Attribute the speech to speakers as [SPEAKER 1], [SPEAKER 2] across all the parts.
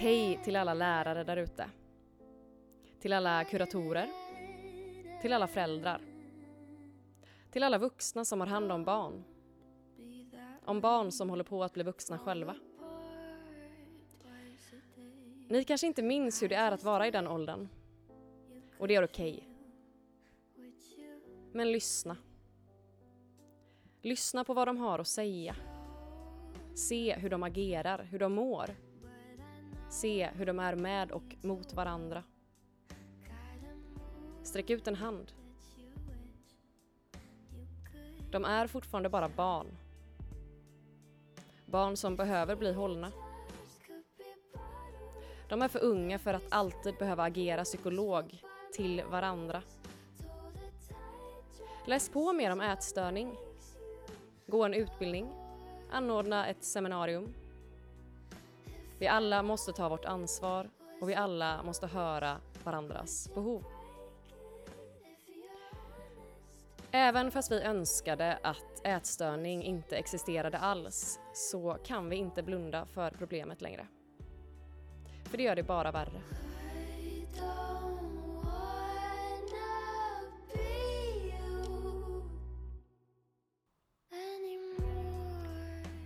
[SPEAKER 1] Hej till alla lärare där ute. Till alla kuratorer. Till alla föräldrar. Till alla vuxna som har hand om barn. Om barn som håller på att bli vuxna själva. Ni kanske inte minns hur det är att vara i den åldern. Och det är okej. Men lyssna. Lyssna på vad de har att säga. Se hur de agerar, hur de mår. Se hur de är med och mot varandra. Sträck ut en hand. De är fortfarande bara barn. Barn som behöver bli hållna. De är för unga för att alltid behöva agera psykolog till varandra. Läs på mer om ätstörning. Gå en utbildning. Anordna ett seminarium. Vi alla måste ta vårt ansvar och vi alla måste höra varandras behov. Även fast vi önskade att ätstörning inte existerade alls så kan vi inte blunda för problemet längre. För det gör det bara värre.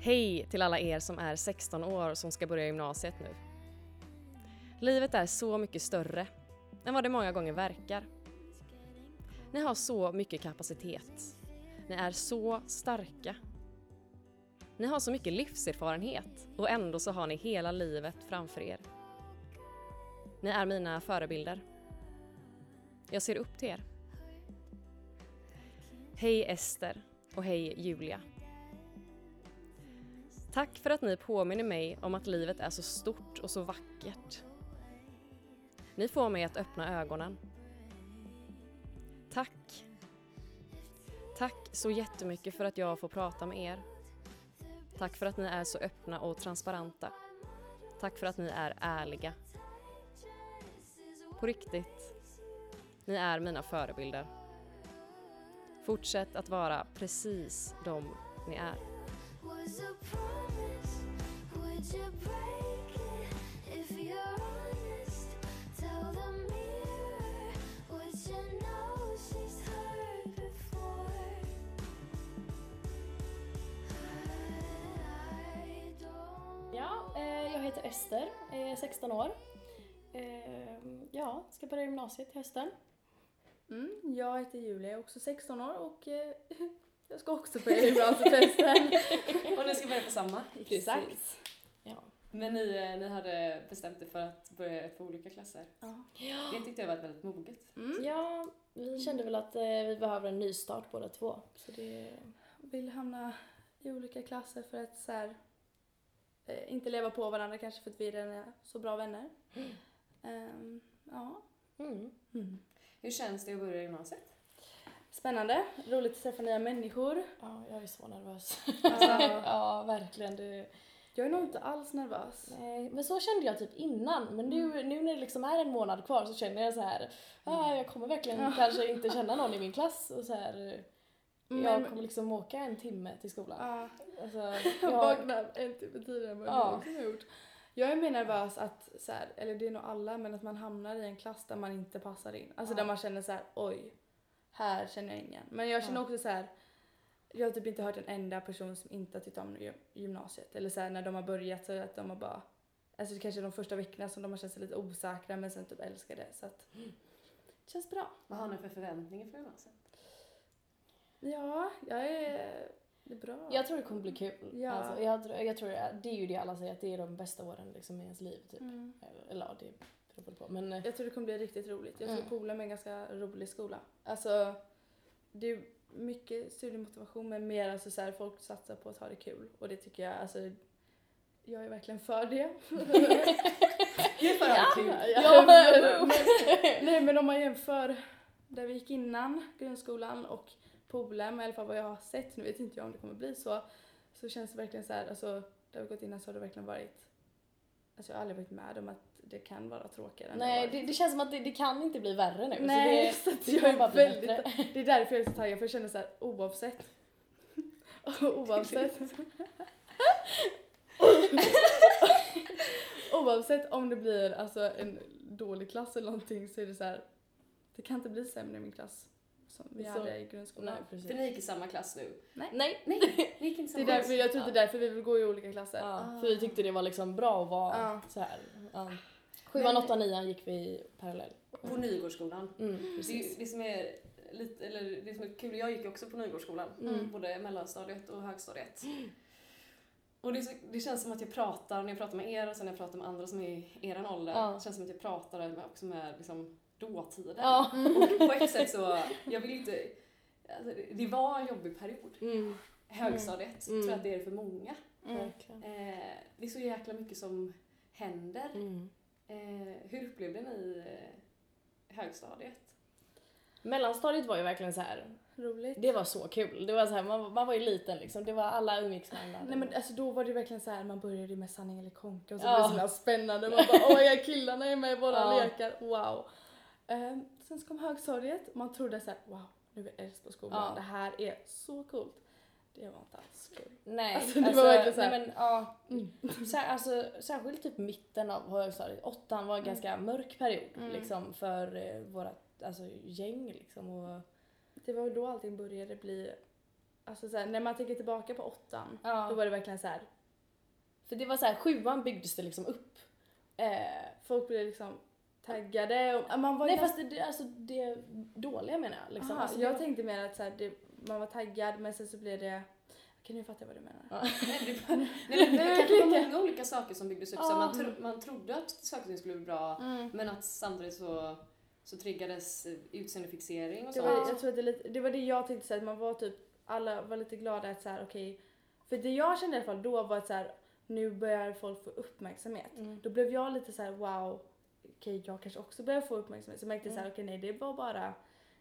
[SPEAKER 1] Hej till alla er som är 16 år som ska börja gymnasiet nu. Livet är så mycket större än vad det många gånger verkar. Ni har så mycket kapacitet. Ni är så starka. Ni har så mycket livserfarenhet och ändå så har ni hela livet framför er. Ni är mina förebilder. Jag ser upp till er. Hej Ester och hej Julia. Tack för att ni påminner mig om att livet är så stort och så vackert. Ni får mig att öppna ögonen. Tack. Tack så jättemycket för att jag får prata med er. Tack för att ni är så öppna och transparenta. Tack för att ni är ärliga. På riktigt. Ni är mina förebilder. Fortsätt att vara precis de ni är
[SPEAKER 2] jag heter Ester, är 16 år. Eh, ja, ska börja gymnasiet till hösten.
[SPEAKER 3] Mm, jag heter Julia, jag är också 16 år och eh, jag ska också till hösten.
[SPEAKER 4] Och ni ska börja på samma?
[SPEAKER 3] Exakt.
[SPEAKER 2] Ja.
[SPEAKER 4] Men ni, eh, ni hade bestämt er för att börja på olika klasser?
[SPEAKER 3] Ja.
[SPEAKER 4] Det tyckte jag var väldigt moget.
[SPEAKER 3] Mm.
[SPEAKER 2] ja, vi kände väl att eh, vi behöver en ny start båda två. Så det,
[SPEAKER 3] Vill hamna i olika klasser för att så här, eh, inte leva på varandra kanske för att vi redan är så bra vänner. Ehm, ja.
[SPEAKER 2] mm.
[SPEAKER 4] Hur känns det att börja gymnasiet?
[SPEAKER 3] Spännande, roligt att träffa nya människor.
[SPEAKER 2] Ja, jag är så nervös.
[SPEAKER 3] Alltså,
[SPEAKER 2] ja, verkligen. Det,
[SPEAKER 3] jag är nog inte alls nervös.
[SPEAKER 2] nej, men så kände jag typ innan. Men nu, nu när det liksom är en månad kvar så känner jag så här, ah, jag kommer verkligen
[SPEAKER 3] Ja.
[SPEAKER 2] kanske inte känna någon i min klass. Och så här, jag
[SPEAKER 3] Men-
[SPEAKER 2] kommer liksom åka en timme till skolan.
[SPEAKER 3] Ja.
[SPEAKER 2] Alltså,
[SPEAKER 3] Jag
[SPEAKER 2] jag,
[SPEAKER 3] vaknar en timme tidigare än vad
[SPEAKER 2] Ja.
[SPEAKER 3] jag också har gjort. Jag är mer nervös att, så här, eller det är nog alla, men att man hamnar i en klass där man inte passar in. Alltså
[SPEAKER 2] Ja.
[SPEAKER 3] där man känner så här: oj, här känner jag ingen. Men jag känner
[SPEAKER 2] Ja.
[SPEAKER 3] också så här. jag har typ inte hört en enda person som inte har tyckt om gy- gymnasiet. Eller så här, när de har börjat så att de har bara, alltså det kanske är de första veckorna som de har känt sig lite osäkra men sen typ älskar det. Så att, det känns bra.
[SPEAKER 4] Vad har ni för förväntningar för gymnasiet?
[SPEAKER 3] Ja, jag är, det är bra.
[SPEAKER 2] jag tror det kommer bli kul.
[SPEAKER 3] Ja.
[SPEAKER 2] Alltså, jag, tror- jag tror det, det är ju det alla säger, att det är de bästa åren liksom, i ens liv. Typ.
[SPEAKER 3] Mm.
[SPEAKER 2] Eller ja, det väl på. Men eh,
[SPEAKER 3] Jag tror det kommer bli riktigt roligt. Jag tror
[SPEAKER 2] Mm.
[SPEAKER 3] Polhem är en ganska rolig skola. Alltså, det är mycket studiemotivation men mer alltså så här, folk satsar på att ha det kul. Och det tycker jag, alltså, jag är verkligen för det.
[SPEAKER 4] Kul.
[SPEAKER 3] Ja, men, nej men om man jämför där vi gick innan grundskolan och Polhem, i alla fall vad jag har sett, nu vet inte jag om det kommer bli så, så känns det verkligen så här, alltså där vi gått innan så har det verkligen varit, alltså jag har aldrig varit med om att det kan vara tråkigare än
[SPEAKER 2] nej, det, det känns som att det, det kan inte bli värre nu.
[SPEAKER 3] Nej,
[SPEAKER 2] så
[SPEAKER 3] så
[SPEAKER 2] det,
[SPEAKER 3] att
[SPEAKER 2] det
[SPEAKER 3] jag
[SPEAKER 2] bara bli
[SPEAKER 3] väldigt,
[SPEAKER 2] bättre.
[SPEAKER 3] det är därför jag är så taggad för jag känner så här oavsett. oavsett. Oavsett om det blir alltså, en dålig klass eller någonting så är det så här. Det kan inte bli sämre i min klass som vi
[SPEAKER 2] Så-
[SPEAKER 3] hade i grundskolan.
[SPEAKER 2] Nej, precis.
[SPEAKER 4] För ni gick i samma klass nu?
[SPEAKER 2] Nej.
[SPEAKER 4] Nej, ni gick inte i
[SPEAKER 3] Det är
[SPEAKER 4] samma
[SPEAKER 3] därför, jag tror det är därför vi vill gå i olika klasser.
[SPEAKER 2] Ja, för vi tyckte det var liksom bra att vara
[SPEAKER 3] Ja.
[SPEAKER 2] så här. Ja. Sjuan, åttan, nian gick vi i parallell.
[SPEAKER 4] På Nygårdsskolan.
[SPEAKER 2] Mm,
[SPEAKER 4] Det, det som är lite, eller det som är kul, jag gick också på Nygårdsskolan.
[SPEAKER 2] Mm.
[SPEAKER 4] Både mellanstadiet och högstadiet. Och det, så, det känns som att jag pratar, när jag pratar med er och sen när jag pratar med andra som är i er ålder,
[SPEAKER 2] Ja.
[SPEAKER 4] det känns som att jag pratar med, också med liksom, dåtiden.
[SPEAKER 2] Ja.
[SPEAKER 4] Och på ett sätt så, jag vill inte, alltså, det- var en jobbig period.
[SPEAKER 2] Mm,
[SPEAKER 4] Högstadiet,
[SPEAKER 2] Mm.
[SPEAKER 4] tror jag att det är för många.
[SPEAKER 3] Mm.
[SPEAKER 4] Eh, det är så jäkla mycket som händer.
[SPEAKER 2] Mm.
[SPEAKER 4] Eh, hur upplevde ni eh, högstadiet?
[SPEAKER 2] Mellanstadiet var ju verkligen så här.
[SPEAKER 3] Roligt.
[SPEAKER 2] det var så kul. Det var så här, man, man var ju liten liksom, det var alla umgicks med varandra.
[SPEAKER 3] Nej men alltså då var det verkligen så här, man började med sanning eller konka och så
[SPEAKER 2] Ja.
[SPEAKER 3] blev det så spännande. Man bara åh ja, killarna är med i våra
[SPEAKER 2] Ja.
[SPEAKER 3] lekar, wow. Ehm, sen så kom högstadiet, man trodde så här, wow nu är vi äldst på skolan,
[SPEAKER 2] Ja.
[SPEAKER 3] det här är så coolt. Det var inte alls kul.
[SPEAKER 2] Nej,
[SPEAKER 3] Alltså, det var verkligen så här-
[SPEAKER 2] nej, men, ja,
[SPEAKER 3] Mm.
[SPEAKER 2] så här, alltså, särskilt typ mitten av högstadiet, åttan var en ganska mörk period
[SPEAKER 3] Mm.
[SPEAKER 2] liksom för eh, våra alltså, gäng liksom. Och,
[SPEAKER 3] Det var då allting började bli, alltså så här, när man tänker tillbaka på åttan,
[SPEAKER 2] ja.
[SPEAKER 3] då var det verkligen så här,
[SPEAKER 2] För det var så här, sjuan byggdes det liksom upp. Eh,
[SPEAKER 3] folk blev liksom taggade och man var
[SPEAKER 2] nej
[SPEAKER 3] ganska-
[SPEAKER 2] fast det, alltså, det dåliga menar jag. Liksom.
[SPEAKER 3] Aha,
[SPEAKER 2] alltså,
[SPEAKER 3] jag
[SPEAKER 2] det,
[SPEAKER 3] tänkte mer att så här, det, man var taggad men sen så blev det, okej nu fattar jag vad du menar.
[SPEAKER 2] Ja.
[SPEAKER 4] Nej, det, nej, men det kanske var många olika saker som byggdes upp. Så man, tro, man trodde att saker och ting skulle bli bra,
[SPEAKER 3] Mm.
[SPEAKER 4] men att samtidigt så, så triggades eh, utseendefixering och
[SPEAKER 3] Det
[SPEAKER 4] sånt.
[SPEAKER 3] var, jag tror att det, lite, det var det jag tänkte så att man var typ, alla var lite glada att så här, okej, för det jag kände i alla fall då var att så här, nu börjar folk få uppmärksamhet.
[SPEAKER 2] Mm.
[SPEAKER 3] Då blev jag lite så här: wow, okej jag kanske också börjar få uppmärksamhet. Så jag märkte så här, okej nej det var bara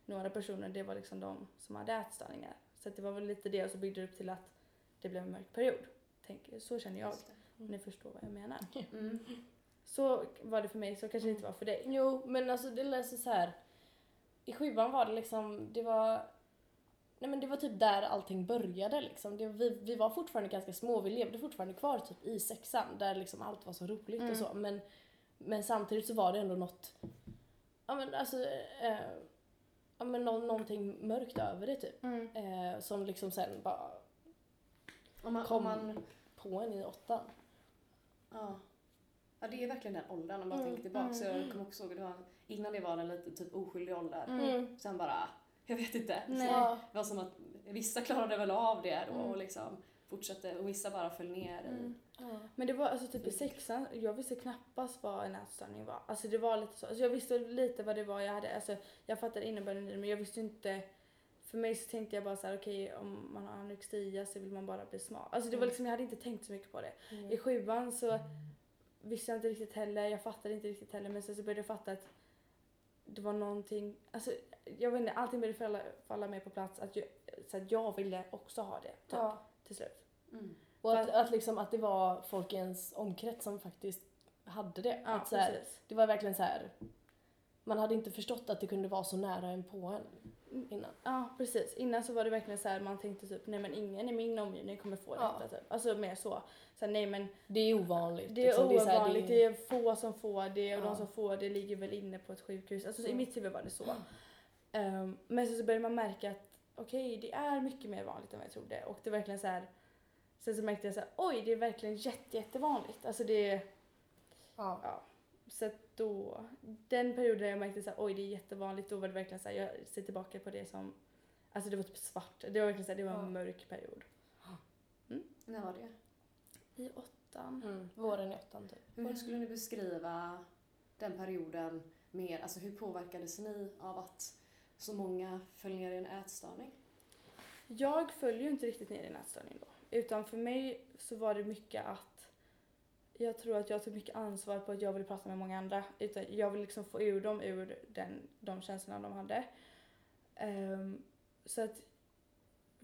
[SPEAKER 3] några personer, det var liksom de som hade ätstörningar. Så att det var väl lite det och så byggde det upp till att det blev en mörk period. Tänk, så känner jag, om ni förstår vad jag menar.
[SPEAKER 4] Mm.
[SPEAKER 3] Så var det för mig, så kanske det inte var för dig.
[SPEAKER 2] Jo, men alltså det läser så här. I sjuan var det liksom, det var Nej men det var typ där allting började liksom. Det, vi, vi var fortfarande ganska små, vi levde fortfarande kvar typ i sexan där liksom allt var så roligt
[SPEAKER 3] Mm.
[SPEAKER 2] och så. Men, men samtidigt så var det ändå något, ja men alltså, eh, ja men nå, någonting mörkt över det typ. Eh, som liksom sen bara
[SPEAKER 4] Om man,
[SPEAKER 2] kom
[SPEAKER 4] om man,
[SPEAKER 2] på en i åttan.
[SPEAKER 4] ja. ja, det är verkligen den åldern om man
[SPEAKER 2] Mm,
[SPEAKER 4] tänker tillbaka. Så jag kommer också ihåg, det var, innan det var den lite typ oskyldig ålder.
[SPEAKER 2] Mm.
[SPEAKER 4] Sen bara, jag vet inte.
[SPEAKER 3] Nej.
[SPEAKER 4] Så det var som att vissa klarade väl av det då
[SPEAKER 3] Mm.
[SPEAKER 4] och liksom fortsatte och vissa bara föll ner
[SPEAKER 3] Mm.
[SPEAKER 2] Ja.
[SPEAKER 3] Men det var alltså typ i sexan, jag visste knappast vad en ätstörning var. Alltså det var lite så, alltså jag visste lite vad det var jag hade, alltså jag fattade innebörden i det men jag visste inte för mig så tänkte jag bara så här: okej om man har anorexia så vill man bara bli smal. Alltså det var
[SPEAKER 2] Mm.
[SPEAKER 3] liksom, jag hade inte tänkt så mycket på det.
[SPEAKER 2] Mm.
[SPEAKER 3] I sjuan så visste jag inte riktigt heller, jag fattade inte riktigt heller men sen så började jag fatta att det var någonting, alltså jag vet inte, allting började falla, falla mer på plats att jag, så att jag ville också ha det typ,
[SPEAKER 2] Ja.
[SPEAKER 3] till slut.
[SPEAKER 4] Mm.
[SPEAKER 2] Och att, att, liksom, att det var folk i ens omkrets som faktiskt hade det.
[SPEAKER 3] Ja,
[SPEAKER 2] att så här, det var verkligen så här. Man hade inte förstått att det kunde vara så nära en på en innan.
[SPEAKER 3] Ja precis, innan så var det verkligen så här man tänkte typ nej men ingen i min omgivning kommer få
[SPEAKER 2] Ja.
[SPEAKER 3] detta typ. Alltså mer så. så här, nej men
[SPEAKER 2] Det är ovanligt.
[SPEAKER 3] det är
[SPEAKER 2] liksom.
[SPEAKER 3] ovanligt,
[SPEAKER 2] så här,
[SPEAKER 3] det är få som får det och
[SPEAKER 2] Ja.
[SPEAKER 3] de som får det ligger väl inne på ett sjukhus. Alltså så i
[SPEAKER 2] Mm.
[SPEAKER 3] mitt huvud var det så. Ehm, men sen så började man märka att okej det är mycket mer vanligt än vad jag trodde och det är verkligen så här. Sen så märkte jag så här, oj det är verkligen jätte, jättevanligt. Alltså det är
[SPEAKER 2] ja.
[SPEAKER 3] så att då, den perioden jag märkte så här, oj det är jättevanligt, då var det verkligen så här, jag ser tillbaka på det som, alltså det var typ svart. Det var verkligen så här, det var en
[SPEAKER 2] Ja.
[SPEAKER 3] mörk period.
[SPEAKER 4] När var det?
[SPEAKER 3] I åttan.
[SPEAKER 2] Mm. Våren i åttan typ.
[SPEAKER 4] Hur skulle ni beskriva den perioden mer? Alltså hur påverkades ni av att så många föll ner i en ätstörning?
[SPEAKER 3] Jag föll ju inte riktigt ner i en ätstörning då. Utan för mig så var det mycket att jag tror att jag tog mycket ansvar på att jag ville prata med många andra. Utan jag ville liksom få ur dem ur den, de känslorna de hade. Um, så att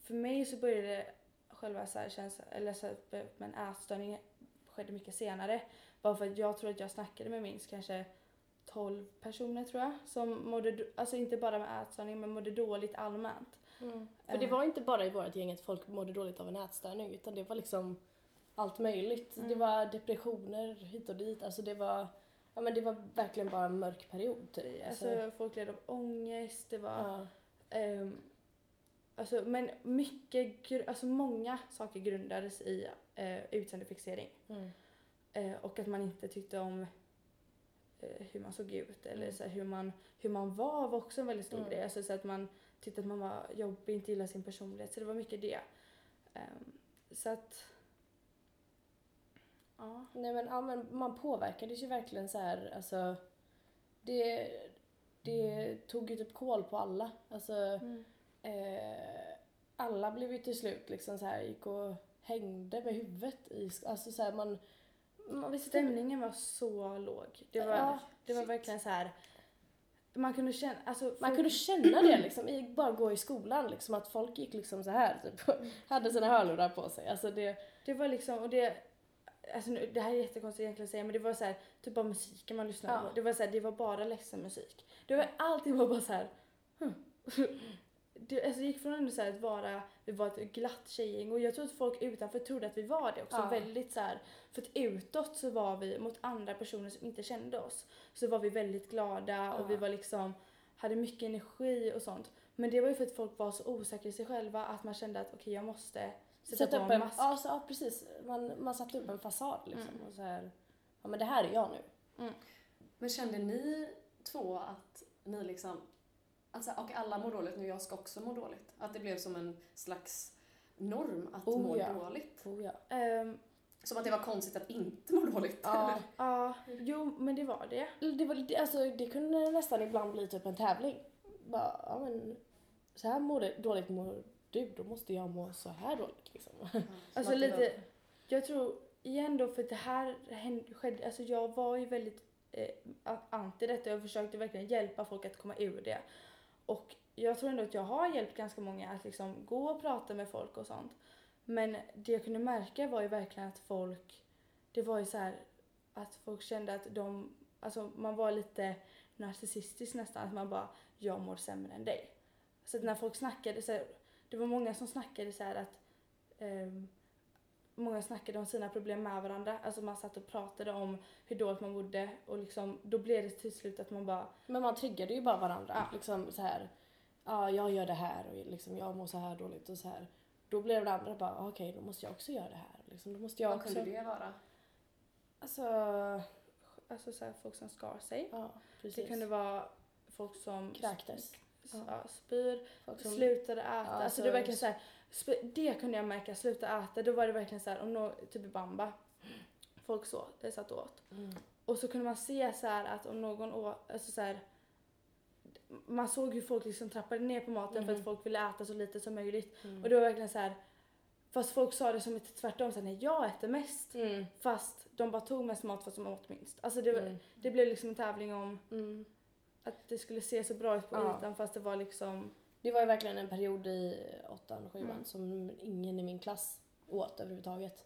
[SPEAKER 3] för mig så började själva så här känsla, eller så här, men ätstörning skedde mycket senare. Bara för att jag tror att jag snackade med minst kanske 12 personer tror jag. Som mådde, alltså inte bara med ätstörning men mådde dåligt allmänt.
[SPEAKER 2] För det var inte bara i vårt gäng att folk mådde dåligt av en ätstörning utan det var liksom allt möjligt.
[SPEAKER 3] Mm.
[SPEAKER 2] Det var depressioner hit och dit. Alltså det var, ja men det var verkligen bara en mörk period typ.
[SPEAKER 3] Alltså, folk led av ångest, det var...
[SPEAKER 2] ja.
[SPEAKER 3] Ehm, alltså, men mycket, alltså många saker grundades i uh, utseendefixering.
[SPEAKER 2] Mm.
[SPEAKER 3] Eh, och att man inte tyckte om eh, hur man såg ut eller
[SPEAKER 2] Mm.
[SPEAKER 3] så hur, man, hur man var var också en väldigt stor
[SPEAKER 2] Mm.
[SPEAKER 3] grej. Alltså, så att man tyckte att man var jobbig, inte gillade sin personlighet. Så det var mycket det. Ehm, så att... Ja.
[SPEAKER 2] Nej men, ja, men man påverkades ju verkligen så här, alltså det, det tog ju typ koll på alla. Alltså
[SPEAKER 3] Mm.
[SPEAKER 2] eh, alla blev ju till slut liksom så här, gick och hängde med huvudet i, alltså så här, man, man visste
[SPEAKER 3] Stämningen var så låg. Det var,
[SPEAKER 2] Ja,
[SPEAKER 3] det var
[SPEAKER 4] shit.
[SPEAKER 3] verkligen så här... Man kunde känna... Alltså,
[SPEAKER 2] Man kunde känna det liksom, i, bara gå i skolan liksom, att folk gick liksom så här typ, hade sina hörlurar på sig. Alltså det,
[SPEAKER 3] Det var liksom, och det, alltså nu, det här är jättekonstigt egentligen att säga men det var så här, typ bara musiken man lyssnade
[SPEAKER 2] Ja.
[SPEAKER 3] på. Det var så här, det var bara ledsen musik. Det var, allting var bara så här. hmm. Det, alltså det gick från ändå så här att vara, vi var ett glatt tjejgäng och jag tror att folk utanför trodde att vi var det också.
[SPEAKER 2] Ja.
[SPEAKER 3] Väldigt så här, för att utåt så var vi mot andra personer som inte kände oss. Så var vi väldigt glada och
[SPEAKER 2] Ja.
[SPEAKER 3] vi var liksom, hade mycket energi och sånt. Men det var ju för att folk var så osäkra i sig själva att man kände att okej jag måste sätta,
[SPEAKER 2] sätta
[SPEAKER 3] på
[SPEAKER 2] upp
[SPEAKER 3] en mask.
[SPEAKER 2] ja, så, ja precis, man, man satte upp en fasad liksom
[SPEAKER 3] Mm.
[SPEAKER 2] och så här, ja men det här är jag nu.
[SPEAKER 4] Men kände ni två att ni liksom, alltså, och alla mår dåligt nu, jag ska också må dåligt? Att det blev som en slags norm att
[SPEAKER 2] Oh,
[SPEAKER 4] må
[SPEAKER 2] ja.
[SPEAKER 4] dåligt?
[SPEAKER 2] Oh, ja.
[SPEAKER 3] Ehm,
[SPEAKER 4] Som att det var konstigt att inte må dåligt?
[SPEAKER 2] Ja.
[SPEAKER 4] eller?
[SPEAKER 3] Ja, jo men det var det.
[SPEAKER 2] Det, var, alltså, det kunde nästan ibland bli typ en tävling. Bara, ja men så här mår det, dåligt mår du, då måste jag må så här dåligt liksom.
[SPEAKER 4] Ja,
[SPEAKER 3] Alltså
[SPEAKER 4] det var-
[SPEAKER 3] lite, jag tror igen då för det här hände, skedde, alltså jag var ju väldigt eh, anti detta och försökte verkligen hjälpa folk att komma ur det. Och jag tror ändå att jag har hjälpt ganska många att liksom gå och prata med folk och sånt. Men det jag kunde märka var ju verkligen att folk, det var ju så här att folk kände att de, alltså man var lite narcissistisk nästan, att man bara, jag mår sämre än dig. Så att när folk snackade så här, det var många som snackade så här att um, många snackade om sina problem med varandra. Alltså man satt och pratade om hur dåligt man bodde och liksom, då blev det till slut att man bara,
[SPEAKER 2] Men man triggade ju bara varandra.
[SPEAKER 3] Ja.
[SPEAKER 2] Liksom så här, ja jag gör det här och liksom, jag mår så här dåligt och så här. Då blev det andra bara, okej då måste jag också göra det här. Liksom, då måste jag
[SPEAKER 4] Vad
[SPEAKER 2] också.
[SPEAKER 4] kunde det vara?
[SPEAKER 2] Alltså,
[SPEAKER 3] alltså så här, folk som skar sig.
[SPEAKER 2] ja precis.
[SPEAKER 3] Det kunde vara folk som
[SPEAKER 2] Kräktes.
[SPEAKER 3] ja, spyr,
[SPEAKER 2] Folk som,
[SPEAKER 3] slutade äta.
[SPEAKER 2] Ja,
[SPEAKER 3] alltså
[SPEAKER 2] alltså-
[SPEAKER 3] det var verkligen så här, det kunde jag märka, sluta äta. Då var det verkligen så här, om nå typ i bamba, folk så, satt åt.
[SPEAKER 2] mm.
[SPEAKER 3] Och så kunde man se så här att om någon åt, alltså så här, man såg hur folk liksom trappade ner på maten för
[SPEAKER 2] Mhm.
[SPEAKER 3] att folk ville äta så lite som möjligt.
[SPEAKER 2] Mm.
[SPEAKER 3] Och det var verkligen så här, fast folk sa det som ett tvärtom, så här, nej jag äter mest.
[SPEAKER 2] Mm.
[SPEAKER 3] Fast de bara tog mest mat fast de åt minst. Alltså det,
[SPEAKER 2] Mm.
[SPEAKER 3] det blev liksom en tävling om
[SPEAKER 2] Mm.
[SPEAKER 3] att det skulle se så bra ut på
[SPEAKER 2] Ja.
[SPEAKER 3] ytan fast det var liksom,
[SPEAKER 2] Det var ju verkligen en period i åttan och sjuan
[SPEAKER 3] Mm.
[SPEAKER 2] som ingen i min klass åt överhuvudtaget.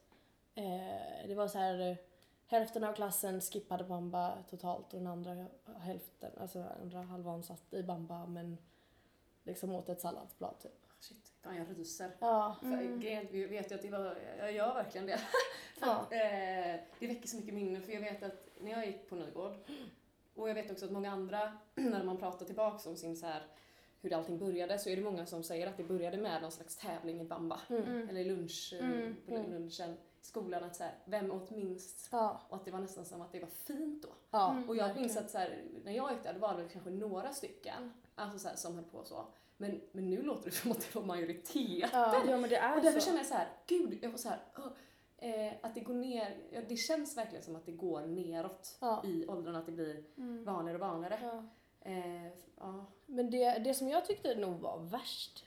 [SPEAKER 2] Eh, det var så här hälften av klassen skippade bamba totalt och den andra hälften, alltså andra halvan satt i bamba men liksom åt ett salladsblad typ.
[SPEAKER 4] Shit, fan jag ryser.
[SPEAKER 2] Ja.
[SPEAKER 4] För
[SPEAKER 3] Mm.
[SPEAKER 4] grejen, vi vet ju att det var, jag gör verkligen det. För
[SPEAKER 2] Ja.
[SPEAKER 4] eh, det väcker så mycket minnen för jag vet att när jag gick på Nygård och jag vet också att många andra, när man pratar tillbaks om sin så här, hur allting började så är det många som säger att det började med någon slags tävling i bamba.
[SPEAKER 2] Mm.
[SPEAKER 3] mm.
[SPEAKER 4] Eller lunch, eh,
[SPEAKER 3] Mm,
[SPEAKER 4] på
[SPEAKER 2] mm.
[SPEAKER 4] lunchen i skolan att så här, vem åt minst?
[SPEAKER 2] Ja.
[SPEAKER 4] Och att det var nästan som att det var fint då.
[SPEAKER 2] ja.
[SPEAKER 3] Mm.
[SPEAKER 4] Och jag minns att så här, när jag gick där, det var det kanske några stycken alltså så här, som höll på så. Men, men nu låter det som att det var majoritet.
[SPEAKER 2] Ja.
[SPEAKER 3] ja men det är
[SPEAKER 4] Och därför
[SPEAKER 3] så.
[SPEAKER 4] känner jag så här, gud, jag var så här, åh, eh, att det går ner, ja, det känns verkligen som att det går neråt
[SPEAKER 2] Ja.
[SPEAKER 4] i åldrarna, att det blir
[SPEAKER 3] Mm.
[SPEAKER 4] vanligare och vanligare. Eh, ja.
[SPEAKER 2] Men det, det som jag tyckte nog var värst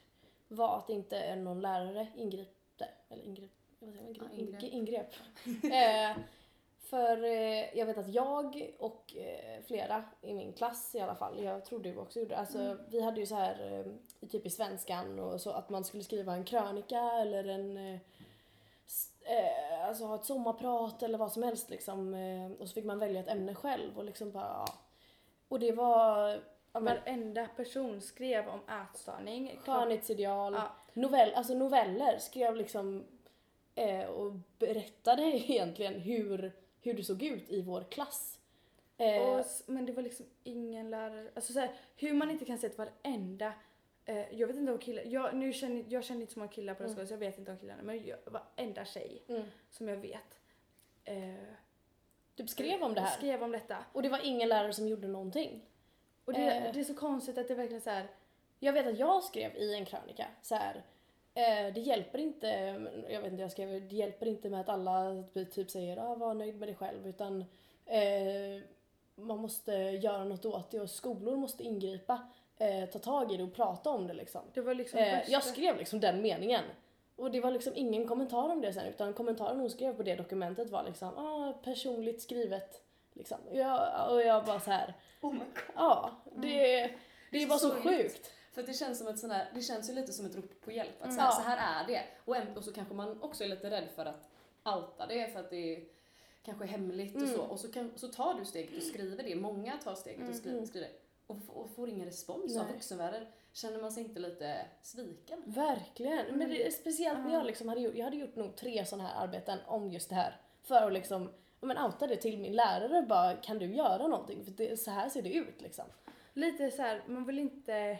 [SPEAKER 2] var att inte någon lärare ingripte. Eller ingrep, vad säger man?
[SPEAKER 4] Ja,
[SPEAKER 2] Ingrep.
[SPEAKER 4] ingrep.
[SPEAKER 2] ingrep. eh, för eh, jag vet att jag och eh, flera i min klass i alla fall, jag tror du också gjorde alltså
[SPEAKER 3] Mm.
[SPEAKER 2] vi hade ju så här eh, typ i svenskan och så att man skulle skriva en krönika eller en eh, alltså ha ett sommarprat eller vad som helst liksom och så fick man välja ett ämne själv och liksom bara ja. Och det var ja, men,
[SPEAKER 3] Varenda person skrev om ätstörning.
[SPEAKER 2] skönhetsideal,
[SPEAKER 3] Ja.
[SPEAKER 2] novell, alltså noveller skrev liksom eh, och berättade egentligen hur, hur det såg ut i vår klass. Eh,
[SPEAKER 3] Och, men det var liksom ingen lärare, alltså så här, hur man inte kan säga att varenda eh, jag vet inte om killar, jag, nu känner, jag känner inte så många killar på den
[SPEAKER 2] Mm.
[SPEAKER 3] skolan så jag vet inte om killarna men jag, varenda tjej
[SPEAKER 2] mm,
[SPEAKER 3] som jag vet eh,
[SPEAKER 2] typ skrev om det här.
[SPEAKER 3] skrev om detta.
[SPEAKER 2] Och det var ingen lärare som gjorde någonting.
[SPEAKER 3] Och det,
[SPEAKER 2] Eh.
[SPEAKER 3] det är så konstigt att det verkligen så här,
[SPEAKER 2] Jag vet att jag skrev i en krönika så här. Eh, det hjälper inte, jag vet inte, jag skrev, det hjälper inte med att alla typ säger ah, var nöjd med dig själv utan eh, man måste göra något åt det och skolor måste ingripa, eh, ta tag i det och prata om det liksom.
[SPEAKER 3] det var liksom
[SPEAKER 2] Eh, jag skrev liksom den meningen. Och det var liksom ingen kommentar om det sen utan kommentaren hon skrev på det dokumentet var liksom ah, personligt skrivet. Liksom. Jag, och jag bara så här,
[SPEAKER 4] Oh my god.
[SPEAKER 2] ja det, det är
[SPEAKER 4] så
[SPEAKER 2] bara så
[SPEAKER 4] sorgligt.
[SPEAKER 2] sjukt.
[SPEAKER 4] För det känns som ett sån här, det känns ju lite som ett rop på hjälp. Att
[SPEAKER 3] Mm.
[SPEAKER 4] så, här,
[SPEAKER 2] Ja.
[SPEAKER 4] så här är det. Och, en, och så kanske man också är lite rädd för att outa det för att det är kanske är hemligt och
[SPEAKER 2] Mm.
[SPEAKER 4] så. Och så, kan, så tar du steget och skriver det. Många tar steget och skriver,
[SPEAKER 2] Mm.
[SPEAKER 4] skriver och, och får ingen respons av
[SPEAKER 2] Nej.
[SPEAKER 4] vuxenvärlden. Känner man sig inte lite sviken?
[SPEAKER 2] Verkligen. Men det är speciellt när
[SPEAKER 3] Ja.
[SPEAKER 2] jag liksom hade gjort, jag hade gjort nog tre sådana här arbeten om just det här. För att liksom, men outa det till min lärare bara, kan du göra någonting? För det, så här ser det ut liksom.
[SPEAKER 3] lite så här, man vill inte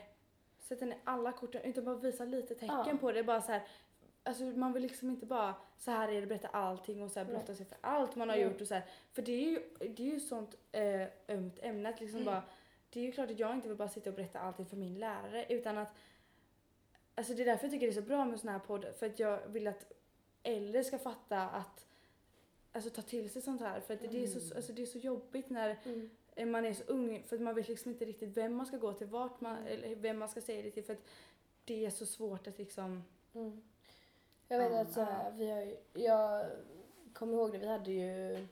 [SPEAKER 3] sätta ner alla korten utan bara visa lite tecken
[SPEAKER 2] Ja.
[SPEAKER 3] på det. Bara så här, alltså man vill liksom inte bara så här är det, berätta allting och så här blotta sig för allt man har
[SPEAKER 2] Nej.
[SPEAKER 3] gjort och så här. För det är ju, det är ju sånt äh, ömt ämne att liksom
[SPEAKER 2] Mm.
[SPEAKER 3] bara, det är ju klart att jag inte vill bara sitta och berätta allting för min lärare utan att Alltså det är därför jag tycker det är så bra med såna här poddar för att jag vill att äldre ska fatta att Alltså ta till sig sånt här för att det, är så, alltså det är så jobbigt när eh, man är så ung för att man vet liksom inte riktigt vem man ska gå till, vart man, eller vem man ska säga det till för att det är så svårt att liksom
[SPEAKER 2] Mm. Jag vet
[SPEAKER 3] Ja.
[SPEAKER 2] att så här, vi har ju, jag kommer ihåg det, vi hade ju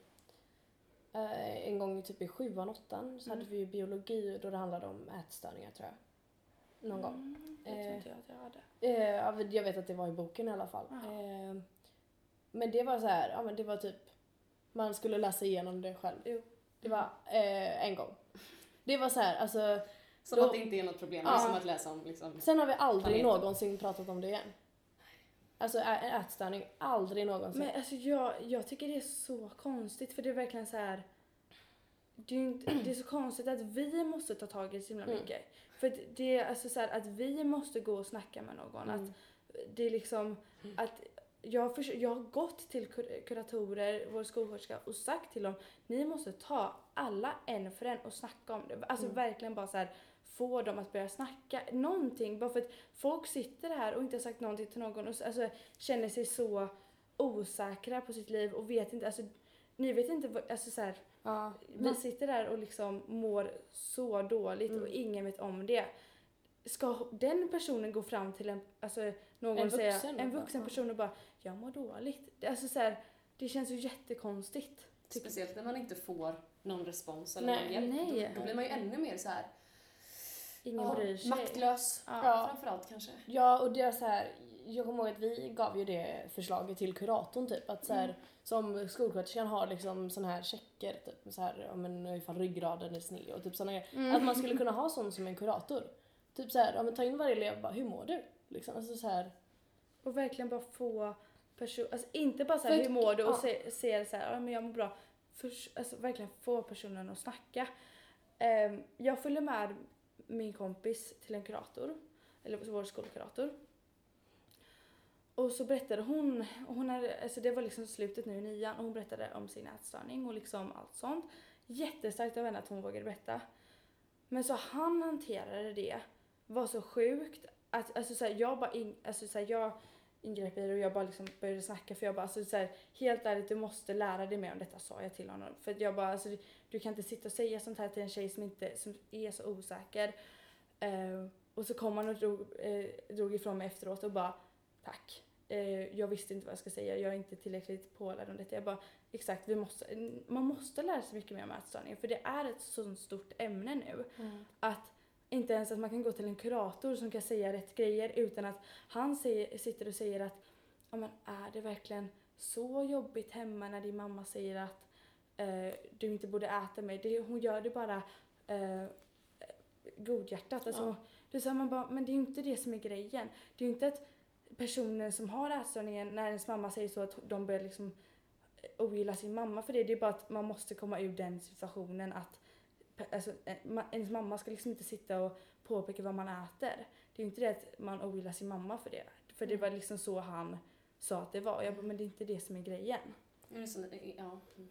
[SPEAKER 2] en gång typ i sjuan, åttan så
[SPEAKER 3] Mm.
[SPEAKER 2] hade vi ju biologi då det handlade om ätstörningar tror jag. Någon gång.
[SPEAKER 3] Mm, det tror
[SPEAKER 2] Eh,
[SPEAKER 3] inte jag att jag hade.
[SPEAKER 2] Eh, jag vet att det var i boken i alla fall. Eh, men det var så här, ja men det var typ, man skulle läsa igenom det själv.
[SPEAKER 3] Jo.
[SPEAKER 2] Det var eh, en gång. Det var så här, alltså,
[SPEAKER 4] Som
[SPEAKER 2] Då-
[SPEAKER 4] att det inte är något problem.
[SPEAKER 2] Ja.
[SPEAKER 4] som att läsa om liksom.
[SPEAKER 2] sen har vi aldrig
[SPEAKER 4] Planeten.
[SPEAKER 2] någonsin pratat om det igen. Alltså ä- ätstörning, aldrig någonsin.
[SPEAKER 3] Men alltså jag, jag tycker det är så konstigt för det är verkligen så här. Det är, inte, det är så konstigt att vi måste ta tag i så himla
[SPEAKER 2] Mm.
[SPEAKER 3] mycket. För att det är alltså så här, att vi måste gå och snacka med någon.
[SPEAKER 2] Mm.
[SPEAKER 3] Att det är liksom att jag, har jag har gått till kur- kuratorer, vår skolsköterska och sagt till dem ni måste ta alla en för en och snacka om det. Alltså
[SPEAKER 2] Mm.
[SPEAKER 3] verkligen bara så här få dem att börja snacka någonting bara för att folk sitter här och inte har sagt någonting till någon och alltså, känner sig så osäkra på sitt liv och vet inte, alltså ni vet inte vad, alltså så här,
[SPEAKER 2] ja,
[SPEAKER 3] vi sitter där och liksom mår så dåligt och
[SPEAKER 2] Mm.
[SPEAKER 3] ingen vet om det. Ska den personen gå fram till en, alltså någon
[SPEAKER 2] En
[SPEAKER 3] och säga,
[SPEAKER 2] vuxen
[SPEAKER 3] en
[SPEAKER 2] och
[SPEAKER 3] vuxen person och bara jag mår dåligt. Det- Alltså så här, det känns ju jättekonstigt.
[SPEAKER 4] Speciellt när man inte får någon respons eller
[SPEAKER 2] Nej.
[SPEAKER 4] någon hjälp.
[SPEAKER 3] Nej.
[SPEAKER 4] Då, då blir man ju ännu mer så här
[SPEAKER 3] Ingen
[SPEAKER 4] ja,
[SPEAKER 3] bryr sig.
[SPEAKER 4] maktlös.
[SPEAKER 3] Ja.
[SPEAKER 2] Ja.
[SPEAKER 4] Framförallt kanske.
[SPEAKER 2] Ja, och det är så här, jag kommer ihåg att vi gav ju det förslaget till kuratorn typ att så här,
[SPEAKER 3] Mm.
[SPEAKER 2] som skolsköterskan har liksom sån här checker typ så här, ja men ifall ryggraden är sned och typ grejer.
[SPEAKER 3] Mm.
[SPEAKER 2] Att man skulle kunna ha sån som en kurator. Typ så här, ja men ta in varje elev och bara, hur mår du? Liksom, alltså så här,
[SPEAKER 3] Och verkligen bara få person, alltså inte bara så här,
[SPEAKER 2] För
[SPEAKER 3] hur mår du och
[SPEAKER 2] ja.
[SPEAKER 3] se, se så här, ja men jag mår bra. För, alltså verkligen få personen att snacka. Ehm, jag följde med min kompis till en kurator, eller vår skolkurator. Och så berättade hon, och hon hade, alltså det var liksom slutet nu i nian, och hon berättade om sin ätstörning och liksom allt sånt. Jättestarkt av henne att hon vågade berätta. Men så han hanterade det, var så sjukt att alltså så här, jag bara in, alltså så här, jag ingrep i det och jag bara liksom började snacka för jag bara alltså så här, helt ärligt du måste lära dig mer om detta sa jag till honom. För jag bara alltså du, du kan inte sitta och säga sånt här till en tjej som inte, som är så osäker. Eh, och så kom han och drog, eh, drog ifrån mig efteråt och bara tack. Eh, jag visste inte vad jag ska säga, jag är inte tillräckligt pålärd om detta. Jag bara exakt, vi måste, man måste lära sig mycket mer om ätstörningar för det är ett så stort ämne nu att inte ens att man kan gå till en kurator som kan säga rätt grejer utan att han säger, sitter och säger att ja, men är det verkligen så jobbigt hemma när din mamma säger att eh, du inte borde äta mer? Det, hon gör det bara eh, godhjärtat. Alltså,
[SPEAKER 2] Ja.
[SPEAKER 3] så här, man bara, men det är ju inte det som är grejen. Det är ju inte att personer som har ätstörningen, när ens mamma säger så att de börjar liksom ogilla sin mamma för det. Det är bara att man måste komma ur den situationen att alltså, ens mamma ska liksom inte sitta och påpeka vad man äter. Det är ju inte det att man ogillar sin mamma för det. För det var liksom så han sa att det var. Jag bara, men det är inte det som är grejen.
[SPEAKER 4] Det så- Ja. Mm.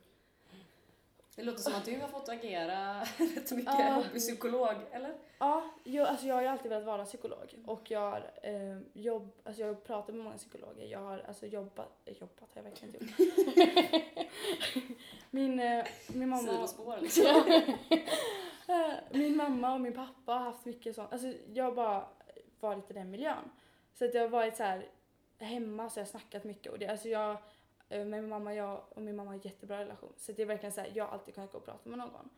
[SPEAKER 4] Det låter som att du har fått agera rätt mycket
[SPEAKER 3] Ja.
[SPEAKER 4] hobbypsykolog, eller?
[SPEAKER 3] Ja, jag, alltså jag har ju alltid velat vara psykolog och jag har eh, jobb, alltså jag har pratat med många psykologer. Jag har alltså jobbat, jobbat har jag verkligen inte gjort. min, eh, min mamma...
[SPEAKER 4] Sidospår liksom.
[SPEAKER 3] Eh, Min mamma och min pappa har haft mycket sånt. Alltså jag har bara varit i den miljön. Så att jag har varit så här hemma så jag har snackat mycket och det, alltså jag eh, med min mamma, jag och min mamma har en jättebra relation. Så det är verkligen så här, jag har alltid kunnat gå och prata med någon.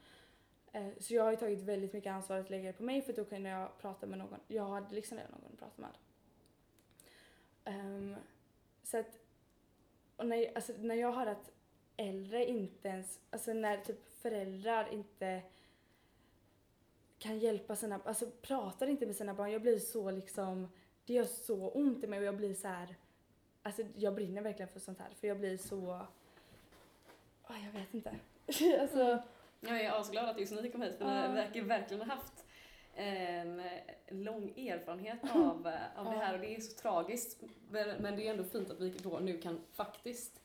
[SPEAKER 3] Så jag har ju tagit väldigt mycket ansvar att lägga det på mig för då kunde jag prata med någon. Jag hade liksom redan någon att prata med. Ehm, så att, och när, alltså, när jag hör att äldre inte ens, alltså när typ föräldrar inte kan hjälpa sina, alltså pratar inte med sina barn. Jag blir så liksom, det gör så ont i mig och jag blir så här, alltså jag brinner verkligen för sånt här för jag blir så, ah, jag vet inte. alltså,
[SPEAKER 4] Jag är asglad att just ni kom hit för ni verkar verkligen ha haft en lång erfarenhet av, eh, av det här. Och det är så tragiskt men men det är ändå fint att vi då nu kan faktiskt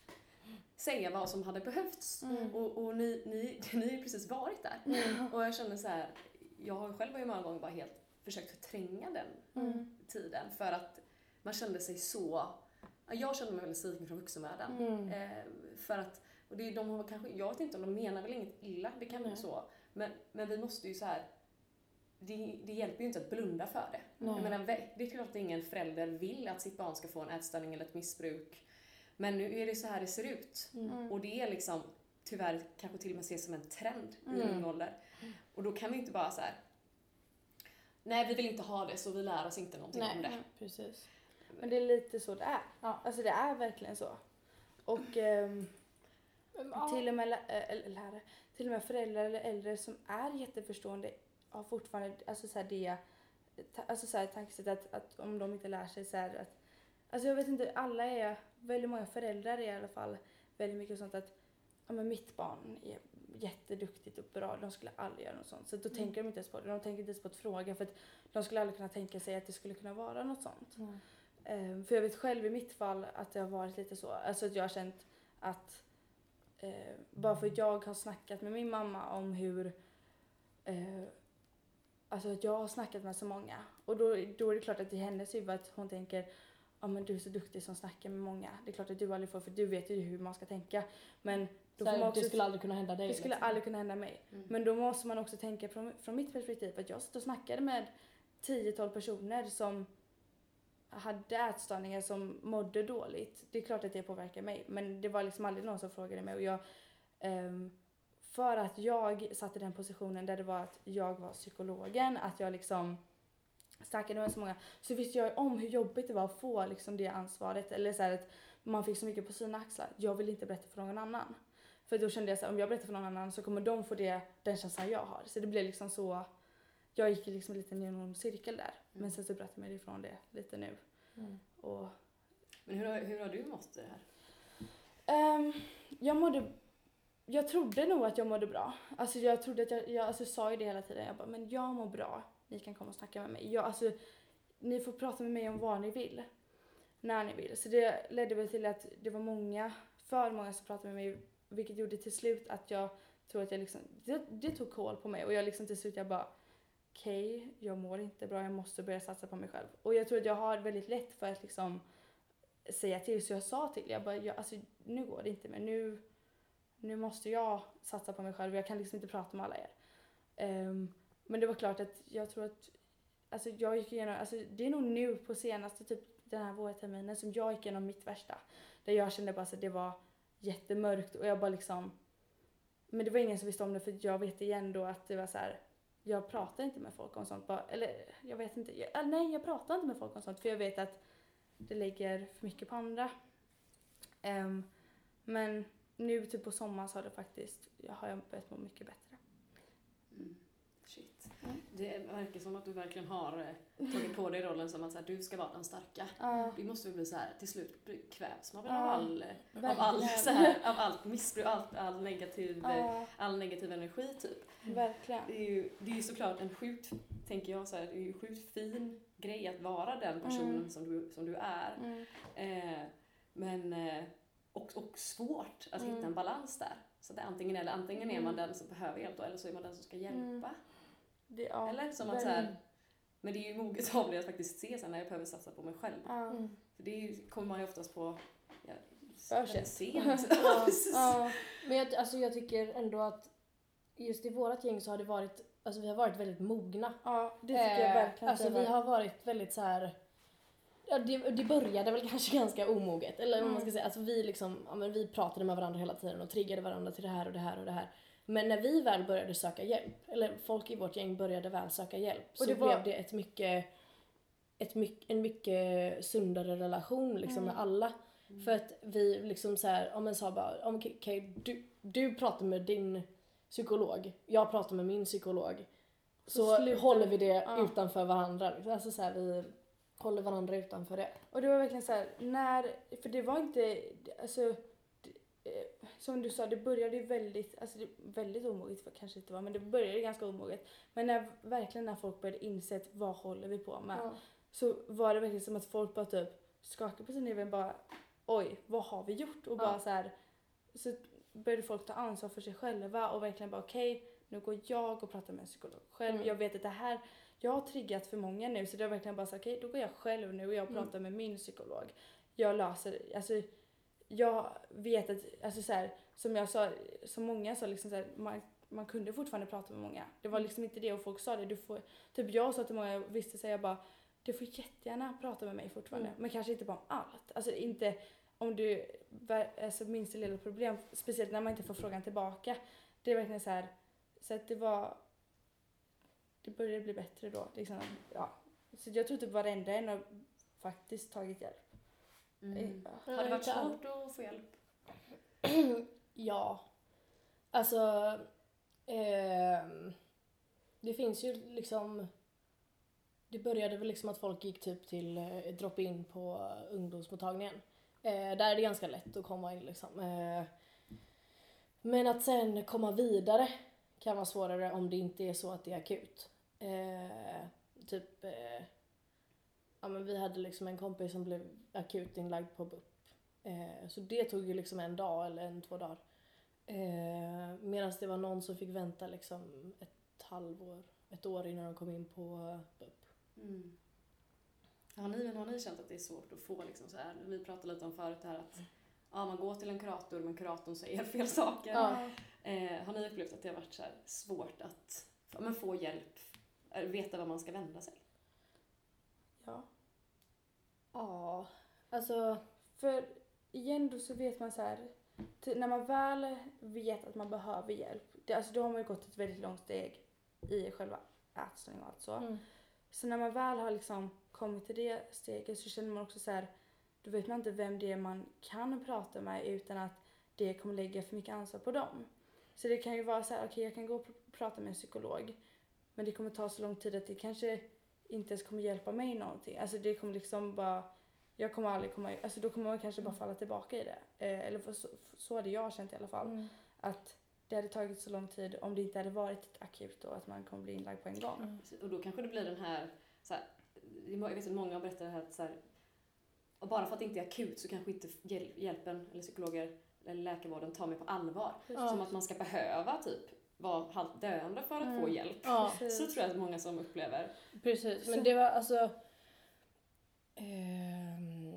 [SPEAKER 4] säga vad som hade behövts.
[SPEAKER 2] Mm.
[SPEAKER 4] Och, och ni, ni, ni har ju precis varit där.
[SPEAKER 2] Mm.
[SPEAKER 4] Och jag känner så här, jag har själv ju många gånger bara helt försökt förtränga den
[SPEAKER 2] Mm.
[SPEAKER 4] tiden för att man kände sig så, ja, jag kände mig väldigt sviken från vuxenvärlden.
[SPEAKER 2] Mm.
[SPEAKER 4] Eh, för att, och det, är- de har kanske, jag vet inte om de menar väl inget illa, det kan vara så. Men, men vi måste ju så här. Det, det hjälper ju inte att blunda för det. Jag menar, det är klart att ingen förälder vill att sitt barn ska få en ätstörning eller ett missbruk. Men nu är det så här det ser ut.
[SPEAKER 2] Mm.
[SPEAKER 4] Och det är liksom tyvärr kanske till och med ses som en trend i
[SPEAKER 2] Mm.
[SPEAKER 4] ung ålder. Och då kan vi inte bara så här. Nej, vi vill inte ha det så vi lär oss inte någonting om det.
[SPEAKER 2] Nej, precis.
[SPEAKER 3] men det är lite så det är.
[SPEAKER 2] Ja.
[SPEAKER 3] Alltså det är verkligen så. Och ehm, till och med lä- äh, eller lärare, till och med föräldrar eller äldre som är jätteförstående har fortfarande alltså så här det, ta, alltså så här tankesätt att, att om de inte lär sig så här att, alltså jag vet inte, alla är, väldigt många föräldrar är i alla fall väldigt mycket sånt att, ja men mitt barn är jätteduktigt och bra, de skulle aldrig göra något sånt. Så då
[SPEAKER 2] Mm.
[SPEAKER 3] tänker de inte ens på det, de tänker inte ens på att fråga för att de skulle aldrig kunna tänka sig att det skulle kunna vara något sånt.
[SPEAKER 2] Mm.
[SPEAKER 3] Ehm, för jag vet själv i mitt fall att det har varit lite så. Alltså att jag har känt att eh, bara för att jag har snackat med min mamma om hur eh, Alltså att jag har snackat med så många och då, då är det klart att i hennes huvud att hon tänker ja men du är så duktig som snackar med många. Det är klart att du aldrig får för du vet ju hur man ska tänka. Men då
[SPEAKER 2] Så
[SPEAKER 3] får man också
[SPEAKER 2] det skulle aldrig kunna hända dig.
[SPEAKER 3] det skulle
[SPEAKER 2] liksom.
[SPEAKER 3] aldrig kunna hända mig.
[SPEAKER 4] Mm.
[SPEAKER 3] Men då måste man också tänka från, från mitt perspektiv att jag satt och snackade med 10-12 personer som hade ätstörningar som mådde dåligt. Det är klart att det påverkar mig men det var liksom aldrig någon som frågade mig och jag ehm, för att jag satt i den positionen där det var att jag var psykologen, att jag liksom snackade med så många så visste jag om hur jobbigt det var att få liksom det ansvaret eller så här att man fick så mycket på sina axlar. Jag vill inte berätta för någon annan. För då kände jag så här, om jag berättar för någon annan så kommer de få det, den känslan jag har. Så det blev liksom så, jag gick liksom lite ner i någon cirkel där. Men
[SPEAKER 4] Mm.
[SPEAKER 3] sen så bröt jag mig ifrån det lite nu.
[SPEAKER 2] Mm.
[SPEAKER 3] Och,
[SPEAKER 4] Men hur har, hur har du mått det här?
[SPEAKER 3] ehm, jag mådde, jag trodde nog att jag mådde bra. Alltså jag trodde att jag, jag alltså, sa ju det hela tiden. Jag bara, men jag mår bra. Ni kan komma och snacka med mig. Jag, alltså, ni får prata med mig om vad ni vill. När ni vill. Så det ledde väl till att det var många, för många som pratade med mig. Vilket gjorde till slut att jag tror att jag liksom, det, det tog koll på mig. Och jag liksom till slut jag bara, okej, jag mår inte bra. Jag måste börja satsa på mig själv. Och jag tror att jag har väldigt lätt för att liksom säga till. Så jag sa till, jag bara, jag, alltså nu går det inte mer. Nu, nu måste jag satsa på mig själv. Jag kan liksom inte prata med alla er. Um, men det var klart att jag tror att, alltså jag gick igenom, alltså det är nog nu på senaste typ den här vårterminen som jag gick igenom mitt värsta. Där jag kände bara att det var jättemörkt och jag bara liksom, men det var ingen som visste om det för jag vet igen då att det var så här. Jag pratar inte med folk om sånt bara, eller jag vet inte, jag, äh, nej jag pratar inte med folk om sånt för jag vet att det lägger för mycket på andra. Um, men nu typ på sommaren så har det faktiskt, jag har jag börjat må mycket bättre.
[SPEAKER 4] Mm. Det verkar som att du verkligen har eh, tagit på dig rollen som att så här, du ska vara den starka.
[SPEAKER 3] Ja,
[SPEAKER 4] Det måste väl bli så här, till slut kvävs man väl av, all, av, all, så här, av allt missbruk, allt, all, negativ, eh,
[SPEAKER 3] ja,
[SPEAKER 4] all negativ energi typ.
[SPEAKER 3] verkligen.
[SPEAKER 4] Det är ju, det är ju såklart en sjukt, tänker jag, så här, det är ju en sjukt fin grej att vara den personen
[SPEAKER 3] Mm.
[SPEAKER 4] som, du, som du är.
[SPEAKER 3] Mm.
[SPEAKER 4] Eh, men, eh, och, och svårt att hitta
[SPEAKER 3] Mm.
[SPEAKER 4] en balans där. Så det är antingen eller, antingen är man
[SPEAKER 3] Mm.
[SPEAKER 4] den som behöver hjälp då, eller så är man den som ska hjälpa.
[SPEAKER 3] Mm. Det, ja,
[SPEAKER 4] Eller som att så här, men det är ju moget av dig att faktiskt se sen när jag behöver satsa på mig själv.
[SPEAKER 2] Mm.
[SPEAKER 4] För det ju, kommer man ju oftast på ja,
[SPEAKER 3] sent.
[SPEAKER 4] sent.
[SPEAKER 2] Ja.
[SPEAKER 3] Ja.
[SPEAKER 2] Men jag, alltså jag tycker ändå att just i vårat gäng så har det varit, alltså vi har varit väldigt mogna.
[SPEAKER 3] ja, det tycker jag
[SPEAKER 2] Eh,
[SPEAKER 3] verkligen. att
[SPEAKER 2] Alltså vi har varit väldigt så här. Ja, det, det började väl kanske ganska omoget. Eller vad man
[SPEAKER 3] Mm.
[SPEAKER 2] ska säga. Alltså vi, liksom, ja, men vi pratade med varandra hela tiden och triggade varandra till det här och det här och det här. Men när vi väl började söka hjälp, eller folk i vårt gäng började väl söka hjälp, så
[SPEAKER 3] det var-
[SPEAKER 2] blev det ett mycket, ett mycket, en mycket sundare relation liksom
[SPEAKER 3] Mm.
[SPEAKER 2] med alla. För att vi liksom så här, ja men sa bara, okej, okej, du, du pratar med din psykolog, jag pratar med min psykolog. Så,
[SPEAKER 3] slutar
[SPEAKER 2] håller
[SPEAKER 3] vi-
[SPEAKER 2] det
[SPEAKER 3] ja.
[SPEAKER 2] utanför varandra. liksom. Alltså så här, vi håller varandra utanför det.
[SPEAKER 3] Och det var verkligen så här, när, för det var inte, alltså, eh, som du sa, det började ju väldigt, alltså det, väldigt omoget för kanske inte var, men det började ganska omoget. Men när, verkligen när folk började inse vad håller vi på med? Så var det verkligen som att folk bara typ skakade på sin huvud bara oj, vad har vi gjort? Och bara
[SPEAKER 2] Ja.
[SPEAKER 3] så här, så började folk ta ansvar för sig själva och verkligen bara okej, nu går jag och pratar med en psykolog själv.
[SPEAKER 2] Mm.
[SPEAKER 3] Jag vet att det här, jag har triggat för många nu så det var verkligen bara så okej, då går jag själv nu och jag
[SPEAKER 2] Mm.
[SPEAKER 3] pratar med min psykolog. Jag löser alltså jag vet att, alltså så här, som jag sa, som många sa liksom så här, man, man kunde fortfarande prata med många. Det var liksom inte det och folk sa det. Du får, typ jag sa till många jag visste säga bara, du får jättegärna prata med mig fortfarande.
[SPEAKER 2] Mm.
[SPEAKER 3] Men kanske inte bara om allt. Alltså inte om du, alltså minsta lilla problem, speciellt när man inte får frågan tillbaka. Det är verkligen så här, så att det var, det började bli bättre då. Liksom, ja. Så jag tror typ varenda en har faktiskt tagit hjälp.
[SPEAKER 4] Mm.
[SPEAKER 3] Ja.
[SPEAKER 4] Har det varit svårt att få hjälp?
[SPEAKER 2] Ja. Alltså. ehm, det finns ju liksom. Det började väl liksom att folk gick typ till eh, drop-in på ungdomsmottagningen. Eh, där är det ganska lätt att komma in liksom. Eh, men att sen komma vidare kan vara svårare om det inte är så att det är akut. Eh, typ. Ja men vi hade liksom en kompis som blev akut inlagd på BUP. Eh, så det tog ju liksom en dag eller en, två dagar. Eh, Medan det var någon som fick vänta liksom ett halvår, ett år innan de kom in på BUP.
[SPEAKER 4] Mm. Har, ni, har ni känt att det är svårt att få liksom så här, vi pratade lite om förut här att ja, man går till en kurator men kuratorn säger fel saker.
[SPEAKER 2] Ja.
[SPEAKER 4] Eh, har ni upplevt att det har varit så svårt att ja, men få hjälp, eh, veta var man ska vända sig?
[SPEAKER 3] Ja.
[SPEAKER 2] Ja, alltså.
[SPEAKER 3] För igen då så vet man så här, när man väl vet att man behöver hjälp, det, alltså då har man ju gått ett väldigt långt steg i själva ätstörningen och allt så.
[SPEAKER 2] Mm.
[SPEAKER 3] Så när man väl har liksom kommit till det steget så känner man också så här, då vet man inte vem det är man kan prata med utan att det kommer lägga för mycket ansvar på dem. Så det kan ju vara så här, okej jag kan gå och pr- prata med en psykolog men det kommer ta så lång tid att det kanske inte ens kommer hjälpa mig någonting. Alltså det kommer liksom bara, jag kommer aldrig komma, alltså då kommer man kanske bara falla tillbaka i det. Eh, eller för så, så hade jag känt i alla fall.
[SPEAKER 2] Mm.
[SPEAKER 3] Att det hade tagit så lång tid om det inte hade varit akut och att man kommer bli inlagd på en gång.
[SPEAKER 2] Mm.
[SPEAKER 4] Och då kanske det blir den här, så här jag vet att många det här att så här, och bara för att det inte är akut så kanske inte hjäl- hjälpen eller psykologer eller läkarvården tar mig på allvar.
[SPEAKER 2] Ja.
[SPEAKER 4] Som att man ska behöva typ vara halvt döende för att
[SPEAKER 3] Mm.
[SPEAKER 4] få hjälp.
[SPEAKER 2] Ja.
[SPEAKER 4] Så tror jag att många som upplever.
[SPEAKER 2] precis. Men det var alltså. ehm,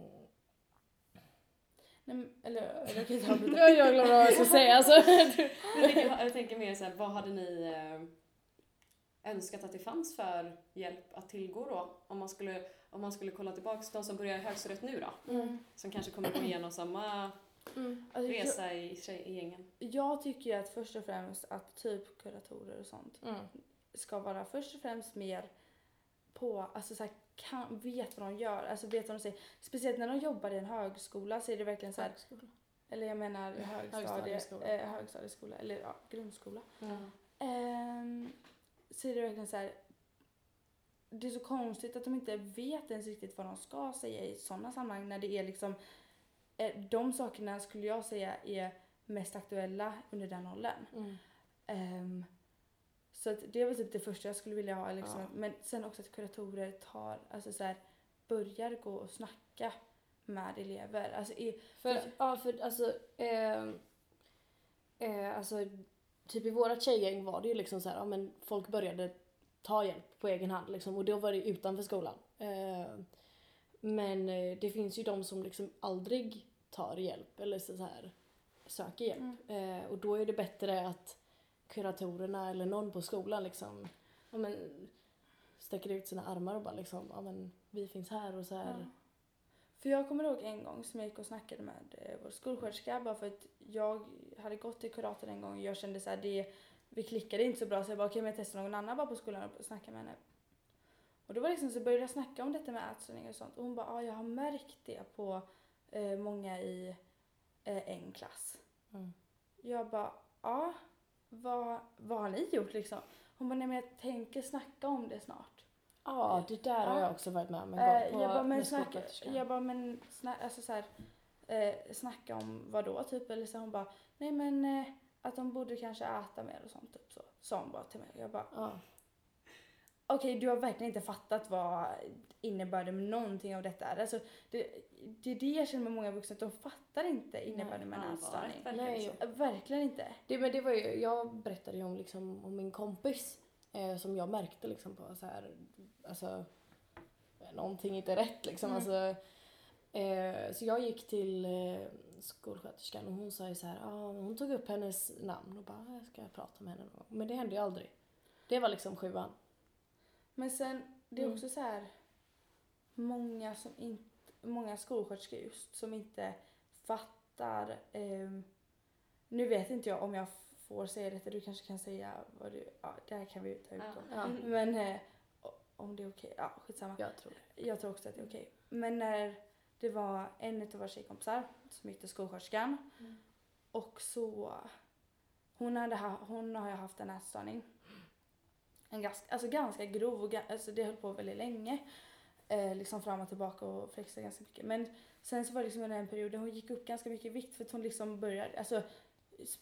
[SPEAKER 3] Nej, eller, eller jag kan inte avbryta.
[SPEAKER 2] Ja, jag glömde vad jag skulle säga. Alltså.
[SPEAKER 4] Jag tänker, jag tänker mer så här, vad hade ni eh, önskat att det fanns för hjälp att tillgå då? Om man skulle, om man skulle kolla tillbaka de som börjar i högstadiet nu då?
[SPEAKER 3] Mm.
[SPEAKER 4] Som kanske kommer gå igenom samma
[SPEAKER 2] Mm.
[SPEAKER 3] Alltså, jag,
[SPEAKER 4] resa i, tjej, i gängen.
[SPEAKER 3] jag tycker ju att först och främst att typ kuratorer och sånt
[SPEAKER 2] Mm.
[SPEAKER 3] ska vara först och främst mer på, alltså så här, kan, vet vad de gör, alltså vet vad de säger. Speciellt när de jobbar i en högskola så är det verkligen så här, eller jag menar högstadie,
[SPEAKER 2] Högstadieskola.
[SPEAKER 3] eh, högstadieskola eller ja, grundskola.
[SPEAKER 2] Mm.
[SPEAKER 3] Ehm, så är det verkligen så här. Det är så konstigt att de inte vet ens riktigt vad de ska säga i sådana sammanhang när det är liksom eh, de sakerna skulle jag säga är mest aktuella under den åldern.
[SPEAKER 2] Mm.
[SPEAKER 3] Ehm, så att det var typ det första jag skulle vilja ha. Liksom.
[SPEAKER 2] Ja.
[SPEAKER 3] Men sen också att kuratorer tar, alltså så här, börjar gå och snacka med elever. Alltså i,
[SPEAKER 2] För, ja, för alltså, eh, eh, alltså, typ i våra tjejgäng var det ju liksom så här, ja men folk började ta hjälp på egen hand liksom och då var det utanför skolan. Eh, men eh, det finns ju de som liksom aldrig tar hjälp eller så här söker hjälp. Eh, och då är det bättre att kuratorerna eller någon på skolan liksom, ja men sträcker ut sina armar och bara liksom, ja men vi finns här och så här.
[SPEAKER 3] Ja. För jag kommer ihåg en gång som jag gick och snackade med eh, vår skolsköterska bara för att jag hade gått till kuratorn en gång och jag kände så här, det, vi klickade inte så bra så jag bara okej men jag testar någon annan bara på skolan och snacka med henne. Och då var liksom så började jag snacka om detta med ätstörningar och sånt och hon bara ja jag har märkt det på eh, många i eh, en klass.
[SPEAKER 2] Mm.
[SPEAKER 3] Jag bara ja vad, vad har ni gjort liksom? Hon bara nej men jag tänker snacka om det snart.
[SPEAKER 2] Ja, det där har
[SPEAKER 3] Ja.
[SPEAKER 2] jag också varit med om en
[SPEAKER 3] Eh,
[SPEAKER 2] gång på
[SPEAKER 3] jag bara, men snacka, jag bara, men sna, alltså så här, eh, snacka om vad då typ? Eller så hon bara, nej men eh, att de borde kanske äta mer och sånt typ så. Sa hon bara till mig. Jag bara,
[SPEAKER 2] Ja.
[SPEAKER 3] Okej du har verkligen inte fattat vad innebörden med någonting av detta är. Alltså, det, det är det jag känner med många vuxna, att de fattar inte innebörden med en ätstörning. Eh, Verkligen inte.
[SPEAKER 2] Det, men det var ju, jag berättade ju om, liksom, om min kompis eh, som jag märkte liksom på så här, alltså någonting inte rätt liksom.
[SPEAKER 3] Mm.
[SPEAKER 2] Alltså, eh, så jag gick till eh, skolsköterskan och hon sa ju så här, ah, hon tog upp hennes namn och bara, jag ska prata med henne någon gång. Men det hände ju aldrig. Det var liksom sjuan.
[SPEAKER 3] Men sen, det är
[SPEAKER 2] Mm.
[SPEAKER 3] också så här många som inte, många skolsköterskor just som inte fattar, ehm, nu vet inte jag om jag får säga detta, du kanske kan säga vad du, ja det här kan vi ta ut om.
[SPEAKER 2] Ja,
[SPEAKER 4] Mm.
[SPEAKER 3] Men eh, om det är okej, ja skitsamma.
[SPEAKER 2] jag tror.
[SPEAKER 3] Jag tror också att det är okej. Men när det var en av våra tjejkompisar som gick till skolsköterskan
[SPEAKER 2] Mm.
[SPEAKER 3] och så hon, hade ha, hon har ju haft en ätstörning. En ganska, alltså ganska grov och alltså det höll på väldigt länge. Eh, liksom fram och tillbaka och flexade ganska mycket. Men sen så var det liksom under en period där hon gick upp ganska mycket i vikt för att hon liksom började, alltså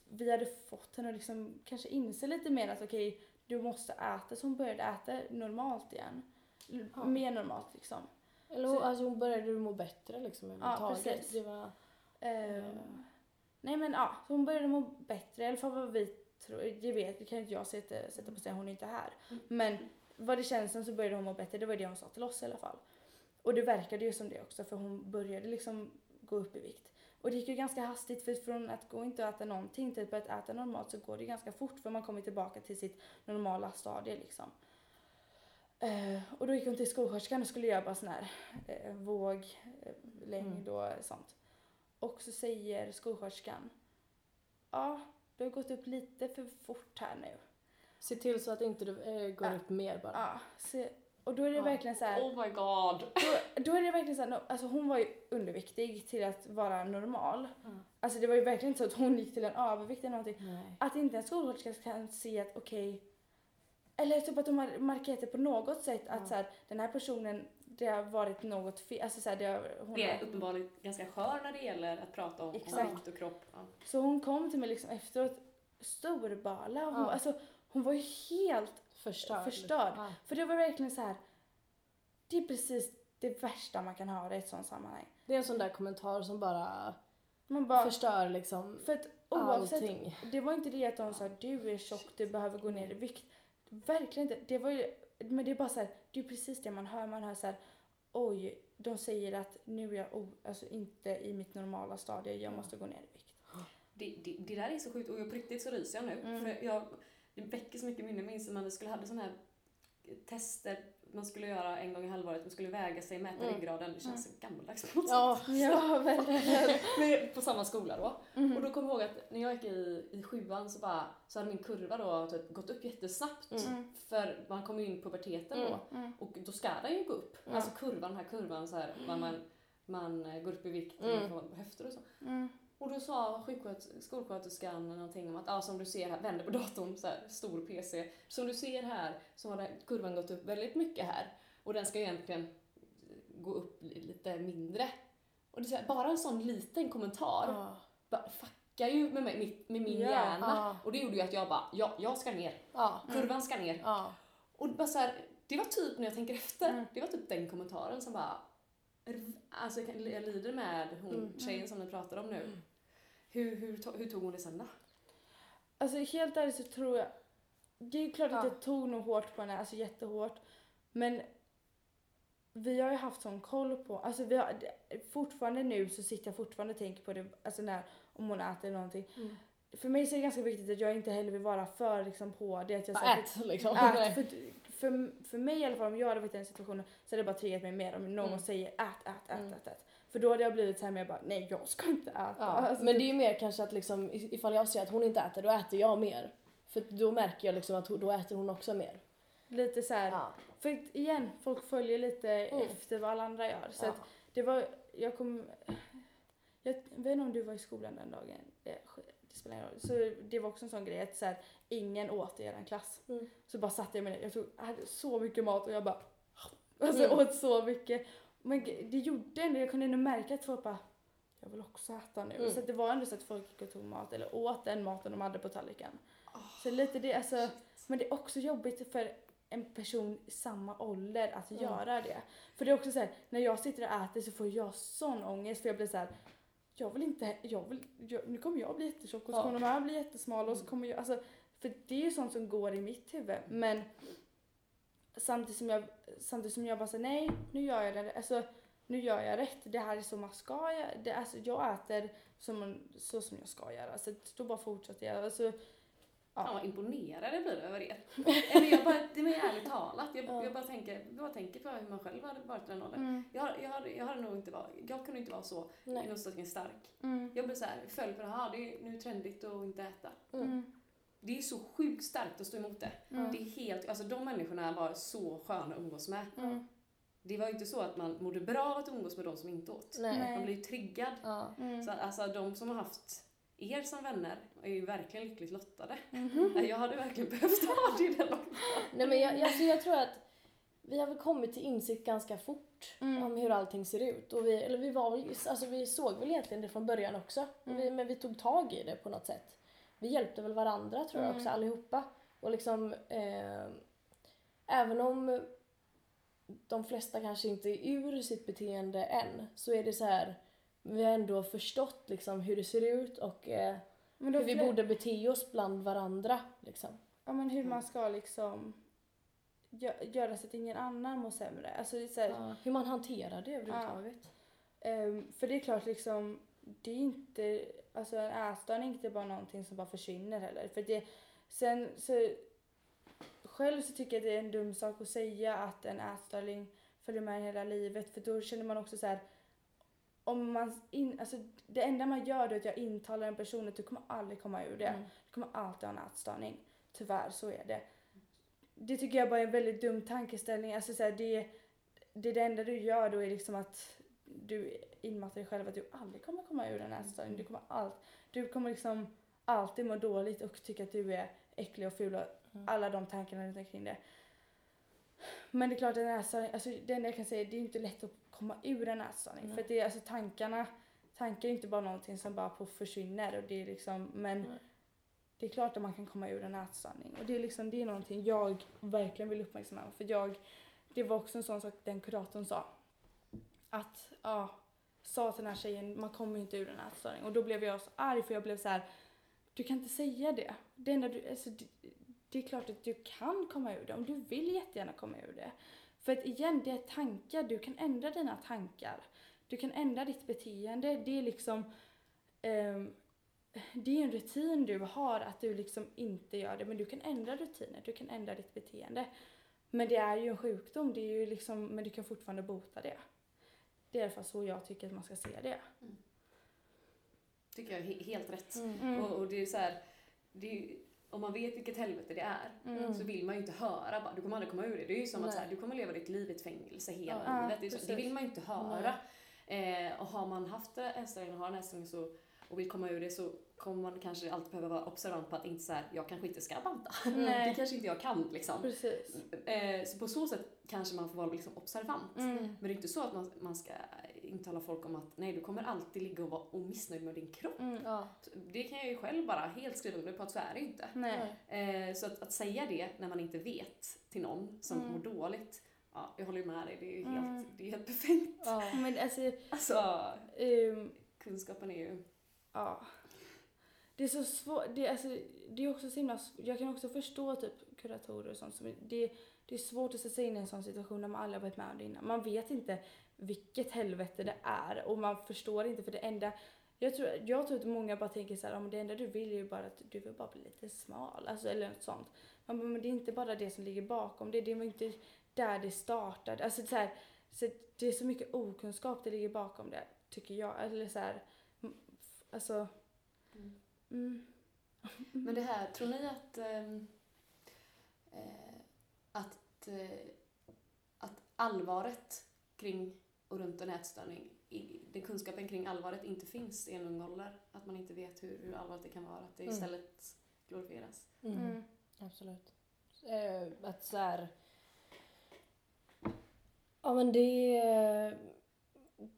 [SPEAKER 3] vi hade fått henne att liksom kanske inse lite mer att okej, du måste äta. Så hon började äta normalt igen.
[SPEAKER 2] Ja.
[SPEAKER 3] Mer normalt liksom.
[SPEAKER 2] Eller hon,
[SPEAKER 3] Så-
[SPEAKER 2] alltså, hon började må bättre liksom överhuvudtaget.
[SPEAKER 3] precis.
[SPEAKER 2] det var,
[SPEAKER 3] Ehm, Nej men ja, så hon började må bättre. I alla fall vad vi. Det vet det kan inte jag sätta, sätta på sig, hon är inte här.
[SPEAKER 4] Mm.
[SPEAKER 3] Men vad det känns som så började hon må bättre. Det var det hon sa till oss i alla fall. Och det verkade ju som det också för hon började liksom gå upp i vikt. Och det gick ju ganska hastigt för från att gå inte att äta någonting till att äta normalt så går det ganska fort för man kommer tillbaka till sitt normala stadie liksom. Eh, och då gick hon till skolsköterskan och skulle göra bara sån här eh, våg, eh, längd och sånt. Och så säger skolsköterskan, ja du har gått upp lite för fort här nu.
[SPEAKER 2] se till så att inte du eh, går
[SPEAKER 3] Ja.
[SPEAKER 2] upp mer bara.
[SPEAKER 3] Ja, så, och då är det
[SPEAKER 2] Ja.
[SPEAKER 3] verkligen så här,
[SPEAKER 4] Oh my god.
[SPEAKER 3] då, då är det verkligen så här, no- alltså hon var ju underviktig till att vara normal.
[SPEAKER 2] Mm.
[SPEAKER 3] Alltså det var ju verkligen inte så att hon gick till en övervikt eller någonting.
[SPEAKER 2] Nej.
[SPEAKER 3] Att inte en skolsköterska kan se att okej, eller typ att de har markerat det på något sätt att
[SPEAKER 2] Ja.
[SPEAKER 3] så här, den här personen, det har varit något fel, alltså så här, det har, hon
[SPEAKER 4] Det
[SPEAKER 3] har,
[SPEAKER 4] är uppenbarligen ganska skör när det gäller att prata om,
[SPEAKER 3] Exakt.
[SPEAKER 4] vikt och kropp. Ja.
[SPEAKER 3] Så hon kom till mig liksom efteråt storbala hon,
[SPEAKER 2] Ja.
[SPEAKER 3] alltså, hon var ju helt
[SPEAKER 2] Förstörd.
[SPEAKER 3] Förstörd.
[SPEAKER 2] Ja.
[SPEAKER 3] För det var verkligen så här. Det är precis det värsta man kan höra i ett sånt sammanhang.
[SPEAKER 2] Det är en sån där kommentar som bara,
[SPEAKER 3] Man bara,
[SPEAKER 2] förstör liksom
[SPEAKER 3] för att oavsett,
[SPEAKER 2] allting.
[SPEAKER 3] det var inte det att de sa du är tjock, du behöver gå ner i vikt. Verkligen inte. Det var ju, men det är bara så här, det är precis det man hör. Man hör så här, oj, de säger att nu är jag o, alltså inte i mitt normala stadie, jag
[SPEAKER 2] Ja.
[SPEAKER 3] måste gå ner i vikt.
[SPEAKER 4] Det, det, det där är så sjukt och jag på riktigt så ryser jag nu.
[SPEAKER 3] Mm.
[SPEAKER 4] För jag, det väcker så mycket minne. Jag minns när man skulle hade sådana här tester man skulle göra en gång i halvåret. Man skulle väga sig, mäta
[SPEAKER 2] Mm.
[SPEAKER 4] ryggraden. Det känns så gammaldags på något
[SPEAKER 2] Ja,
[SPEAKER 3] Ja, verkligen.
[SPEAKER 4] Men på samma skola då.
[SPEAKER 3] Mm.
[SPEAKER 4] Och då kommer jag ihåg att när jag gick i, i sjuan så, bara, så hade min kurva då typ gått upp jättesnabbt.
[SPEAKER 2] Mm.
[SPEAKER 3] Mm.
[SPEAKER 4] För man kommer ju in i puberteten
[SPEAKER 2] Mm.
[SPEAKER 4] då.
[SPEAKER 3] Mm.
[SPEAKER 4] Och då ska den ju gå upp.
[SPEAKER 2] Ja.
[SPEAKER 4] Alltså kurvan, den här kurvan så här, man, man, man går upp i vikt och
[SPEAKER 2] Mm.
[SPEAKER 4] man får höfter och så.
[SPEAKER 3] Mm.
[SPEAKER 4] Och då sa skolsköterskan någonting om att ah, som du ser här, vänder på datorn, så här, stor PC. Som du ser här så har den, kurvan gått upp väldigt mycket här. Och den ska egentligen gå upp li- lite mindre. Och det är bara en sån liten kommentar
[SPEAKER 2] Ja.
[SPEAKER 4] bara fuckar ju med, mig, med, min
[SPEAKER 3] Ja,
[SPEAKER 4] hjärna.
[SPEAKER 2] ja.
[SPEAKER 4] Och det gjorde ju att jag bara, ja, jag ska ner.
[SPEAKER 2] Ja.
[SPEAKER 4] Kurvan ska ner. Och bara så här, det var typ när jag tänker efter,
[SPEAKER 3] Mm.
[SPEAKER 4] det var typ den kommentaren som bara, alltså jag, kan, jag lider med hon
[SPEAKER 2] Mm.
[SPEAKER 4] tjejen som ni pratar om nu. Hur, hur, hur tog hon det sen då?
[SPEAKER 3] Alltså helt ärligt så tror jag, det är klart att
[SPEAKER 2] Ja.
[SPEAKER 3] jag tog nog hårt på henne, alltså jättehårt. Men vi har ju haft sån koll på, alltså vi har, fortfarande nu så sitter jag fortfarande och tänker på det, alltså när, om hon äter någonting.
[SPEAKER 2] Mm.
[SPEAKER 3] För mig så är det ganska viktigt att jag inte heller vill vara för liksom på det. Att jag, så
[SPEAKER 2] ät liksom.
[SPEAKER 3] Ät, för, för, för mig i alla fall, om jag hade varit i den situationen så hade det bara triggat mig mer om någon
[SPEAKER 2] Mm.
[SPEAKER 3] säger ät, ät, ät,
[SPEAKER 2] Mm.
[SPEAKER 3] ät, ät. För då hade jag blivit så här mer bara, nej jag ska inte äta.
[SPEAKER 2] Ja.
[SPEAKER 3] Alltså,
[SPEAKER 2] Men det är ju mer kanske att liksom, ifall jag ser att hon inte äter, då äter jag mer. För då märker jag liksom att hon, då äter hon också mer.
[SPEAKER 3] Lite så här,
[SPEAKER 2] Ja.
[SPEAKER 3] för igen, folk följer lite
[SPEAKER 2] Mm.
[SPEAKER 3] efter vad alla andra gör. Så
[SPEAKER 2] Ja.
[SPEAKER 3] att det var, jag kom, jag vet inte om du var i skolan den dagen. Det, det spelar ingen roll. Så det var också en sån grej att så här, ingen åt i er klass.
[SPEAKER 2] Mm.
[SPEAKER 3] Så bara satt jag med det. Jag, tog, jag hade så mycket mat och jag bara alltså,
[SPEAKER 2] Mm.
[SPEAKER 3] åt så mycket. Men det gjorde ändå, jag kunde ändå märka att folk bara jag vill också äta nu.
[SPEAKER 2] Mm.
[SPEAKER 3] Så det var ändå så att folk gick och tog mat eller åt den maten de hade på tallriken. Så lite det, alltså, men det är också jobbigt för en person i samma ålder att
[SPEAKER 2] Mm.
[SPEAKER 3] göra det. För det är också så här, när jag sitter och äter så får jag sån ångest för jag blir så här. Jag vill inte, jag vill, jag, nu kommer jag bli jättetjock och så
[SPEAKER 2] Ja.
[SPEAKER 3] kommer de här bli jättesmala och så kommer jag, alltså för det är ju sånt som går i mitt huvud men samtidigt som jag, samtidigt som jag bara säger nej, nu gör jag det, alltså nu gör jag rätt, det här är så man ska göra, det, alltså jag äter som så som jag ska göra så då bara fortsätter jag. Alltså, Ja.
[SPEAKER 4] Fan vad imponerad jag blir över er. Eller jag bara, det är ärligt talat, jag,
[SPEAKER 2] Ja.
[SPEAKER 4] jag bara tänker, bara tänker på hur man själv hade varit i den åldern.
[SPEAKER 3] mm,
[SPEAKER 4] Jag, jag, jag hade nog inte varit, jag kunde inte vara så
[SPEAKER 2] Nej.
[SPEAKER 4] i stark.
[SPEAKER 3] mm,
[SPEAKER 4] Jag blev så här, följd på det här, det är nu trendigt att inte äta.
[SPEAKER 3] mm,
[SPEAKER 4] Det är så sjukt starkt att stå emot det.
[SPEAKER 3] mm,
[SPEAKER 4] Det är helt, alltså de människorna var så sköna att umgås med.
[SPEAKER 3] mm,
[SPEAKER 4] Det var ju inte så att man mådde bra av att umgås med de som inte åt.
[SPEAKER 2] Nej.
[SPEAKER 4] Man blev ju triggad.
[SPEAKER 2] Ja.
[SPEAKER 3] mm,
[SPEAKER 4] Så alltså de som har haft er som vänner är ju verkligen lyckligt lottade.
[SPEAKER 3] mhm.
[SPEAKER 4] Jag hade verkligen behövt ha det i den.
[SPEAKER 2] Nej men jag, alltså jag tror att vi har väl kommit till insikt ganska fort
[SPEAKER 3] Mm.
[SPEAKER 2] om hur allting ser ut. Och vi, eller vi, var alltså vi såg väl egentligen det från början också.
[SPEAKER 3] Mm.
[SPEAKER 2] Vi, men vi tog tag i det på något sätt. Vi hjälpte väl varandra tror jag
[SPEAKER 3] Mm.
[SPEAKER 2] också allihopa. Och liksom, eh, även om de flesta kanske inte är ur sitt beteende än så är det så här vi har ändå förstått liksom hur det ser ut och eh, hur vi borde bete oss bland varandra. Liksom.
[SPEAKER 3] Ja men hur man ska liksom gö- göra så att ingen annan mår sämre. Alltså det är så här,
[SPEAKER 2] Ja, hur man hanterar det överhuvudtaget.
[SPEAKER 3] ehm, för det är klart liksom, det är inte, alltså en ätstörning är inte bara någonting som bara försvinner heller. För det, sen så, själv så tycker jag det är en dum sak att säga att en ätstörning följer med hela livet för då känner man också så här om man in, alltså det enda man gör då är att jag intalar en person att du kommer aldrig komma ur det.
[SPEAKER 2] Mm.
[SPEAKER 3] Du kommer alltid ha en ätstörning. Tyvärr, så är det. Det tycker jag bara är en väldigt dum tankeställning. Alltså, så här, det, det, är det enda du gör då är liksom att du inmatar dig själv att du aldrig kommer komma ur en ätstörning. Du kommer, allt, du kommer liksom alltid må dåligt och tycka att du är äcklig och ful och
[SPEAKER 2] Mm.
[SPEAKER 3] alla de tankarna runt omkring det. Men det är klart att en ätstörning, alltså det enda jag kan säga är det är inte lätt att komma ur en ätstörning.
[SPEAKER 2] Nej.
[SPEAKER 3] För att det är alltså tankarna, tankar är inte bara någonting som bara på försvinner och det är liksom, men
[SPEAKER 2] Nej.
[SPEAKER 3] det är klart att man kan komma ur en ätstörning. Och det är liksom, det är någonting jag verkligen vill uppmärksamma. För jag, det var också en sån sak den kuratorn sa. Att, ja, sa till den här tjejen, man kommer inte ur en ätstörning. Och då blev jag så arg för jag blev så här, du kan inte säga det. Det, enda du, alltså, det, det är klart att du kan komma ur det om du vill jättegärna komma ur det. För att igen, det är tankar, du kan ändra dina tankar. Du kan ändra ditt beteende. Det är liksom, ehm, det är en rutin du har att du liksom inte gör det men du kan ändra rutiner, du kan ändra ditt beteende. Men det är ju en sjukdom, det är ju liksom, men du kan fortfarande bota det. Det är i alla fall så jag tycker att man ska se det.
[SPEAKER 4] Tycker jag är he- helt rätt.
[SPEAKER 2] Mm.
[SPEAKER 4] Och, och det är så här, det är, om man vet vilket helvete det är
[SPEAKER 3] Mm.
[SPEAKER 4] så vill man ju inte höra bara, du kommer aldrig komma ur det. Det är ju som att
[SPEAKER 2] Nej.
[SPEAKER 4] så här, du kommer leva ditt liv i ett fängelse hela
[SPEAKER 3] Ja,
[SPEAKER 4] livet. Det, så, det vill man ju inte höra. Eh, och har man haft ätstörning och har en ätstörning så och vill komma ur det så kommer man kanske alltid behöva vara observant på att inte så här, jag kanske inte ska banta. Det
[SPEAKER 3] Nej,
[SPEAKER 4] kanske inte jag kan liksom.
[SPEAKER 3] precis.
[SPEAKER 4] Eh, så på så sätt kanske man får vara liksom observant.
[SPEAKER 3] Mm.
[SPEAKER 4] Men det är inte så att man, man ska intala folk om att nej, du kommer alltid ligga och vara missnöjd med din kropp.
[SPEAKER 3] Mm.
[SPEAKER 2] Ja.
[SPEAKER 4] Det kan jag ju själv bara helt skriva under på att så är det inte.
[SPEAKER 3] Nej.
[SPEAKER 4] Eh, så att, att säga det när man inte vet till någon som
[SPEAKER 3] Mm.
[SPEAKER 4] mår dåligt, ja, jag håller ju med dig, det är ju helt,
[SPEAKER 3] Mm.
[SPEAKER 4] det är helt befängt.
[SPEAKER 2] Ja.
[SPEAKER 3] Men alltså,
[SPEAKER 4] Alltså,
[SPEAKER 3] ehm,
[SPEAKER 4] kunskapen är ju...
[SPEAKER 3] ja. Det är så svårt, det, alltså, det är också så himla, jag kan också förstå typ kuratorer och sånt. Som, det, det är svårt att sätta sig in i en sån situation när man aldrig har varit med om det innan. Man vet inte vilket helvete det är och man förstår inte för det enda jag tror, jag tror att många bara tänker så här, om det enda du vill är ju bara att du vill bara bli lite smal, alltså, eller något sånt. Men, men det är inte bara det som ligger bakom det, det var inte där det startade. Alltså så här, så det är så mycket okunskap det ligger bakom det, tycker jag. Eller så här, alltså,
[SPEAKER 4] Mm
[SPEAKER 3] mm,
[SPEAKER 4] Men det här, tror ni att, ehm, eh, att, eh, att allvaret kring och runt en ätstörning, i, den kunskapen kring allvaret inte finns i en ung ålder? Att man inte vet hur, hur allvarligt det kan vara, att det
[SPEAKER 2] Mm.
[SPEAKER 4] istället glorifieras?
[SPEAKER 2] Mm.
[SPEAKER 3] mm,
[SPEAKER 2] Absolut. Eh, att så här... Ja men det...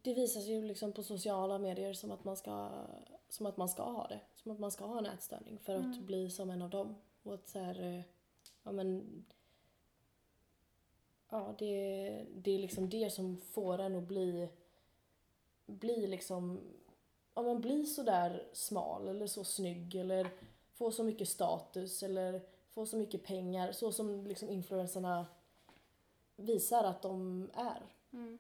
[SPEAKER 2] Det visas ju liksom på sociala medier som att man ska, som att man ska ha det. Som att man ska ha en ätstörning för att
[SPEAKER 3] Mm.
[SPEAKER 2] bli som en av dem. Och att så här... eh, Ja men... Ja det, det är liksom det som får en att bli... Bli liksom... Ja men bli så där smal eller så snygg eller få så mycket status eller få så mycket pengar, så som liksom influencerna visar att de är.
[SPEAKER 3] mm,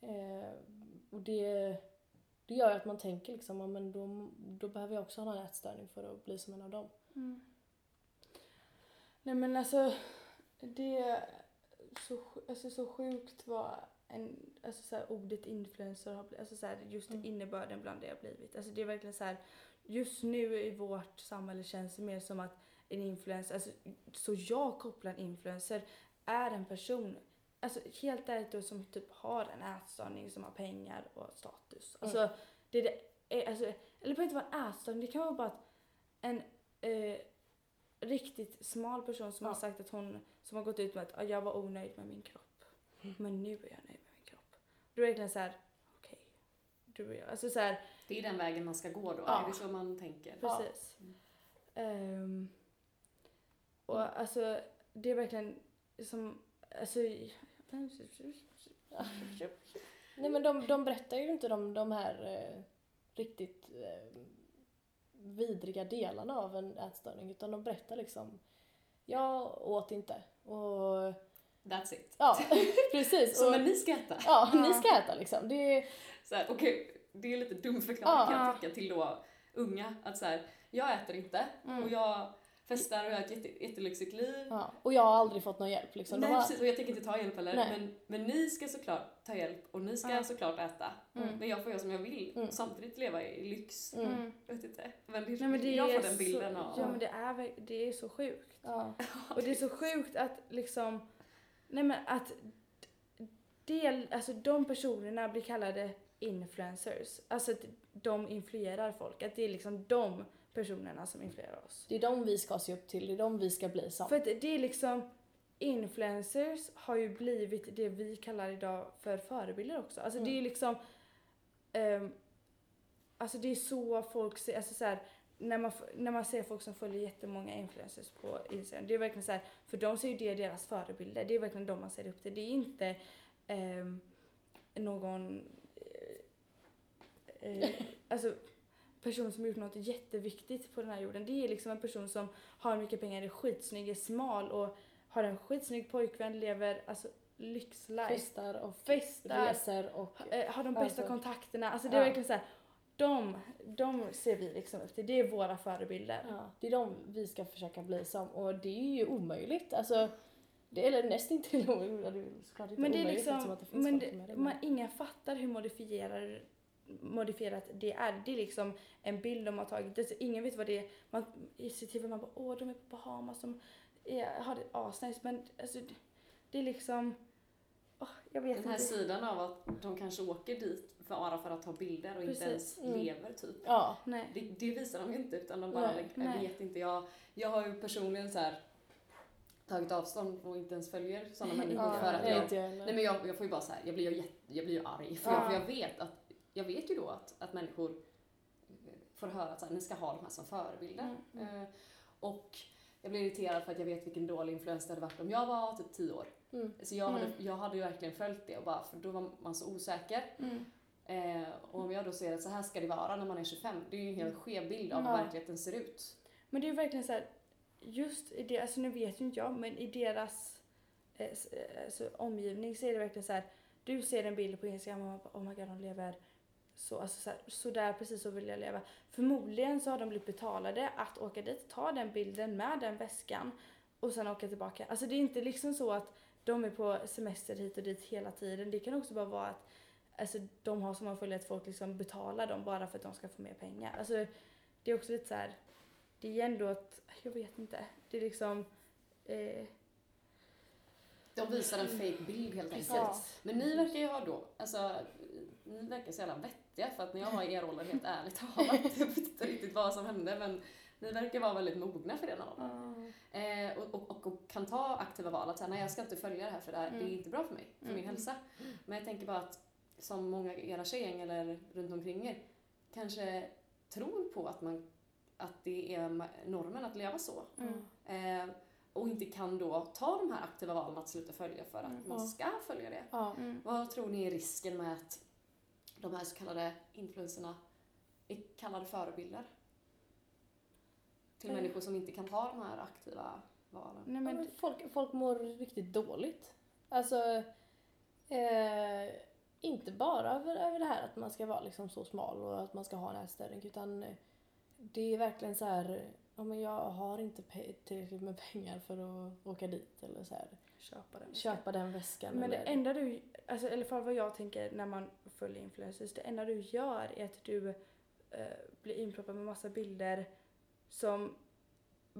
[SPEAKER 2] Eh, och det, det gör ju att man tänker liksom, ja, men då, då behöver jag också ha en ätstörning för att bli som en av dem.
[SPEAKER 3] mm. Nej men alltså, det är så, alltså, så sjukt vad en, alltså så här, ordet influencer har blivit, alltså så här, just
[SPEAKER 2] Mm.
[SPEAKER 3] innebörden bland det har blivit. Alltså det är verkligen så här, just nu i vårt samhälle känns det mer som att en influencer, alltså så jag kopplar en influencer, är en person, alltså helt ärligt då som typ har en ätstörning, som har pengar och status. Alltså det det, är, alltså, eller det behöver inte vara en ätstörning, det kan vara bara att en eh, riktigt smal person som
[SPEAKER 2] Ja.
[SPEAKER 3] har sagt att hon, som har gått ut med att "Ja, jag var onöjd med min kropp. Men nu är jag nöjd med min kropp. Då är det verkligen så här, okej. Du och jag. Alltså så här,
[SPEAKER 4] Det är den vägen man ska gå då,
[SPEAKER 3] Ja.
[SPEAKER 4] är det så man tänker?
[SPEAKER 3] precis.
[SPEAKER 4] Mm.
[SPEAKER 3] Ehm, och alltså, det är verkligen som, alltså,
[SPEAKER 2] Nej men de, de berättar ju inte de, de här eh, riktigt eh, vidriga delarna av en ätstörning utan de berättar liksom jag åt inte och
[SPEAKER 4] That's it.
[SPEAKER 2] ja precis.
[SPEAKER 4] Så
[SPEAKER 2] och,
[SPEAKER 4] men ni ska äta?
[SPEAKER 2] ja, ni
[SPEAKER 3] Ja.
[SPEAKER 2] ska äta liksom. Det är,
[SPEAKER 4] Så här, okej, det är lite dum förklaring kan
[SPEAKER 3] Ja.
[SPEAKER 4] jag tycka till då unga. Att så här, jag äter inte
[SPEAKER 3] Mm.
[SPEAKER 4] och jag festar och har ett jätte, jättelyxigt liv.
[SPEAKER 2] ja. Och jag har aldrig fått någon hjälp liksom.
[SPEAKER 4] Nej precis, och jag tänker inte ta hjälp heller.
[SPEAKER 2] Nej.
[SPEAKER 4] Men, men ni ska såklart ta hjälp och ni ska
[SPEAKER 3] Ja.
[SPEAKER 4] såklart äta.
[SPEAKER 3] Mm.
[SPEAKER 4] Men jag får göra som jag vill
[SPEAKER 2] Mm.
[SPEAKER 4] och samtidigt leva i lyx.
[SPEAKER 2] Mm.
[SPEAKER 3] Mm.
[SPEAKER 4] Jag vet inte. Men, det,
[SPEAKER 3] Nej, men det
[SPEAKER 4] jag
[SPEAKER 3] är
[SPEAKER 4] får den bilden
[SPEAKER 3] så,
[SPEAKER 4] av...
[SPEAKER 3] Ja men det är, det är så sjukt.
[SPEAKER 2] Ja.
[SPEAKER 3] Och det är så sjukt att liksom, nej men att del, alltså de personerna blir kallade influencers. Alltså att de influerar folk. Att det är liksom de personerna som influerar oss.
[SPEAKER 2] Det är de vi ska se upp till, det är de vi ska bli som.
[SPEAKER 3] För att det är liksom, influencers har ju blivit det vi kallar idag för förebilder också. Alltså det är
[SPEAKER 2] Mm.
[SPEAKER 3] liksom, ehm, alltså det är så folk ser, alltså så här, när man, när man ser folk som följer jättemånga influencers på Instagram, det är verkligen så här, för de ser ju det deras förebilder, det är verkligen de man ser upp till. Det är inte ehm, någon, eh, eh, alltså person som gjort något jätteviktigt på den här jorden. Det är liksom en person som har mycket pengar, är skitsnygg, är smal och har en skitsnygg pojkvän, lever alltså lyxlife,
[SPEAKER 2] Festar och
[SPEAKER 3] festar,
[SPEAKER 2] reser och...
[SPEAKER 3] eh, har de bästa
[SPEAKER 2] Alltså,
[SPEAKER 3] kontakterna. Alltså det är
[SPEAKER 2] ja.
[SPEAKER 3] verkligen så här, de, de ser vi liksom upp till. Det är våra förebilder.
[SPEAKER 2] Ja, det är de vi ska försöka bli som och det är ju omöjligt. Alltså, det är eller nästintill omöjligt. Ja, det är såklart inte
[SPEAKER 3] Men det är
[SPEAKER 2] omöjligt
[SPEAKER 3] liksom,
[SPEAKER 2] att det finns
[SPEAKER 3] men det, man, ingen fattar hur modifierar, modifierat det är. Det är liksom en bild de har tagit. Alltså, ingen vet vad det är. Man, I sitt huvud man bara åh de är på Bahamas, de är, har det asnice. Men alltså, det- är liksom, jag vet
[SPEAKER 4] Den här
[SPEAKER 3] inte.
[SPEAKER 4] sidan av att de kanske åker dit bara för att ta bilder och inte
[SPEAKER 3] Precis.
[SPEAKER 4] ens
[SPEAKER 2] Mm.
[SPEAKER 4] lever typ.
[SPEAKER 2] Ja.
[SPEAKER 3] Nej.
[SPEAKER 4] Det, det visar de ju inte utan de bara,
[SPEAKER 2] Nej,
[SPEAKER 4] jag
[SPEAKER 3] nej.
[SPEAKER 4] vet inte, jag, jag har ju personligen så här tagit avstånd och inte ens följer sådana människor
[SPEAKER 3] Ja,
[SPEAKER 4] för att
[SPEAKER 2] nej,
[SPEAKER 4] jag,
[SPEAKER 2] inte
[SPEAKER 4] nej men jag, jag får ju bara så här, jag blir ju, jätte, jag blir ju arg för,
[SPEAKER 3] Ja.
[SPEAKER 4] jag, för jag vet att, jag vet ju då att, att människor eh, får höra att så här, ni ska ha de här som förebilder.
[SPEAKER 3] Mm,
[SPEAKER 4] Eh, och jag blir irriterad för att jag vet vilken dålig influens det hade varit om jag var typ 10 år.
[SPEAKER 2] Mm.
[SPEAKER 4] Så jag hade,
[SPEAKER 3] Mm.
[SPEAKER 4] jag hade ju verkligen följt det och bara, för då var man så osäker.
[SPEAKER 3] Mm.
[SPEAKER 4] Eh, och om jag då ser att så här ska det vara när man är 25, det är ju en helt skev bild av hur verkligheten ser ut.
[SPEAKER 3] Men det är verkligen så här, just i det, alltså nu vet ju inte jag, men i deras eh, alltså, omgivning så är det verkligen så här, du ser en bild på Instagram och man bara, oh my god de lever så, alltså så, här, så där precis så vill jag leva. Förmodligen så har de blivit betalade att åka dit, ta den bilden med den väskan och sen åka tillbaka. Alltså det är inte liksom så att de är på semester hit och dit hela tiden. Det kan också bara vara att alltså, de har som man följer att folk liksom betalar dem bara för att de ska få mer pengar. Alltså, det är också lite så här, det är ändå att, jag vet inte, det är liksom eh,
[SPEAKER 4] De visar en fake bild helt enkelt.
[SPEAKER 3] Ja.
[SPEAKER 4] Men ni verkar ju ha då, alltså, ni verkar så jävla vettiga för att när jag var i er ålder, helt ärligt talat, jag vet inte riktigt vad som hände men ni verkar vara väldigt mogna för den åldern. Eh, och, och, och, och kan ta aktiva val att säga, nej jag ska inte följa det här för det, här, det är
[SPEAKER 3] Mm.
[SPEAKER 4] inte bra för mig, för min
[SPEAKER 3] Mm.
[SPEAKER 4] hälsa. Men jag tänker bara att som många i era tjejgäng eller runt omkring er kanske tror på att, man, att det är normen att leva så.
[SPEAKER 3] Mm.
[SPEAKER 4] Eh, och inte kan då ta de här aktiva valen att sluta följa för att
[SPEAKER 3] Mm.
[SPEAKER 4] man ska följa det.
[SPEAKER 3] Mm.
[SPEAKER 4] Vad tror ni är risken med att de här så kallade influencerna är kallade förebilder? Till
[SPEAKER 3] Eh.
[SPEAKER 4] människor som inte kan ta de här aktiva valen.
[SPEAKER 3] Nej, men,
[SPEAKER 2] men folk, folk mår riktigt dåligt. Alltså, eh, inte bara över, över det här att man ska vara liksom så smal och att man ska ha en ätstörning utan eh, det är verkligen så här, ja men jag har inte tillräckligt med pengar för att åka dit eller så här,
[SPEAKER 3] köpa den.
[SPEAKER 2] köpa den väskan
[SPEAKER 3] Men det
[SPEAKER 2] eller...
[SPEAKER 3] enda du, alltså, eller för vad jag tänker när man följer influencers, det enda du gör är att du eh, blir inproppad med massa bilder som,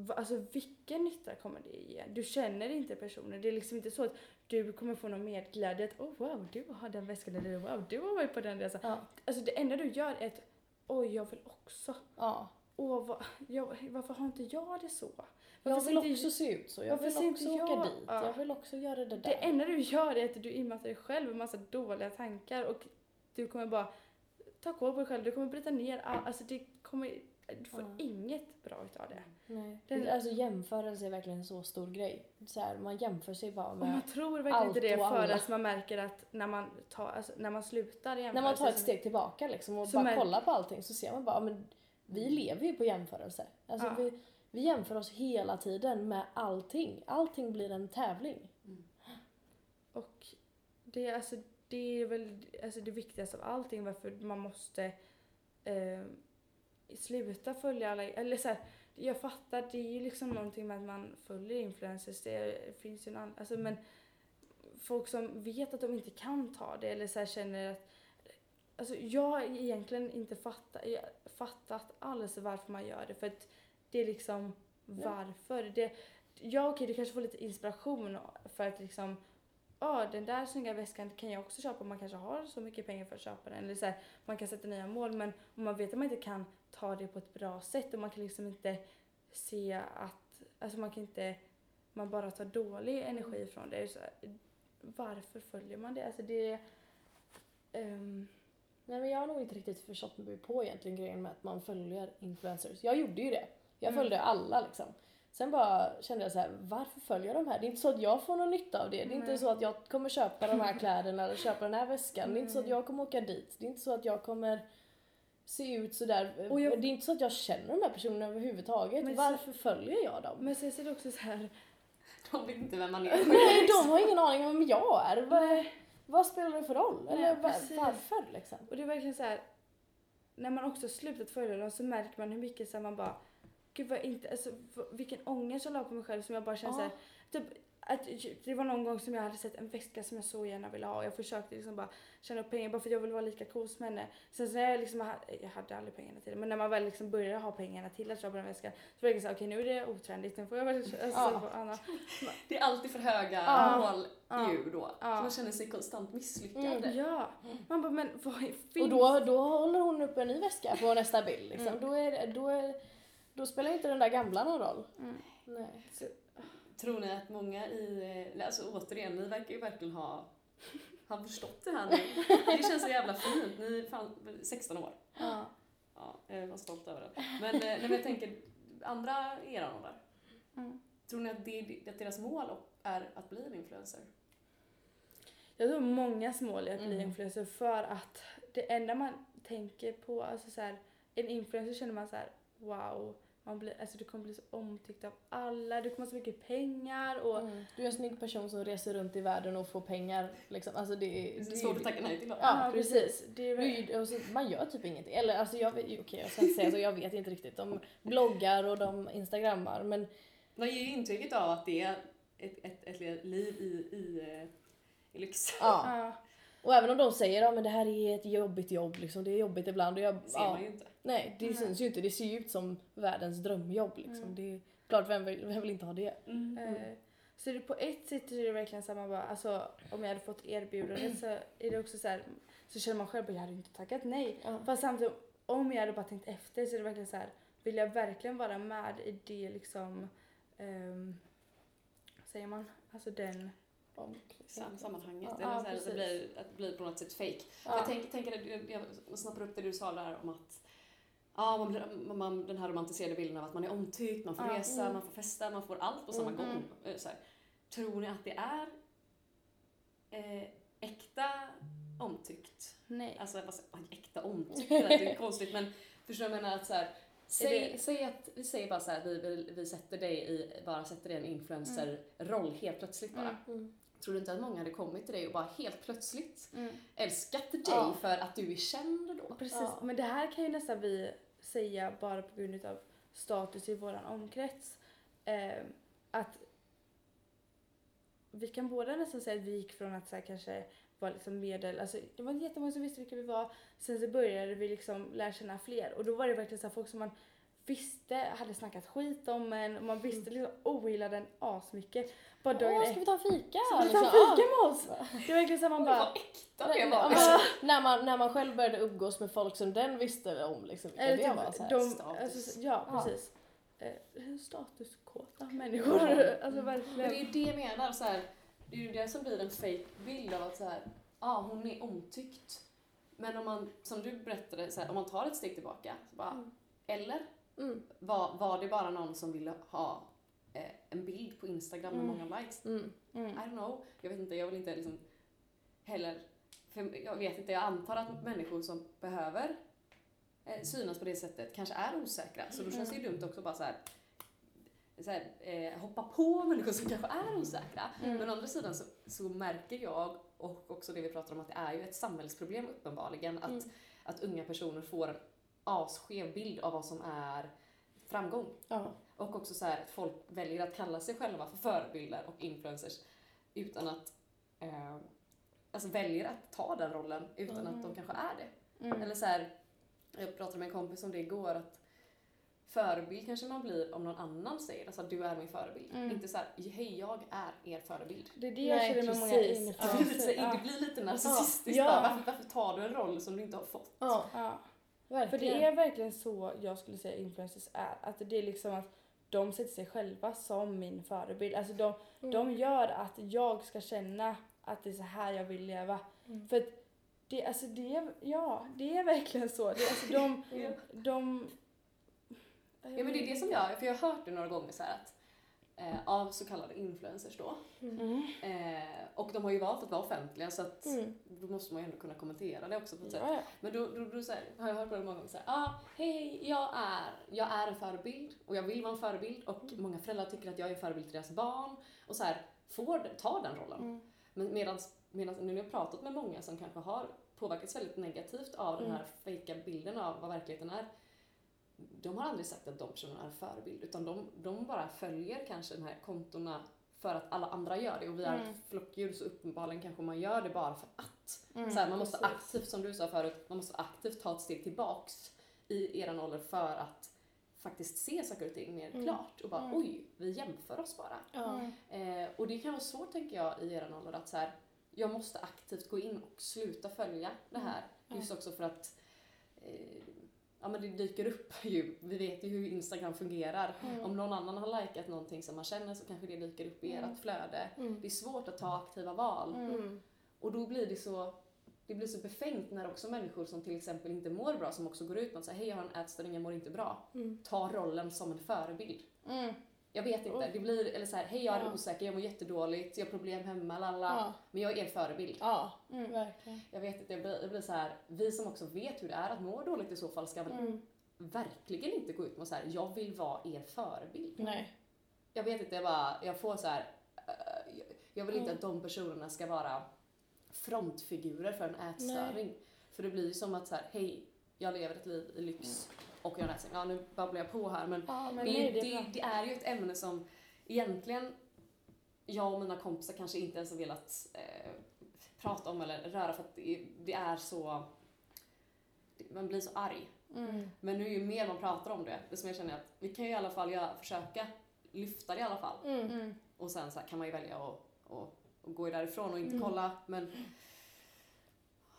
[SPEAKER 3] alltså vilken nytta kommer det ge? Du känner inte personen, det är liksom inte så att du kommer få någon medglädje att oh wow, du har den väskan eller wow, du har varit på den resan.
[SPEAKER 2] Ja,
[SPEAKER 3] Alltså det enda du gör är att oj, jag vill också.
[SPEAKER 2] ja.
[SPEAKER 3] Åh, vad, jag, varför har inte jag det så?
[SPEAKER 2] Jag vill
[SPEAKER 3] inte-
[SPEAKER 2] också se ut så, jag vill också
[SPEAKER 3] inte
[SPEAKER 2] åka
[SPEAKER 3] jag-
[SPEAKER 2] dit,
[SPEAKER 3] Ja.
[SPEAKER 2] jag vill också göra det där.
[SPEAKER 3] Det enda du gör är att du inmatar dig själv med massa dåliga tankar och du kommer bara ta koll på dig själv, du kommer bryta ner all, alltså det kommer, du får
[SPEAKER 2] Ja.
[SPEAKER 3] inget bra utav det.
[SPEAKER 2] Nej.
[SPEAKER 3] Den-
[SPEAKER 2] Alltså jämförelse är verkligen en så stor grej. Så här, man jämför sig bara
[SPEAKER 3] Och
[SPEAKER 2] med
[SPEAKER 3] man tror verkligen
[SPEAKER 2] allt
[SPEAKER 3] inte det
[SPEAKER 2] och
[SPEAKER 3] förrän man märker att när man, tar, alltså, när man slutar jämföra
[SPEAKER 2] När man tar ett steg tillbaka liksom och bara
[SPEAKER 3] mär-
[SPEAKER 2] kollar på allting så ser man bara, men vi lever ju på jämförelse. Alltså
[SPEAKER 3] Ja.
[SPEAKER 2] vi, vi jämför oss hela tiden med allting. Allting blir en tävling.
[SPEAKER 3] Och det, är alltså, det är väl alltså, det viktigaste av allting varför man måste eh, sluta följa alla, eller så här, jag fattar, det är ju liksom någonting med att man följer influencers, det finns ju en annan, alltså men folk som vet att de inte kan ta det eller så här känner att Alltså jag har egentligen inte fattat, fattat alls varför man gör det för att det är liksom varför. Det, ja okej du kanske får lite inspiration för att liksom ja den där snygga väskan kan jag också köpa man kanske har så mycket pengar för att köpa den. Eller så här, man kan sätta nya mål men om man vet att man inte kan ta det på ett bra sätt och man kan liksom inte se att, alltså man kan inte, man bara tar dålig energi från det. Så här, varför följer man det? Alltså det, ehm,
[SPEAKER 2] Nej men jag har nog inte riktigt förstått mig på egentligen grejen med att man följer influencers. Jag gjorde ju det. Jag
[SPEAKER 3] Mm.
[SPEAKER 2] följde alla liksom. Sen bara kände jag så här, varför följer jag de här? Det är inte så att jag får någon nytta av det. Det är inte
[SPEAKER 3] Nej.
[SPEAKER 2] så att jag kommer köpa de här kläderna eller köpa den här väskan. Det är inte så att jag kommer åka dit. Det är inte så att jag kommer se ut sådär.
[SPEAKER 3] Och jag-
[SPEAKER 2] Det är inte så att jag känner de här personerna överhuvudtaget.
[SPEAKER 3] Men så-
[SPEAKER 2] varför följer jag dem?
[SPEAKER 3] men sen så är det också så här,
[SPEAKER 4] De vet inte vem man är.
[SPEAKER 2] Nej, de har ingen aning om vem jag är. Vad, vad spelar det för roll?
[SPEAKER 3] Nej,
[SPEAKER 2] Eller
[SPEAKER 3] precis.
[SPEAKER 2] varför liksom?
[SPEAKER 3] Och det är verkligen så här. När man också slutat följa dem så märker man hur mycket så man bara Gud vad inte, alltså vilken ångest jag la på mig själv som jag bara känner så här, typ att det var någon gång som jag hade sett en väska som jag så gärna ville ha och jag försökte liksom bara tjäna upp pengar bara för att jag ville vara lika cool som henne. Sen så när jag liksom, jag hade aldrig pengarna till det, men när man väl liksom började ha pengarna till att köpa den väskan så var det liksom okej nu är det otrendigt, nu får jag väl alltså,
[SPEAKER 2] Ja.
[SPEAKER 4] Det är alltid för höga
[SPEAKER 3] Ja.
[SPEAKER 4] mål
[SPEAKER 3] Ja.
[SPEAKER 4] ju då.
[SPEAKER 3] Ja.
[SPEAKER 4] Så man känner sig konstant misslyckad.
[SPEAKER 2] Mm.
[SPEAKER 3] Ja, man bara men vad finns
[SPEAKER 2] Och då, då håller hon upp en ny väska på nästa bild. Liksom.
[SPEAKER 3] Mm.
[SPEAKER 2] Då, är, det- då, är, då spelar inte den där gamla någon roll.
[SPEAKER 3] Mm.
[SPEAKER 2] Nej.
[SPEAKER 3] Så,
[SPEAKER 4] Tror ni att många i, alltså återigen, ni verkar ju verkligen ha, ha förstått det här nu. Det känns så jävla fint. Ni är fan 16 år.
[SPEAKER 3] ja.
[SPEAKER 4] Ja, jag var stolt över det. Men, eh, men jag tänker, andra eran ålder.
[SPEAKER 3] Mm.
[SPEAKER 4] Tror ni att, det, att deras mål är att bli en influencer?
[SPEAKER 3] Jag tror många mål är att bli
[SPEAKER 2] Mm.
[SPEAKER 3] influencer för att det enda man tänker på, alltså så här, en influencer känner man så här, wow, man blir, alltså du kommer bli så omtyckt av alla, du kommer ha så mycket pengar och
[SPEAKER 2] Mm. Du är en snygg person som reser runt i världen och får pengar. Liksom. Alltså det, är-
[SPEAKER 4] Det är svårt att tacka nej till. då.
[SPEAKER 2] Ja, precis.
[SPEAKER 3] Det är
[SPEAKER 2] så, man gör typ ingenting. Eller alltså jag, vet- okej, jag ska inte säga så, jag vet inte riktigt. De bloggar och de instagrammar men
[SPEAKER 4] Man ger ju intrycket av att det är ett, ett, ett liv i, i, eh, i lyx.
[SPEAKER 2] ja.
[SPEAKER 3] ja.
[SPEAKER 2] Och även om de säger att ja, men det här är ett jobbigt jobb, liksom, det är jobbigt ibland. Och jag,
[SPEAKER 4] Det ser
[SPEAKER 2] ja,
[SPEAKER 4] man ju inte.
[SPEAKER 2] Nej, det
[SPEAKER 3] Nej.
[SPEAKER 2] syns ju inte. Det ser ju ut som världens drömjobb. Liksom.
[SPEAKER 3] Mm.
[SPEAKER 2] Det är klart, vem vill, vem vill inte ha det?
[SPEAKER 3] Eh, Så det, på ett sätt är det verkligen så här, man bara, alltså om jag hade fått erbjudandet så är det också så här, så känner man själv att jag hade inte tackat nej.
[SPEAKER 2] Ja.
[SPEAKER 3] Fast samtidigt, om jag hade bara tänkt efter så är det verkligen så här, vill jag verkligen vara med i det liksom, um, vad säger man, alltså den,
[SPEAKER 4] Sam, sammanhanget.
[SPEAKER 3] Ja,
[SPEAKER 4] Eller så här, att, det blir, att det blir på något sätt fake.
[SPEAKER 2] Ja.
[SPEAKER 4] Jag tänker, tänker jag snappar upp det du sa där om att ja, man blir, man, den här romantiserade bilden av att man är omtyckt, man får
[SPEAKER 3] Ja.
[SPEAKER 4] resa,
[SPEAKER 2] Mm.
[SPEAKER 4] man får festa, man får allt på samma
[SPEAKER 2] Mm.
[SPEAKER 4] gång. Eh, Så här. Tror ni att det är eh, äkta omtyckt?
[SPEAKER 3] nej.
[SPEAKER 4] Alltså aj, äkta omtyckt, det är konstigt men förstår du vad jag menar? Att så här, säg,
[SPEAKER 3] det-
[SPEAKER 4] säg att vi säger bara så här, vi, vi, vi sätter dig i, bara sätter dig i en influencer-roll helt plötsligt bara.
[SPEAKER 3] Mm.
[SPEAKER 2] Mm.
[SPEAKER 4] Tror du inte att många hade kommit till dig och bara helt plötsligt
[SPEAKER 3] Mm.
[SPEAKER 4] älskat dig
[SPEAKER 2] Ja.
[SPEAKER 4] för att du är känd då?
[SPEAKER 3] Precis,
[SPEAKER 2] Ja.
[SPEAKER 3] men det här kan ju nästan vi säga bara på grund av status i våran omkrets. Eh, att vi kan båda nästan säga att vi gick från att så här, kanske vara liksom medel, alltså det var inte jättemånga som visste vilka vi var. Sen så började vi liksom lära känna fler och då var det verkligen så här, folk som man visste hade snackat skit om en och man visste liksom ogillade en asmycket. Bara dagen
[SPEAKER 2] Åh, ska vi ta en fika?
[SPEAKER 3] Ska vi
[SPEAKER 2] Liksom,
[SPEAKER 3] ta en
[SPEAKER 2] ja.
[SPEAKER 3] fika med oss? Det var verkligen så här, man bara
[SPEAKER 4] vad äkta det var!
[SPEAKER 2] ja,
[SPEAKER 4] liksom.
[SPEAKER 2] men när, man, när man själv började umgås med folk som den visste om liksom, vilka det
[SPEAKER 3] typ
[SPEAKER 2] var. Så här.
[SPEAKER 3] de,
[SPEAKER 4] status.
[SPEAKER 3] alltså, ja,
[SPEAKER 2] Ja.
[SPEAKER 3] precis. Eh, statuskåta människor.
[SPEAKER 2] Mm.
[SPEAKER 3] alltså
[SPEAKER 4] Men
[SPEAKER 3] verkligen.
[SPEAKER 4] det är ju det jag menar, så här, det är ju det som blir en fake bild av att så här, ah, hon är omtyckt. Men om man, som du berättade, så här, om man tar ett steg tillbaka, så bara,
[SPEAKER 2] Mm.
[SPEAKER 4] eller
[SPEAKER 2] Mm.
[SPEAKER 4] var, var det bara någon som ville ha eh, en bild på Instagram med
[SPEAKER 2] Mm.
[SPEAKER 4] många likes?
[SPEAKER 2] Mm.
[SPEAKER 3] Mm.
[SPEAKER 4] I don't know. Jag vet inte, jag vill inte liksom heller... För jag vet inte, jag antar att människor som behöver eh, synas på det sättet kanske är osäkra. Så då känns det ju dumt också bara så här, så här, eh, hoppa på människor som kanske är osäkra.
[SPEAKER 3] Mm.
[SPEAKER 4] Men å andra sidan så, så märker jag, och också det vi pratar om, att det är ju ett samhällsproblem uppenbarligen, att,
[SPEAKER 2] Mm.
[SPEAKER 4] att unga personer får en asskev bild av vad som är framgång.
[SPEAKER 2] Ja.
[SPEAKER 4] Och också så här att folk väljer att kalla sig själva för förebilder och influencers utan att eh, alltså väljer att ta den rollen utan att de kanske är det.
[SPEAKER 3] Mm.
[SPEAKER 4] Eller så här, jag pratade med en kompis om det igår att förebild kanske man blir om någon annan säger alltså att du är min förebild.
[SPEAKER 3] Mm.
[SPEAKER 4] Inte så här, hej jag är er förebild.
[SPEAKER 3] Det är det jag känner med många influencers.
[SPEAKER 4] blir lite, så här, det
[SPEAKER 3] Ja.
[SPEAKER 4] blir lite narcissistiskt
[SPEAKER 2] Ja.
[SPEAKER 4] Varför, varför tar du en roll som du inte har fått?
[SPEAKER 2] ja,
[SPEAKER 3] Ja. För
[SPEAKER 2] verkligen.
[SPEAKER 3] det är verkligen så jag skulle säga influencers är. Att det är liksom att de sätter sig själva som min förebild. Alltså de,
[SPEAKER 2] Mm.
[SPEAKER 3] de gör att jag ska känna att det är så här jag vill leva.
[SPEAKER 2] Mm.
[SPEAKER 3] För det, alltså det, är- ja, det är verkligen så. Det, alltså de,
[SPEAKER 4] Ja.
[SPEAKER 3] de...
[SPEAKER 4] Ja men det är det som jag, för jag har hört det några gånger så här att eh, av så kallade influencers då.
[SPEAKER 3] Mm.
[SPEAKER 4] Eh, och de har ju valt att vara offentliga så att
[SPEAKER 2] Mm.
[SPEAKER 4] då måste man ju ändå kunna kommentera det också på ett sätt.
[SPEAKER 3] Ja, ja.
[SPEAKER 4] Men då, då, då så här, har jag hört på det många gånger såhär, ah, hej, jag är, jag är en förebild och jag vill vara en förebild och många föräldrar tycker att jag är en förebild till deras barn och så här, får ta den rollen.
[SPEAKER 3] Mm.
[SPEAKER 4] Men medans, medans nu när jag har pratat med många som kanske har påverkats väldigt negativt av den
[SPEAKER 2] Mm.
[SPEAKER 4] här fejka bilden av vad verkligheten är. De har aldrig sagt att de personerna är förebild utan de, de bara följer kanske de här kontona för att alla andra gör det och vi är
[SPEAKER 3] Mm.
[SPEAKER 4] ett flockdjur så uppenbarligen kanske man gör det bara för att.
[SPEAKER 3] Mm,
[SPEAKER 4] så här, man måste
[SPEAKER 2] precis.
[SPEAKER 4] aktivt, som du sa förut, man måste aktivt ta ett steg tillbaks i eran ålder för att faktiskt se saker och ting mer
[SPEAKER 2] Mm.
[SPEAKER 4] klart och bara
[SPEAKER 3] Mm.
[SPEAKER 4] oj, vi jämför oss bara. Eh, och det kan vara svårt tänker jag i eran ålder att så här, jag måste aktivt gå in och sluta följa det här.
[SPEAKER 2] Mm.
[SPEAKER 4] Just också för att eh, ja, men det dyker upp ju. Vi vet ju hur Instagram fungerar.
[SPEAKER 2] Mm.
[SPEAKER 4] Om någon annan har likat någonting som man känner så kanske det dyker upp i
[SPEAKER 3] Mm.
[SPEAKER 4] ert flöde.
[SPEAKER 2] Mm.
[SPEAKER 4] Det är svårt att ta aktiva val.
[SPEAKER 3] Mm.
[SPEAKER 2] Mm.
[SPEAKER 4] Och då blir det så det blir så befängt när också människor som till exempel inte mår bra, som också går ut med att säga hej jag har en ätstörning, jag mår inte bra,
[SPEAKER 2] Mm.
[SPEAKER 4] tar rollen som en förebild.
[SPEAKER 3] Mm.
[SPEAKER 4] Jag vet inte,
[SPEAKER 2] Oj.
[SPEAKER 4] det blir, eller så här, hej jag är
[SPEAKER 2] Ja.
[SPEAKER 4] osäker, jag mår jättedåligt, jag har problem hemma, lalla.
[SPEAKER 2] Ja.
[SPEAKER 4] Men jag är er förebild.
[SPEAKER 2] ja,
[SPEAKER 3] Mm.
[SPEAKER 2] verkligen.
[SPEAKER 4] Jag vet inte, det blir, det blir så här, vi som också vet hur det är att må dåligt i så fall ska
[SPEAKER 2] Mm.
[SPEAKER 4] verkligen inte gå ut med så här, jag vill vara er förebild.
[SPEAKER 2] Nej.
[SPEAKER 4] Jag vet inte, jag bara, jag får så här, eh, jag- jag vill inte
[SPEAKER 2] Mm.
[SPEAKER 4] att de personerna ska vara frontfigurer för en ätstörning. För det blir ju som att så hej, jag lever ett liv i lyx och jag ätstörning. Ja, nu babblar jag på här men
[SPEAKER 2] Ja, men
[SPEAKER 4] det,
[SPEAKER 2] nej,
[SPEAKER 4] är,
[SPEAKER 2] det är
[SPEAKER 4] det, det är ju ett ämne som egentligen jag och mina kompisar kanske inte ens har velat eh, prata om eller röra för att det, det är så... det- Man blir så arg.
[SPEAKER 2] Mm.
[SPEAKER 4] Men nu ju mer man pratar om det, mer känner jag att vi kan ju i alla fall göra, försöka lyfta det i alla fall.
[SPEAKER 2] Mm.
[SPEAKER 3] Mm.
[SPEAKER 4] Och sen så här kan man ju välja att och, och gå därifrån och inte
[SPEAKER 2] Mm.
[SPEAKER 4] kolla. Men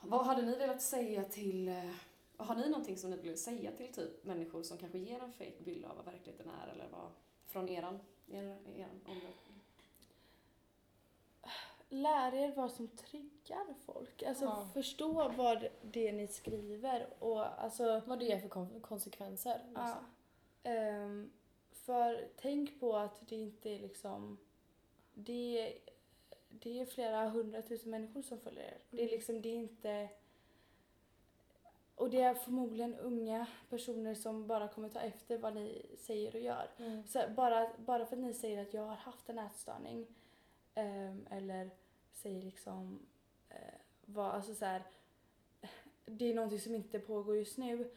[SPEAKER 4] vad hade ni velat säga till... Har ni någonting som ni vill säga till typ människor som kanske ger en fake bild av vad verkligheten är eller vad från eran, er, eran ålder?
[SPEAKER 3] Lär er vad som triggar folk. Alltså
[SPEAKER 2] Ja.
[SPEAKER 3] förstå vad det ni skriver och alltså
[SPEAKER 2] Vad det är för kon- konsekvenser.
[SPEAKER 3] Ja. Ehm, för tänk på att det inte är liksom... Det det är flera hundratusen människor som följer er. Det är
[SPEAKER 2] Mm.
[SPEAKER 3] liksom, det är inte... Och det är förmodligen unga personer som bara kommer ta efter vad ni säger och gör.
[SPEAKER 2] Mm.
[SPEAKER 3] Så bara, bara för att ni säger att jag har haft en ätstörning ehm, eller säger liksom eh, vad, alltså så här, det är någonting som inte pågår just nu.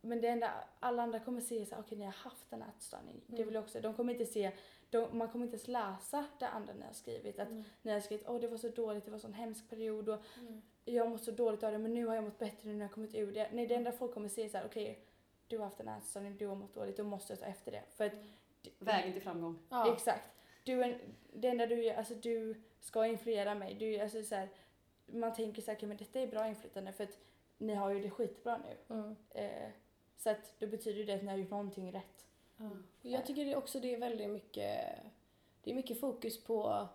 [SPEAKER 3] Men det enda alla andra kommer se är så här, okej ni har haft en ätstörning. Det
[SPEAKER 2] Mm.
[SPEAKER 3] vill jag också, de kommer inte se, de, man kommer inte ens läsa det andra ni har skrivit. Att
[SPEAKER 2] Mm.
[SPEAKER 3] ni har skrivit åh det var så dåligt, det var en sån hemsk period och
[SPEAKER 2] Mm.
[SPEAKER 3] Jag har mått så dåligt av det men nu har jag mått bättre nu när jag har kommit ur det. Nej det enda folk kommer se är så här, okej du har haft en ätstörning, du har mått dåligt, då måste jag ta efter det. För att
[SPEAKER 4] Vägen till framgång.
[SPEAKER 2] Ja.
[SPEAKER 3] Exakt. Du är, det enda du gör, alltså du ska influera mig. Du, alltså så här, man tänker så här, okay, men detta är bra inflytande för att ni har ju det skitbra nu.
[SPEAKER 2] Mm.
[SPEAKER 3] Eh, så att då betyder det att ni har gjort någonting rätt.
[SPEAKER 2] Ja. Jag tycker det också det är väldigt mycket, det är mycket fokus på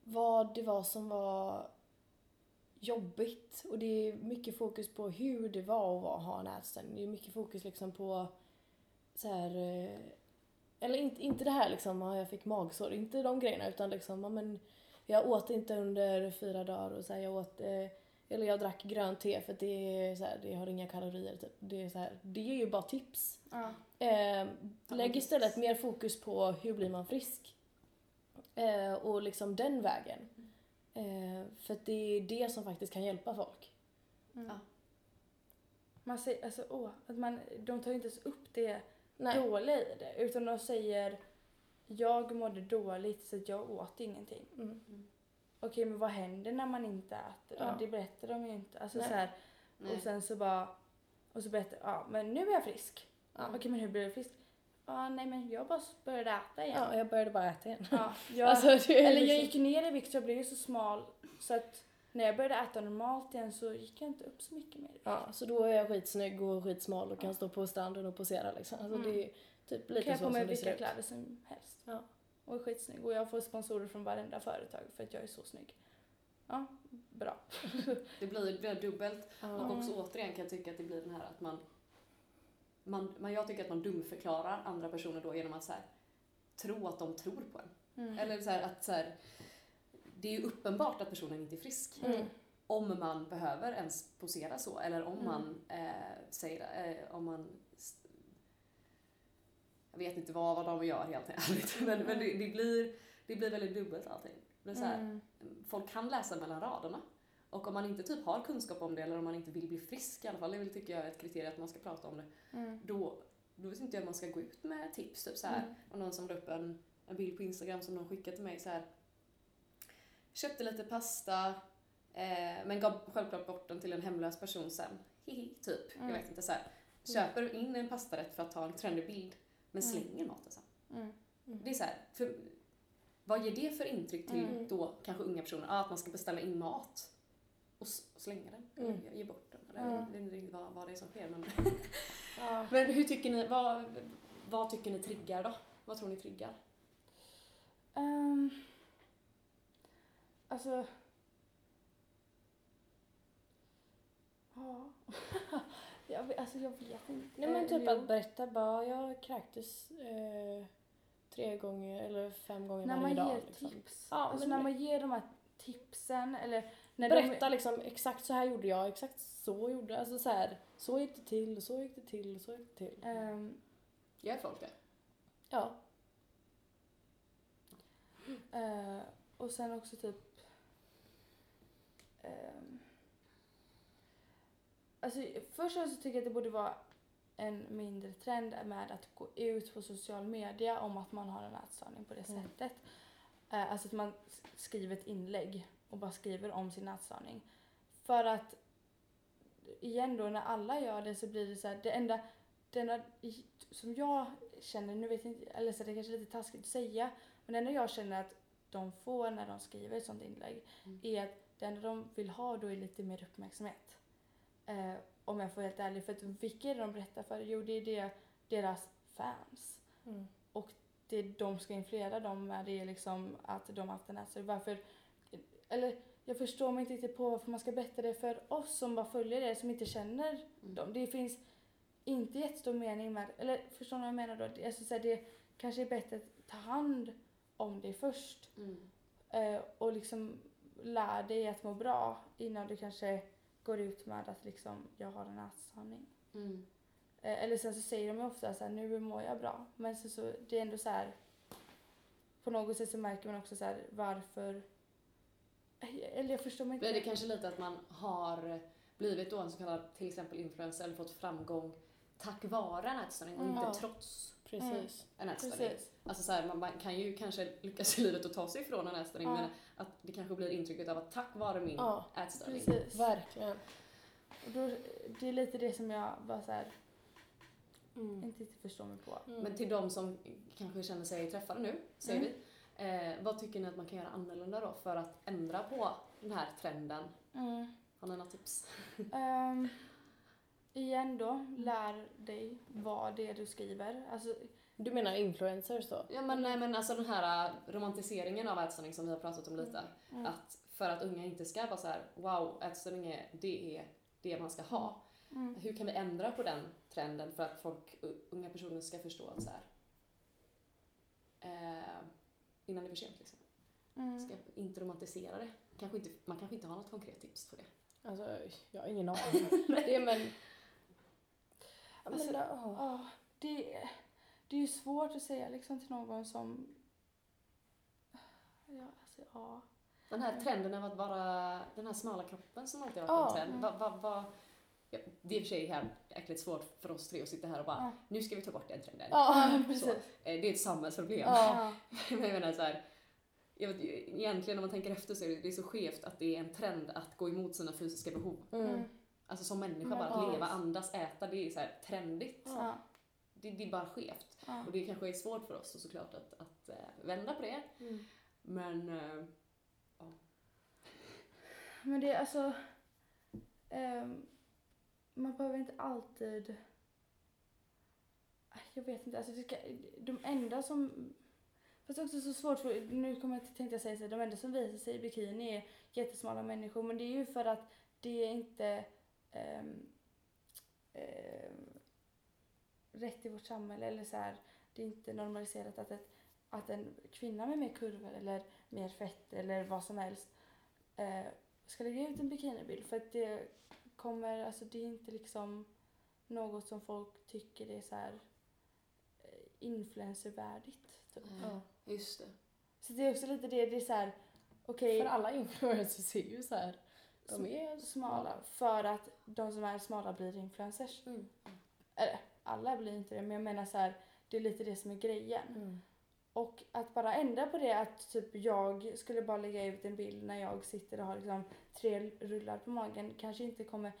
[SPEAKER 2] vad det var som var jobbigt och det är mycket fokus på hur det var att vara- ha en ätstörning. Det är mycket fokus liksom på så här, eh, eller inte, inte det här liksom, "Ja, jag fick magsår, inte de grejerna utan liksom, ja, men jag åt inte under fyra dagar och så här, jag åt eh, eller jag drack grönt te för att det, är så här, det har inga kalorier typ. Det är, så här, det är ju bara tips.
[SPEAKER 3] Ja.
[SPEAKER 2] Eh, lägg istället mer fokus på hur blir man frisk. Eh, och liksom den vägen. Eh, för det är det som faktiskt kan hjälpa folk.
[SPEAKER 3] Mm.
[SPEAKER 4] Ja.
[SPEAKER 3] Man säger, alltså åh, att man, de tar inte ens upp det
[SPEAKER 2] Nej.
[SPEAKER 3] dåliga i det utan de säger jag mådde dåligt så att jag åt ingenting.
[SPEAKER 2] Mm.
[SPEAKER 3] Okej men vad händer när man inte äter? Ja. Det berättar de ju inte. Alltså
[SPEAKER 2] Nej.
[SPEAKER 3] så här, och sen så bara, och så berättar ja men nu är jag frisk.
[SPEAKER 2] Ja.
[SPEAKER 3] Okej men hur blir du frisk? Ja nej men jag bara började äta igen.
[SPEAKER 2] Ja, jag började bara äta igen.
[SPEAKER 3] Ja, jag,
[SPEAKER 2] Alltså, det är
[SPEAKER 3] eller jag gick ner i vikt jag blev ju så smal så att när jag började äta normalt igen så gick jag inte upp så mycket mer.
[SPEAKER 2] Ja, så då är jag skitsnygg och skitsmal och kan stå på stranden och posera liksom. Alltså
[SPEAKER 3] Mm.
[SPEAKER 2] det är typ
[SPEAKER 3] Då
[SPEAKER 2] lite
[SPEAKER 3] kan jag
[SPEAKER 2] så
[SPEAKER 3] på mig
[SPEAKER 2] som det ser
[SPEAKER 3] vilka
[SPEAKER 2] ut.
[SPEAKER 3] kläder som helst.
[SPEAKER 2] Ja.
[SPEAKER 3] Och är skitsnygg. Och jag får sponsorer från varenda företag för att jag är så snygg. Ja, bra.
[SPEAKER 4] Det blir, det blir dubbelt. Och
[SPEAKER 2] Ja.
[SPEAKER 4] också återigen kan jag tycka att det blir den här att man, man, man jag tycker att man dumförklarar andra personer då genom att så här, tro att de tror på en.
[SPEAKER 3] Mm.
[SPEAKER 4] Eller så här, att så här, det är ju uppenbart att personen inte är frisk.
[SPEAKER 2] Mm.
[SPEAKER 4] Om man behöver ens posera så eller om
[SPEAKER 3] Mm.
[SPEAKER 4] man eh, säger, eh, om man jag vet inte vad, vad de gör helt ärligt men, men det, det, blir, det blir väldigt dubbelt allting. Blir så
[SPEAKER 3] Mm.
[SPEAKER 4] folk kan läsa mellan raderna. Och om man inte typ har kunskap om det eller om man inte vill bli frisk i alla fall, det är väl tycker jag ett kriterium att man ska prata om det,
[SPEAKER 3] Mm.
[SPEAKER 4] då, då vet inte jag om man ska gå ut med tips. Typ så här,
[SPEAKER 3] Mm.
[SPEAKER 4] om någon som la upp en, en bild på Instagram som någon skickade till mig så här. Köpte lite pasta eh, men gav självklart bort den till en hemlös person sen. Hihi, typ.
[SPEAKER 3] Mm.
[SPEAKER 4] Jag vet inte så här. Köper in en pastarätt för att ta en trendig bild men
[SPEAKER 3] Mm.
[SPEAKER 4] slänger maten sen.
[SPEAKER 3] Mm.
[SPEAKER 4] Det är så här, för, vad ger det för intryck till
[SPEAKER 3] Mm.
[SPEAKER 4] då kanske unga personer? Ah, att man ska beställa in mat och, slänga den.
[SPEAKER 2] Mm.
[SPEAKER 4] Eller ge bort den. Eller,
[SPEAKER 3] Mm.
[SPEAKER 4] Jag vet inte riktigt vad, vad det är som sker. Men,
[SPEAKER 2] Ja.
[SPEAKER 4] men hur tycker ni, vad, vad tycker ni triggar då? Vad tror ni triggar?
[SPEAKER 3] Ehm, alltså... Ja. jag, alltså jag vet inte.
[SPEAKER 2] Nej men typ att berätta bara, jag kräktes eh, tre gånger eller fem gånger
[SPEAKER 3] När
[SPEAKER 2] varje
[SPEAKER 3] man
[SPEAKER 2] dag.
[SPEAKER 3] ger
[SPEAKER 2] Liksom.
[SPEAKER 3] tips.
[SPEAKER 2] Ja,
[SPEAKER 3] alltså
[SPEAKER 2] men
[SPEAKER 3] när man ger de här tipsen eller när
[SPEAKER 2] Berätta liksom exakt så här gjorde jag, exakt så gjorde jag. Alltså så här, så gick det till, så gick det till, så gick det till.
[SPEAKER 3] de... ehm,
[SPEAKER 4] Gör folk det?
[SPEAKER 2] Ja.
[SPEAKER 3] Eh, och sen också typ... ehm, alltså först och så tycker jag att det borde vara en mindre trend med att gå ut på social media om att man har en ätstörning på det
[SPEAKER 2] Mm.
[SPEAKER 3] sättet. Eh, alltså att man skriver ett inlägg och bara skriver om sin ätstörning. För att igen då när alla gör det så blir det så här, det enda, det enda som jag känner, nu vet jag inte, eller så det kanske är lite taskigt att säga, men det enda jag känner att de får när de skriver ett sånt inlägg
[SPEAKER 4] Mm.
[SPEAKER 3] är att det enda de vill ha då är lite mer uppmärksamhet. Eh, om jag får vara helt ärlig. För att vilka är det de berättar för? Jo, det är det, deras fans.
[SPEAKER 2] Mm.
[SPEAKER 3] Det de ska influera dem med det är liksom att de har haft en ätstörning. Varför? Eller jag förstår mig inte riktigt på varför man ska berätta det för oss som bara följer det, som inte känner
[SPEAKER 4] Mm.
[SPEAKER 3] dem. Det finns inte jättestor mening med, eller förstår ni vad jag menar då? Alltså, så här, det kanske är bättre att ta hand om det först
[SPEAKER 4] Mm.
[SPEAKER 3] eh, och liksom lär dig att må bra innan du kanske går ut med att liksom, jag har en ätstörning.
[SPEAKER 4] Mm.
[SPEAKER 3] Eh, eller sen så säger de ju ofta så här, nu mår jag bra. Men så, så, det är ändå så här, på något sätt så märker man också så här, varför, eller jag förstår mig inte.
[SPEAKER 4] Blir det kanske lite att man har blivit då en så kallad till exempel influencer eller fått framgång tack vare en ätstörning och
[SPEAKER 3] Mm.
[SPEAKER 4] inte trots
[SPEAKER 2] Precis.
[SPEAKER 4] en ätstörning?
[SPEAKER 3] Precis.
[SPEAKER 4] Alltså så här, man- man kan ju kanske lyckas i livet att ta sig ifrån en ätstörning
[SPEAKER 3] Ja.
[SPEAKER 4] men att det kanske blir intrycket av att tack vare min
[SPEAKER 2] Ja,
[SPEAKER 4] ätstörning.
[SPEAKER 3] Precis.
[SPEAKER 2] Verkligen.
[SPEAKER 3] Och då, det är lite det som jag bara så här,
[SPEAKER 2] Mm.
[SPEAKER 3] inte riktigt förstår mig på.
[SPEAKER 2] Mm.
[SPEAKER 4] Men till de som kanske känner sig träffade nu, säger
[SPEAKER 3] Mm.
[SPEAKER 4] vi. Eh, vad tycker ni att man kan göra annorlunda då för att ändra på den här trenden?
[SPEAKER 3] Mm.
[SPEAKER 4] Har ni några tips?
[SPEAKER 3] Ehm, igen då, lär dig vad det är du skriver. Alltså,
[SPEAKER 2] Du menar influencers då?
[SPEAKER 4] Ja men, nej, men alltså den här äh, romantiseringen av ätstörning som vi har pratat om lite.
[SPEAKER 3] mm.
[SPEAKER 4] Att för att unga inte ska vara så här: wow, ätstörning är det, är det man ska ha.
[SPEAKER 3] Mm.
[SPEAKER 4] Hur kan vi ändra på den trenden för att folk, unga personer ska förstå att så här, eh, innan det är för sent liksom.
[SPEAKER 3] Mm.
[SPEAKER 4] Ska inte romantisera det. Kanske inte, man kanske inte har något konkret tips på det.
[SPEAKER 2] Alltså, jag har ingen aning. det är men...
[SPEAKER 3] Alltså.
[SPEAKER 2] Ja,
[SPEAKER 3] det, det är ju svårt att säga liksom till någon som... Ja, alltså, ja.
[SPEAKER 4] Den här trenden av att vara, den här smala kroppen som alltid har varit en trend.
[SPEAKER 3] mm.
[SPEAKER 4] Va, va, va, ja, det är i och för sig här jäkligt svårt för oss tre att sitta här och bara,
[SPEAKER 3] Ja.
[SPEAKER 4] nu ska vi ta bort den trenden.
[SPEAKER 2] Ja,
[SPEAKER 3] precis.
[SPEAKER 4] Så, eh, det är ett samhällsproblem.
[SPEAKER 2] Ja.
[SPEAKER 4] Men jag menar så här, jag vet, egentligen när man tänker efter så är det, det är så skevt att det är en trend att gå emot sina fysiska behov.
[SPEAKER 2] Mm.
[SPEAKER 3] Mm.
[SPEAKER 4] Alltså som människa,
[SPEAKER 3] Men
[SPEAKER 4] bara att
[SPEAKER 2] ja.
[SPEAKER 4] leva, andas, äta, det är så här trendigt.
[SPEAKER 3] Ja.
[SPEAKER 4] Det, det är bara skevt.
[SPEAKER 3] Ja.
[SPEAKER 4] Och det kanske är svårt för oss såklart att, att eh, vända på det.
[SPEAKER 2] Mm.
[SPEAKER 4] Men eh,
[SPEAKER 3] Men det är alltså... ehm, man behöver inte alltid... Jag vet inte. Alltså det ska, de enda som... Fast det är också så svårt för nu kommer jag tänkte jag säga så här, de enda som visar sig i bikini är jättesmala människor men det är ju för att det är inte um, um, rätt i vårt samhälle eller så här, det är inte normaliserat att, ett, att en kvinna med mer kurvor eller mer fett eller vad som helst uh, ska lägga ut en bikinibild för att det kommer, alltså det är inte liksom något som folk tycker är så här eh, influencervärdigt. Typ.
[SPEAKER 2] Ja.
[SPEAKER 4] just det.
[SPEAKER 3] Så det är också lite det, det är så här okej,
[SPEAKER 2] För alla influencers är ju så här. De är
[SPEAKER 3] smala för att de som är smala blir influencers.
[SPEAKER 4] Mm.
[SPEAKER 3] Eller alla blir inte det men jag menar så här, det är lite det som är grejen.
[SPEAKER 2] Mm.
[SPEAKER 3] Och att bara ändra på det att typ jag skulle bara lägga ut en bild när jag sitter och har liksom tre rullar på magen kanske inte kommer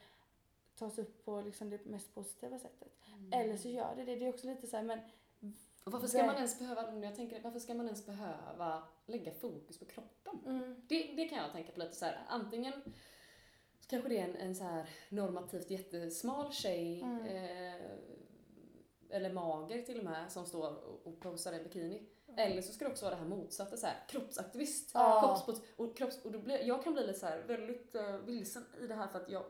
[SPEAKER 3] tas upp på liksom det mest positiva sättet. Eller så gör det det. Det är också lite så här, men
[SPEAKER 4] Och varför ska man ens behöva, jag tänker, varför ska man ens behöva lägga fokus på kroppen?
[SPEAKER 2] Mm.
[SPEAKER 4] Det, det kan jag tänka på lite så här. antingen så kanske det är en, en så här normativt jättesmal tjej
[SPEAKER 3] Mm.
[SPEAKER 4] eh, eller mager till och med som står och, och posar i bikini.
[SPEAKER 3] Mm.
[SPEAKER 4] Eller så ska det också vara det här motsatta, så här, kroppsaktivist.
[SPEAKER 2] Ja.
[SPEAKER 4] Kroppspos- och kropps, och då blir, jag kan bli lite så här väldigt uh, vilsen i det här för att jag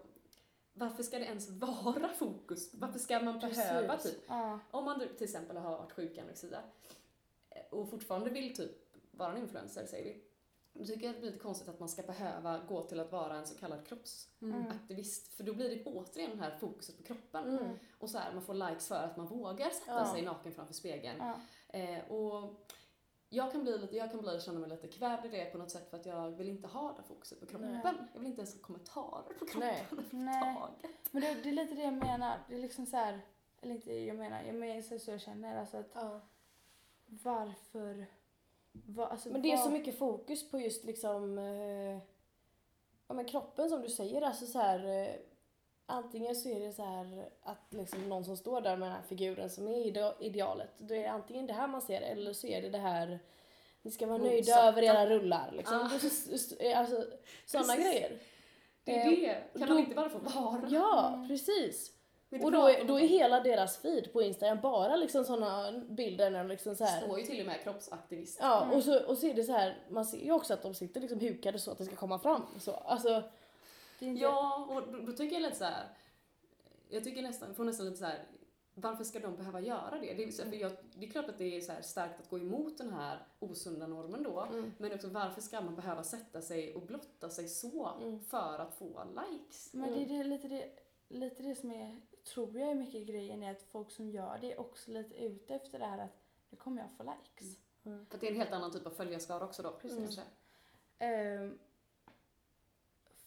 [SPEAKER 4] varför ska det ens vara fokus? Varför ska man
[SPEAKER 2] Precis.
[SPEAKER 4] behöva typ
[SPEAKER 3] ja.
[SPEAKER 4] om man till exempel har varit sjuk anorexia eh, och fortfarande vill typ vara en influencer, säger vi. Då tycker jag att det blir lite konstigt att man ska behöva gå till att vara en så kallad kroppsaktivist. För då blir det återigen det här fokuset på kroppen.
[SPEAKER 2] Mm.
[SPEAKER 4] Och så här, man får likes för att man vågar sätta
[SPEAKER 2] Ja.
[SPEAKER 4] sig naken framför spegeln.
[SPEAKER 3] ja.
[SPEAKER 4] Eh, och jag kan, bli lite, jag kan bli, känna mig lite kvävd i det på något sätt för att jag vill inte ha det fokuset på kroppen.
[SPEAKER 2] Nej.
[SPEAKER 4] Jag vill inte ens ha kommentarer på kroppen
[SPEAKER 2] Nej.
[SPEAKER 4] Överhuvudtaget.
[SPEAKER 3] Men det, det är lite det jag menar. Det är liksom så här, eller inte jag menar, jag menar så, så jag känner alltså att
[SPEAKER 2] Ja.
[SPEAKER 3] varför, va, alltså
[SPEAKER 2] Men det är så mycket fokus på just liksom eh, ja, men kroppen som du säger. Alltså så här, eh, antingen så är det så här att liksom någon som står där med den här figuren som är ide- idealet. Då är det antingen det här man ser eller så är det det här ni ska vara nöjda
[SPEAKER 4] Motsatta.
[SPEAKER 2] över era rullar. Liksom. Så- så- Alltså, sådana grejer.
[SPEAKER 4] Det är
[SPEAKER 2] Eh,
[SPEAKER 4] det. Kan
[SPEAKER 2] då-
[SPEAKER 4] man inte bara få vara?
[SPEAKER 2] Ja,
[SPEAKER 3] Mm.
[SPEAKER 2] precis. Och då är, då är hela deras feed på Instagram bara liksom såna bilder när de liksom så här.
[SPEAKER 4] står ju till och med kroppsaktivist.
[SPEAKER 2] Ja,
[SPEAKER 3] Mm.
[SPEAKER 2] och, så, och så är det så här, man ser ju också att de sitter liksom hukade så att det ska komma fram. Så, alltså,
[SPEAKER 3] inte,
[SPEAKER 4] Ja, och då, då tycker jag lite så här. Jag tycker nästan, får nästan lite så här. Varför ska de behöva göra det? Det är, för jag, det är klart att det är så starkt att gå emot den här osunda normen då.
[SPEAKER 2] mm.
[SPEAKER 4] Men också varför ska man behöva sätta sig och blotta sig så
[SPEAKER 2] Mm.
[SPEAKER 4] för att få likes?
[SPEAKER 3] Men det är det, lite, det, lite det som är, tror jag är mycket grejen är att folk som gör det är också lite ute efter det här att nu kommer jag få likes.
[SPEAKER 4] För att det är en helt annan typ av följarskara också då.
[SPEAKER 2] Precis.
[SPEAKER 4] Kanske.
[SPEAKER 3] Ehm,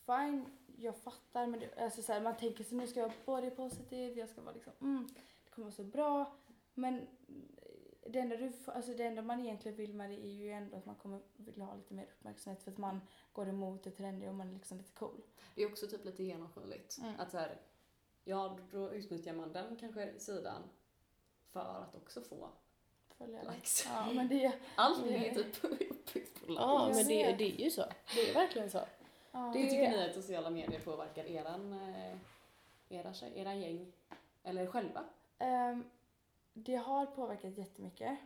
[SPEAKER 3] fine, jag fattar men det, alltså så här, man tänker sig nu ska jag vara body positiv, jag ska vara liksom mm, det kommer vara så bra. Men det enda, du, alltså det enda man egentligen vill med det är ju ändå att man kommer vilja ha lite mer uppmärksamhet för att man går emot det trendiga och man är liksom lite cool.
[SPEAKER 4] Det är också typ lite genomskinligt.
[SPEAKER 3] Mm.
[SPEAKER 4] Att så här, ja då utnyttjar man den kanske sidan för att också få likes.
[SPEAKER 3] Ja men det,
[SPEAKER 4] Allt är ju typ uppbyggt på likes.
[SPEAKER 2] ja men det, det är ju så. Det är verkligen så.
[SPEAKER 3] Ja.
[SPEAKER 4] Hur tycker ni att sociala medier påverkar eran, eh, era, era gäng? Eller er själva?
[SPEAKER 3] Ehm, det har påverkat jättemycket.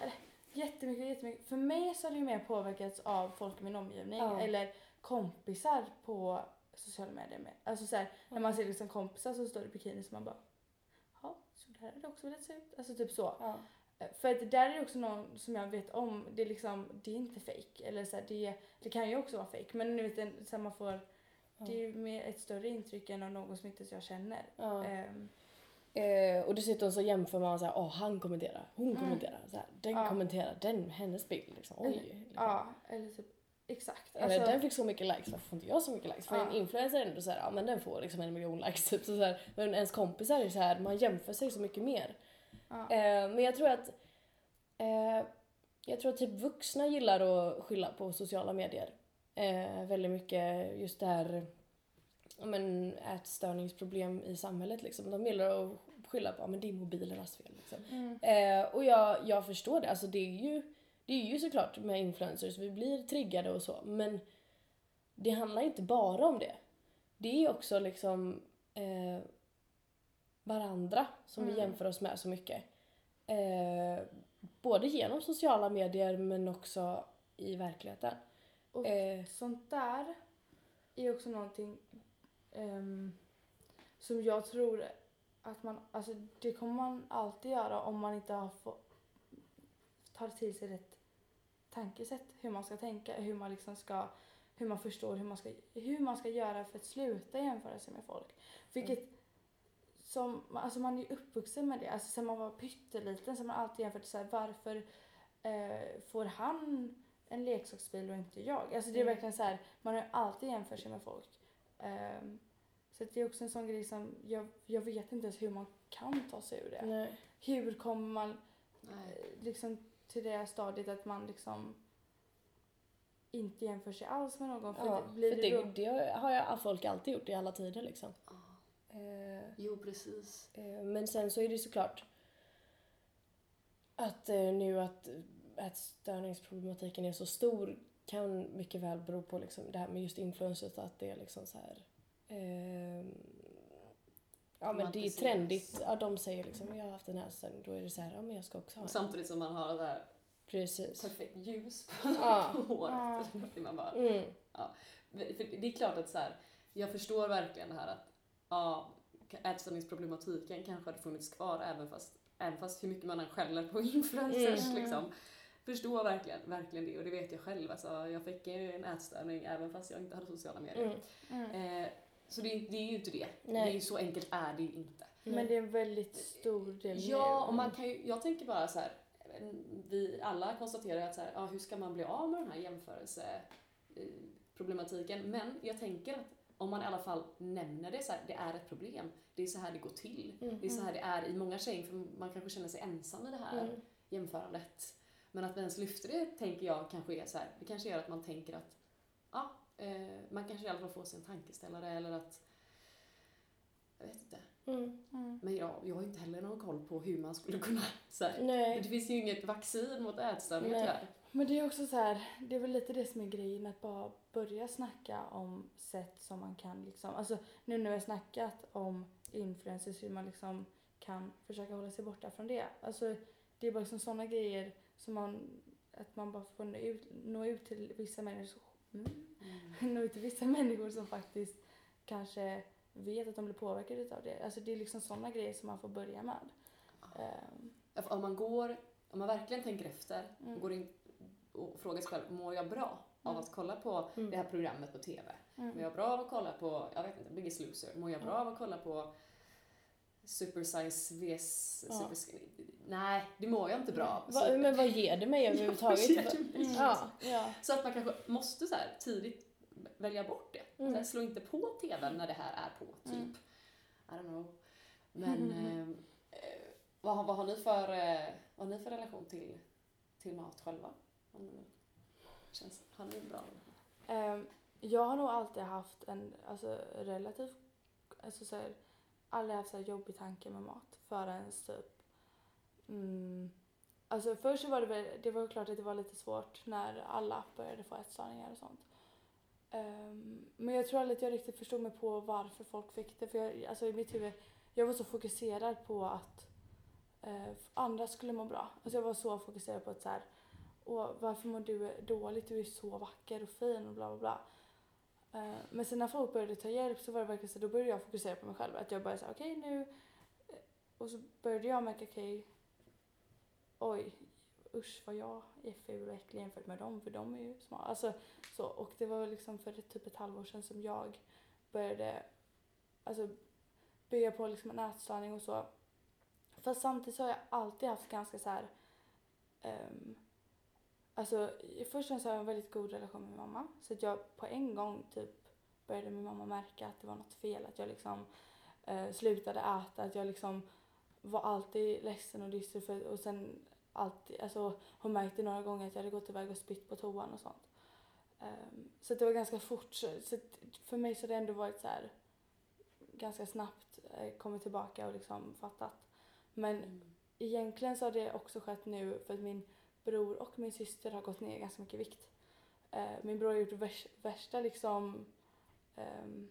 [SPEAKER 3] Eller jättemycket, jättemycket. För mig så har det ju mer påverkats av folk i min omgivning
[SPEAKER 2] Ja.
[SPEAKER 3] eller kompisar på sociala medier. Med. Alltså så här, när man ser liksom kompisar som står i bikini så man bara ja, så där hade det också velat se ut. Alltså typ så.
[SPEAKER 2] Ja.
[SPEAKER 3] Eh, För att det där är ju också någon som jag vet om, det är liksom, det är inte fake Eller så här, det, det kan ju också vara fake men nu vet så här, man får, det är ju mer ett större intryck än av någon som inte jag känner.
[SPEAKER 2] Ja.
[SPEAKER 3] Ehm,
[SPEAKER 2] Eh, och dessutom så jämför man så här, åh han kommenterar, hon
[SPEAKER 3] Mm.
[SPEAKER 2] kommenterar, så här, den
[SPEAKER 3] Ja.
[SPEAKER 2] kommenterar, den, hennes bild liksom, oj.
[SPEAKER 3] Eller-
[SPEAKER 2] liksom.
[SPEAKER 3] Ja, eller typ exakt.
[SPEAKER 2] Eller
[SPEAKER 3] Alltså,
[SPEAKER 2] den fick så mycket likes, varför får inte jag så mycket likes? För
[SPEAKER 3] Ja.
[SPEAKER 2] en influencer är ändå så här, ja men den får liksom en miljon likes typ. Så så här, men ens kompisar är så här, man jämför sig så mycket mer.
[SPEAKER 3] Ja.
[SPEAKER 2] Eh, men jag tror att eh, jag tror att typ vuxna gillar att skylla på sociala medier. Eh, väldigt mycket just det här men, ätstörningsproblem i samhället liksom. De gillar att skylla på, ja men det är mobilernas fel liksom.
[SPEAKER 3] Mm.
[SPEAKER 2] Eh, och jag, jag förstår det. Alltså det är ju det är ju såklart med influencers, vi blir triggade och så. Men det handlar inte bara om det. Det är också liksom eh, varandra som vi
[SPEAKER 3] Mm.
[SPEAKER 2] jämför oss med så mycket. Eh, både genom sociala medier men också i verkligheten.
[SPEAKER 3] Och
[SPEAKER 2] Eh,
[SPEAKER 3] sånt där är också någonting ehm, som jag tror att man, alltså det kommer man alltid göra om man inte har fått tar till sig rätt tankesätt, hur man ska tänka, hur man liksom ska, hur man förstår hur man ska, hur man ska göra för att sluta jämföra sig med folk. Vilket som, alltså man är ju uppvuxen med det, alltså sen man var pytteliten så har man alltid jämfört så här, varför eh, får han en leksaksbil och inte jag? Alltså det är
[SPEAKER 2] Mm.
[SPEAKER 3] verkligen så här, man har ju alltid jämfört sig med folk. Ehm, så det är också en sån grej som, jag, jag vet inte ens hur man kan ta sig ur det.
[SPEAKER 2] nej.
[SPEAKER 3] Hur kommer man
[SPEAKER 4] Nej.
[SPEAKER 3] eh, liksom till det stadiet att man liksom inte jämför sig alls med någon. För
[SPEAKER 2] Ja,
[SPEAKER 3] det blir
[SPEAKER 2] för
[SPEAKER 3] det
[SPEAKER 2] det, det har jag, folk alltid gjort i alla tider liksom.
[SPEAKER 4] Ja.
[SPEAKER 2] Eh,
[SPEAKER 4] Jo, precis.
[SPEAKER 2] eh, men sen så är det såklart att eh, nu att ätstörningsproblematiken är så stor kan mycket väl bero på liksom det här med just influencers att det är liksom så här ehm, Ja men det är trendigt. Ja, de säger liksom jag har haft en ätstörning. Då är det så här, ja men jag ska också ha
[SPEAKER 4] Och
[SPEAKER 2] en.
[SPEAKER 4] samtidigt som man har det där
[SPEAKER 2] Precis.
[SPEAKER 4] perfekt ljus på,
[SPEAKER 2] Ja.
[SPEAKER 4] håret.
[SPEAKER 3] Ja.
[SPEAKER 4] Man bara,
[SPEAKER 2] Mm.
[SPEAKER 4] för det är klart att så här, jag förstår verkligen det här att ja, ätstörningsproblematiken kanske hade funnits kvar även fast, även fast hur mycket man än skäller på influencers
[SPEAKER 3] Mm.
[SPEAKER 4] liksom. Förstår verkligen, verkligen det och det vet jag själv. Alltså, jag fick ju en ätstörning även fast jag inte hade sociala medier.
[SPEAKER 2] Mm.
[SPEAKER 3] mm.
[SPEAKER 4] Eh, så det, det är ju inte det.
[SPEAKER 2] Nej.
[SPEAKER 4] det är ju så enkelt är det ju inte.
[SPEAKER 3] Men det är en väldigt stor del
[SPEAKER 4] Ja, och man kan ju, jag tänker bara så här. Vi alla konstaterar att så här, ja, hur ska man bli av med den här jämförelseproblematiken? Men jag tänker att om man i alla fall nämner det så här, det är ett problem. Det är så här det går till.
[SPEAKER 2] Mm.
[SPEAKER 4] Det är så här det är i många tjejer, för man kanske känner sig ensam i det här
[SPEAKER 2] Mm.
[SPEAKER 4] jämförandet. Men att vi ens lyfter det tänker jag kanske är så här, det kanske gör att man tänker att ja, eh, man kanske i alla fall får sig en tankeställare eller att jag vet inte.
[SPEAKER 2] Mm.
[SPEAKER 3] Mm.
[SPEAKER 4] Men jag, jag har inte heller någon koll på hur man skulle kunna så här,
[SPEAKER 2] Nej.
[SPEAKER 4] det finns ju inget vaccin mot ätstörningar tyvärr.
[SPEAKER 3] Men det är också så här, det är väl lite det som är grejen att bara börja snacka om sätt som man kan liksom, alltså nu när vi har snackat om influencers hur man liksom kan försöka hålla sig borta från det. Alltså det är bara liksom sådana grejer som man, att man bara får nå ut, nå ut till vissa människor, mm, nå ut till vissa människor som faktiskt kanske vet att de blir påverkade utav det. Alltså det är liksom sådana grejer som man får börja med.
[SPEAKER 4] För Om man går, om man verkligen tänker efter
[SPEAKER 3] Mm.
[SPEAKER 4] går in och frågar sig själv, mår jag bra av
[SPEAKER 3] Mm.
[SPEAKER 4] att kolla på
[SPEAKER 2] Mm.
[SPEAKER 4] det här programmet på TV?
[SPEAKER 3] mm.
[SPEAKER 4] Mår jag bra av att kolla på, jag vet inte, Biggest Loser? Mår jag bra av att kolla på Super Size vs
[SPEAKER 2] Ja.
[SPEAKER 4] Super? Nej, det mår jag inte bra av.
[SPEAKER 2] Va, men vad ger det mig överhuvudtaget?
[SPEAKER 4] det mig?
[SPEAKER 2] Ja.
[SPEAKER 3] Ja.
[SPEAKER 4] Så att man kanske måste så här tidigt välja bort det.
[SPEAKER 2] Mm.
[SPEAKER 4] Här, slå inte på TVn när det här är på, typ.
[SPEAKER 3] Mm.
[SPEAKER 4] I don't know. Men eh, eh, vad, har- vad, har ni för, eh, vad har ni för relation till, till mat själva? Känns, har ni bra
[SPEAKER 3] Um, jag har nog alltid haft en alltså, relativt, alltså så här, aldrig haft så här jobbig tanke med mat förrän typ, mm, alltså först var det väl, det var klart att det var lite svårt när alla började få ätstörningar och sånt. Um, men jag tror aldrig att jag riktigt förstod mig på varför folk fick det för jag, alltså i mitt huvud, jag var så fokuserad på att uh, andra skulle må bra. Alltså jag var så fokuserad på att så här, och varför mår du dåligt? Du är så vacker och fin och bla bla bla. Eh, men sen när folk började ta hjälp så var det verkligen så då började jag fokusera på mig själv. Att jag började säga okej nu. Eh, och så började jag märka okej. oj, usch vad jag är ful och äcklig jämfört med dem för de är ju smala. Alltså så. Och det var liksom för typ ett halvår sedan som jag började alltså bygga på liksom en ätstörning och så. Fast samtidigt så har jag alltid haft ganska så här um, Alltså först och främst har jag en väldigt god relation med min mamma. Så att jag på en gång typ började min mamma märka att det var något fel. Att jag liksom eh, slutade äta. Att jag liksom var alltid ledsen och dyster. För, och sen alltid, alltså hon märkte några gånger att jag hade gått iväg och spytt på toan och sånt. Ehm, så det var ganska fort. Så, så för mig så har det ändå varit så här ganska snabbt eh, kommit tillbaka och liksom fattat. Men egentligen så har det också skett nu för att min bror och min syster har gått ner ganska mycket vikt. Eh, min bror har gjort värs, värsta liksom ehm,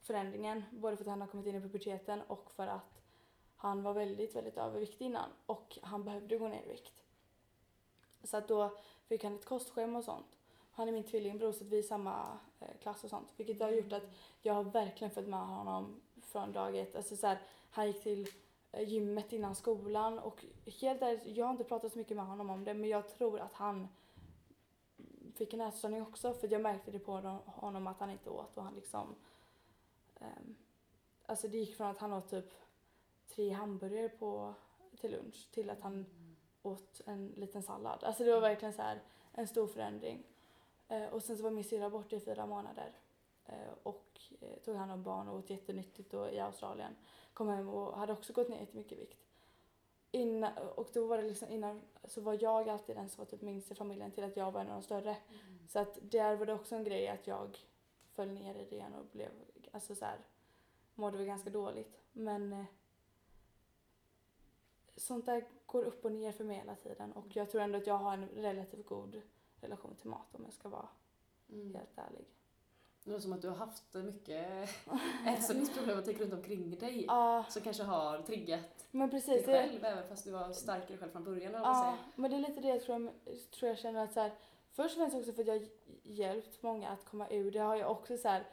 [SPEAKER 3] förändringen både för att han har kommit in i puberteten och för att han var väldigt, väldigt överviktig innan och han behövde gå ner i vikt. Så att då fick han ett kostschema och sånt. Han är min tvillingbror så att vi är i samma eh, klass och sånt. Vilket har gjort att jag har verkligen följt med honom från dag ett. Alltså så här, han gick till gymmet innan skolan och helt ärligt, jag har inte pratat så mycket med honom om det men jag tror att han fick en ätstörning också för jag märkte det på honom- att han inte åt och han liksom ehm, Alltså det gick från att han åt typ tre hamburgare på, till lunch till att han åt en liten sallad. Alltså det var verkligen så här en stor förändring. Eh, och sen så var min syrra borta i fyra månader eh, och eh, tog hand om barn och åt jättenyttigt då i Australien. Kom hem och hade också gått ner jättemycket vikt. innan, och då var det liksom innan så var jag alltid den som var typ minst i familjen till att jag var en av de större. Så att där var det också en grej att jag föll ner i det igen och blev, alltså så här, mådde väl ganska dåligt. Men eh, sånt där går upp och ner för mig hela tiden och jag tror ändå att jag har en relativt god relation till mat om jag ska vara
[SPEAKER 4] Mm.
[SPEAKER 3] helt ärlig.
[SPEAKER 4] Det låter som att du har haft mycket ätstörningsproblematik runt omkring dig
[SPEAKER 3] Ja,
[SPEAKER 4] som kanske har triggat
[SPEAKER 3] men
[SPEAKER 4] dig
[SPEAKER 3] precis. Det,
[SPEAKER 4] själv även fast du var starkare själv från början.
[SPEAKER 3] ja, men det är lite det jag tror, jag tror jag känner att så här, först och främst också för att jag har hjälpt många att komma ur det har jag också så här,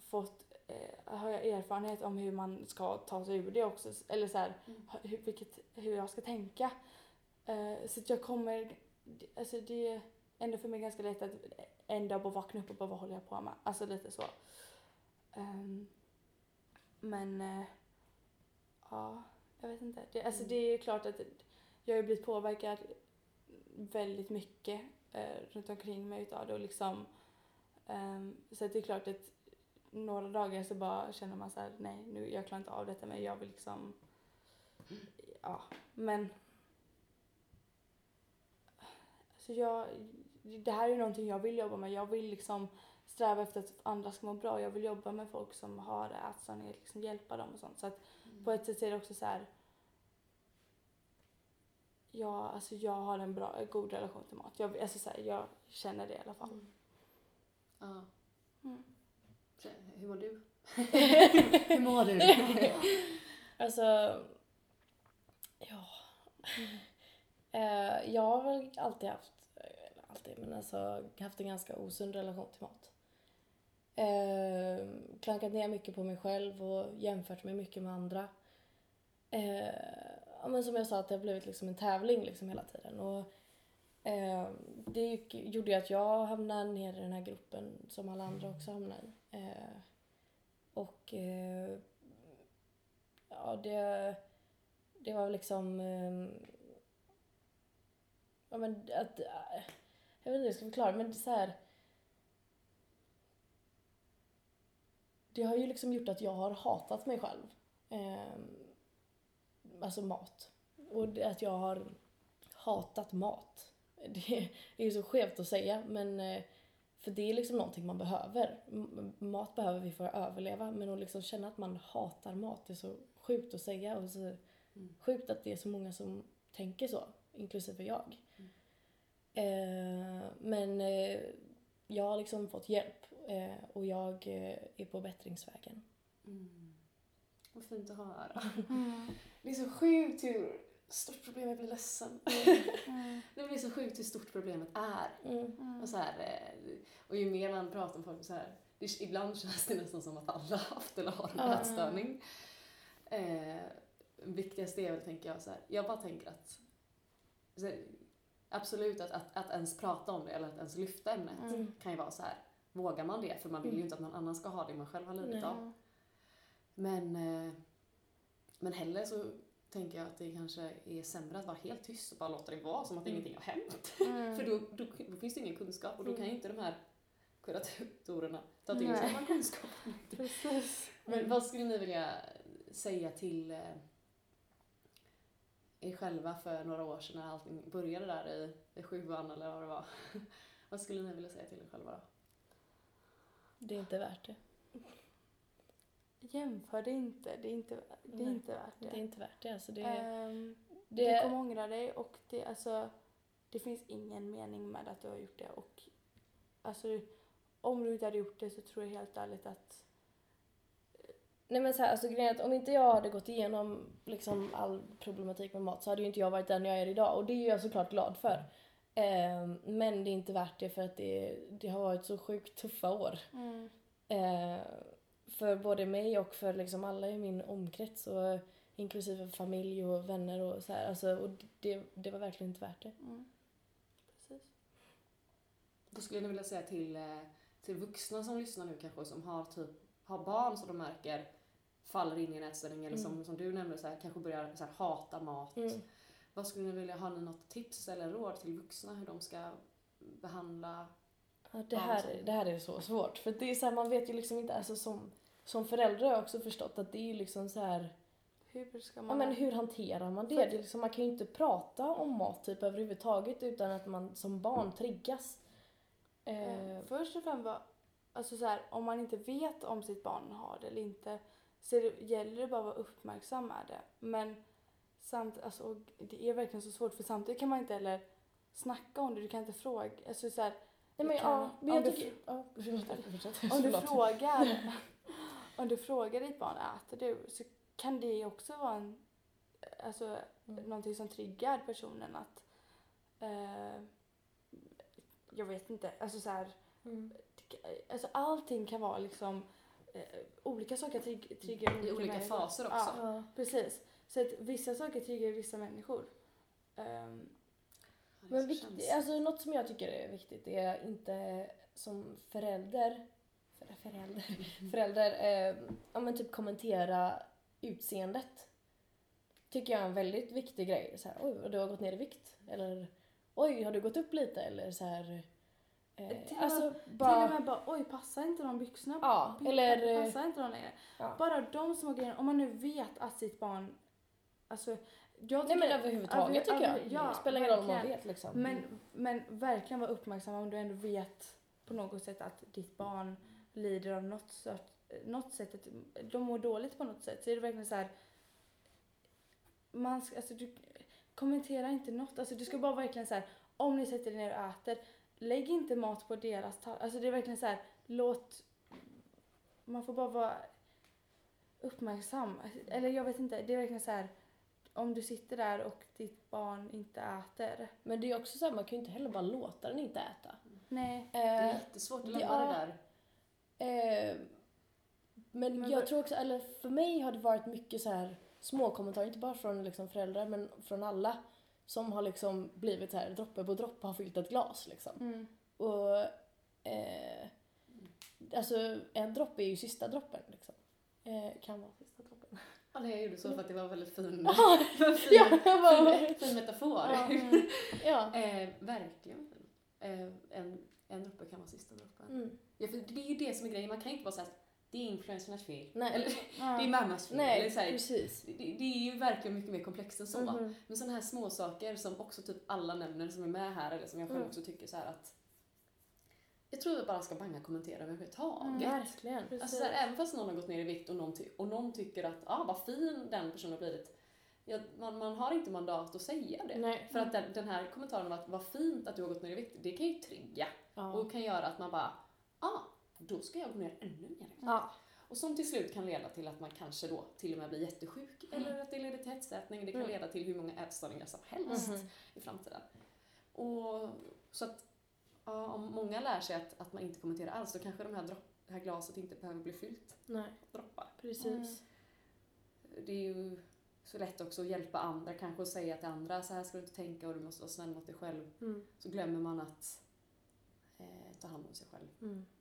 [SPEAKER 3] fått eh, har jag erfarenhet om hur man ska ta sig ur det också. Eller så här,
[SPEAKER 4] Mm.
[SPEAKER 3] hur, vilket, hur jag ska tänka. Eh, så att jag kommer, alltså det är ändå för mig ganska lätt att en dag bara vakna upp och bara vad håller jag på med? Alltså lite så. Um, men uh, ja, jag vet inte. Det, alltså
[SPEAKER 4] Mm.
[SPEAKER 3] det är klart att jag har blivit påverkad väldigt mycket uh, runt omkring mig utav det och liksom um, så att det är klart att några dagar så bara känner man så här, nej nu jag klarar inte av detta men jag vill liksom ja men alltså jag det här är någonting jag vill jobba med. Jag vill liksom sträva efter att andra ska må bra. Jag vill jobba med folk som har ätstörningar, liksom hjälpa dem och sånt. Så att på ett sätt är det också så här. Ja, alltså jag har en bra, en god relation till mat. Jag, alltså så här, jag känner det i alla fall.
[SPEAKER 4] Mm. Ja.
[SPEAKER 3] Mm.
[SPEAKER 4] Så, Hur mår du? Hur mår du?
[SPEAKER 2] Alltså, ja. Eh, jag har väl alltid haft, alltid, men alltså haft en ganska osund relation till mat. Eh, klankat ner mycket på mig själv och jämfört mig mycket med andra. Eh, ja, men som jag sa, att det har blivit liksom en tävling liksom hela tiden. Och, eh, det gick, gjorde ju att jag hamnade ner i den här gruppen som alla andra också hamnade i. Eh, och eh, ja, det, det var liksom... eh, ja, men att jag vet inte hur jag ska förklara, men det är så här... Det har ju liksom gjort att jag har hatat mig själv. Eh, alltså mat. Och att jag har hatat mat. Det är ju så skevt att säga, men... eh, För det är liksom någonting man behöver. Mat behöver vi för att överleva, men att liksom känna att man hatar mat är så sjukt att säga och så sjukt att det är så många som tänker så, inklusive jag. Eh, men eh, jag har liksom fått hjälp eh, och jag eh, är på bättringsvägen.
[SPEAKER 4] Mm. Vad fint att höra.
[SPEAKER 3] Mm.
[SPEAKER 4] Det är så sjukt hur stort problemet blir ledsen.
[SPEAKER 3] Mm.
[SPEAKER 4] Det blir så sjukt hur stort problemet är.
[SPEAKER 2] Mm.
[SPEAKER 4] Och, så här, eh, och ju mer man pratar om folk så här, det, ibland känns det nästan som att alla har haft eller har en ätstörning. Eh, viktigast är väl, tänker jag, så här, jag bara tänker att så här, absolut att, att, att ens prata om det eller att ens lyfta ämnet
[SPEAKER 3] Mm.
[SPEAKER 4] kan ju vara så här, vågar man det? För man vill ju inte att någon annan ska ha det man själv har lidit av. Men, eh, men heller så tänker jag att det kanske är sämre att vara helt tyst och bara låta det vara som att
[SPEAKER 2] Mm.
[SPEAKER 4] ingenting har hänt.
[SPEAKER 3] Mm.
[SPEAKER 4] För då, då, då finns det ingen kunskap och då kan ju inte de här kuratorerna ta till sig kunskap.
[SPEAKER 3] Precis.
[SPEAKER 4] Men vad skulle ni vilja säga till eh, er själva för några år sedan när allting började där i, i sjuan eller vad det var? vad skulle ni vilja säga till er själva då?
[SPEAKER 2] Det är inte värt det.
[SPEAKER 3] Jämför det inte. Det är inte, det är inte värt det.
[SPEAKER 2] Det är inte värt det. Alltså det,
[SPEAKER 3] Du
[SPEAKER 2] det,
[SPEAKER 3] kommer ångra dig och det, alltså, det finns ingen mening med att du har gjort det. Och, alltså, om du inte hade gjort det så tror jag helt ärligt att...
[SPEAKER 2] Nej men så här, alltså grejen är att om inte jag hade gått igenom liksom all problematik med mat så hade ju inte jag varit den jag är idag och det är jag såklart glad för. Ehm, men det är inte värt det för att det, det har varit så sjukt tuffa år. Eh, för både mig och för liksom alla i min omkrets och inklusive familj och vänner och så här. Alltså, och det, det var verkligen inte värt det.
[SPEAKER 3] Mm. Precis.
[SPEAKER 4] Vad skulle ni vilja säga till, eh, till vuxna som lyssnar nu kanske och som har, typ, har barn som de märker faller in i en ätstörning eller som,
[SPEAKER 2] Mm.
[SPEAKER 4] som du nämnde så här, kanske börjar så här, hata mat.
[SPEAKER 2] Mm.
[SPEAKER 4] Vad skulle ni vilja, har ni något tips eller råd till vuxna hur de ska behandla
[SPEAKER 2] Ja, det,
[SPEAKER 4] Ja,
[SPEAKER 2] här, det här är så svårt. För det är så här, man vet ju liksom inte, alltså som, som förälder har jag också förstått att det är ju liksom så här
[SPEAKER 3] hur ska
[SPEAKER 2] Ja,
[SPEAKER 3] man...
[SPEAKER 2] men hur hanterar man det? Det är liksom, man kan ju inte prata om mat typ överhuvudtaget utan att man som barn triggas. Eh,
[SPEAKER 3] Eh, Först och främst alltså så här, om man inte vet om sitt barn har det eller inte så det, gäller det bara att vara uppmärksam med det. Men samt, alltså, det är verkligen så svårt för samtidigt kan man inte heller snacka om det, du kan inte fråga. Alltså så här,
[SPEAKER 2] nej, men,
[SPEAKER 3] kan-
[SPEAKER 2] ja, men
[SPEAKER 3] om du-
[SPEAKER 2] tycker... Ja,
[SPEAKER 3] om du frågar om du frågar ditt barn äter du så kan det också vara en, alltså,
[SPEAKER 2] Mm.
[SPEAKER 3] någonting som triggar personen att eh, jag vet inte, alltså så här,
[SPEAKER 2] Mm.
[SPEAKER 3] alltså allting kan vara liksom olika saker trigg, triggar olika,
[SPEAKER 4] I olika
[SPEAKER 3] människor.
[SPEAKER 4] faser också.
[SPEAKER 3] Ja, precis. Så att vissa saker triggar vissa människor. Ehm,
[SPEAKER 2] Men
[SPEAKER 4] Så
[SPEAKER 2] vikt,
[SPEAKER 4] känns-
[SPEAKER 2] alltså, något som jag tycker är viktigt är inte som förälder, för, förälder, förälder eh, ja, men typ kommentera utseendet. Tycker jag är en väldigt viktig grej. Så här, Oj, du har gått ner i vikt. Eller oj, har du gått upp lite? Eller så här, eh,
[SPEAKER 3] Till och med-
[SPEAKER 2] alltså
[SPEAKER 3] Till och
[SPEAKER 2] bara...
[SPEAKER 3] med bara oj passar inte de byxorna?
[SPEAKER 2] Ja,
[SPEAKER 3] P-
[SPEAKER 2] eller, eh,
[SPEAKER 3] Passar inte de längre?
[SPEAKER 2] Ja.
[SPEAKER 3] Bara de små grejerna, om man nu vet att sitt barn, alltså jag
[SPEAKER 2] Nej men
[SPEAKER 3] tycker-
[SPEAKER 2] överhuvudtaget
[SPEAKER 3] över-
[SPEAKER 2] tycker jag.
[SPEAKER 3] ja,
[SPEAKER 2] det spelar ingen roll om man vet liksom.
[SPEAKER 3] Men, men verkligen vara uppmärksam om du ändå vet på något sätt att ditt barn lider av något, sort, något sätt, att de mår dåligt på något sätt. Så är det verkligen så här, man ska, alltså du kommentera inte något, alltså du ska bara verkligen så här, om ni sätter er ner och äter, lägg inte mat på deras tallrik. Alltså det är verkligen så här, låt, man får bara vara uppmärksam. Eller jag vet inte, det är verkligen så här, om du sitter där och ditt barn inte äter.
[SPEAKER 2] Men det är också så här, man kan ju inte heller bara låta den inte äta.
[SPEAKER 3] Nej.
[SPEAKER 4] Det är
[SPEAKER 2] Eh,
[SPEAKER 4] jättesvårt att
[SPEAKER 2] ja.
[SPEAKER 4] lämna det där.
[SPEAKER 2] Eh, men,
[SPEAKER 3] Men
[SPEAKER 2] jag tror också, eller för mig har det varit mycket så här små kommentarer, inte bara från liksom föräldrar men från alla som har liksom blivit så här droppe på droppe har fyllt ett glas liksom.
[SPEAKER 3] Mm.
[SPEAKER 2] Och eh, alltså en droppe är ju sista droppen liksom. Eh, kan vara sista droppen.
[SPEAKER 4] Ja, det jag gjorde så för att det var väldigt fin,
[SPEAKER 2] Ja,
[SPEAKER 4] fin,
[SPEAKER 2] ja, bara,
[SPEAKER 4] fin, fin metafor.
[SPEAKER 2] Ja.
[SPEAKER 3] Mm.
[SPEAKER 2] ja.
[SPEAKER 4] Eh, verkligen fin. Eh, en, en droppe kan vara sista droppen.
[SPEAKER 2] Mm.
[SPEAKER 4] Ja, för det är ju det som är grejen, man kan inte bara säga att det är influencernas fel.
[SPEAKER 2] Nej.
[SPEAKER 4] Eller
[SPEAKER 3] Ja.
[SPEAKER 4] det är mammas fel.
[SPEAKER 2] Nej,
[SPEAKER 4] eller så här,
[SPEAKER 2] precis.
[SPEAKER 4] det, det är ju verkligen mycket mer komplext än så.
[SPEAKER 2] Mhm.
[SPEAKER 4] Men sådana här små saker som också typ alla nämner som är med här, eller som jag själv
[SPEAKER 2] Mm.
[SPEAKER 4] också tycker så här att jag tror vi bara ska banga kommentera överhuvudtaget.
[SPEAKER 3] Mm.
[SPEAKER 2] Verkligen.
[SPEAKER 3] Precis.
[SPEAKER 4] Alltså så här, även fast någon har gått ner i vikt och någon, och någon tycker att ah, vad fin den personen har blivit. Ja, man, man har inte mandat att säga det.
[SPEAKER 2] Nej.
[SPEAKER 4] För att den, den här kommentaren om att vad fint att du har gått ner i vikt, det kan ju trigga
[SPEAKER 2] Ja.
[SPEAKER 4] och kan göra att man bara ah, då ska jag gå ner ännu mer.
[SPEAKER 2] Ja.
[SPEAKER 4] Och som till slut kan leda till att man kanske då till och med blir jättesjuk eller att det leder till hetsätning. Det kan
[SPEAKER 2] Mm.
[SPEAKER 4] leda till hur många ätstörningar som helst
[SPEAKER 2] Mhm.
[SPEAKER 4] i framtiden. Och så att ja, om många lär sig att, att man inte kommenterar alls då kanske de här dropp, det här glaset inte behöver bli fyllt
[SPEAKER 2] Nej,
[SPEAKER 4] droppar.
[SPEAKER 2] precis.
[SPEAKER 4] Det är ju så lätt också att hjälpa andra, kanske att säga till andra så här ska du inte tänka och du måste vara snäll mot dig själv.
[SPEAKER 2] Mm.
[SPEAKER 4] Så glömmer man att eh, ta hand om sig själv.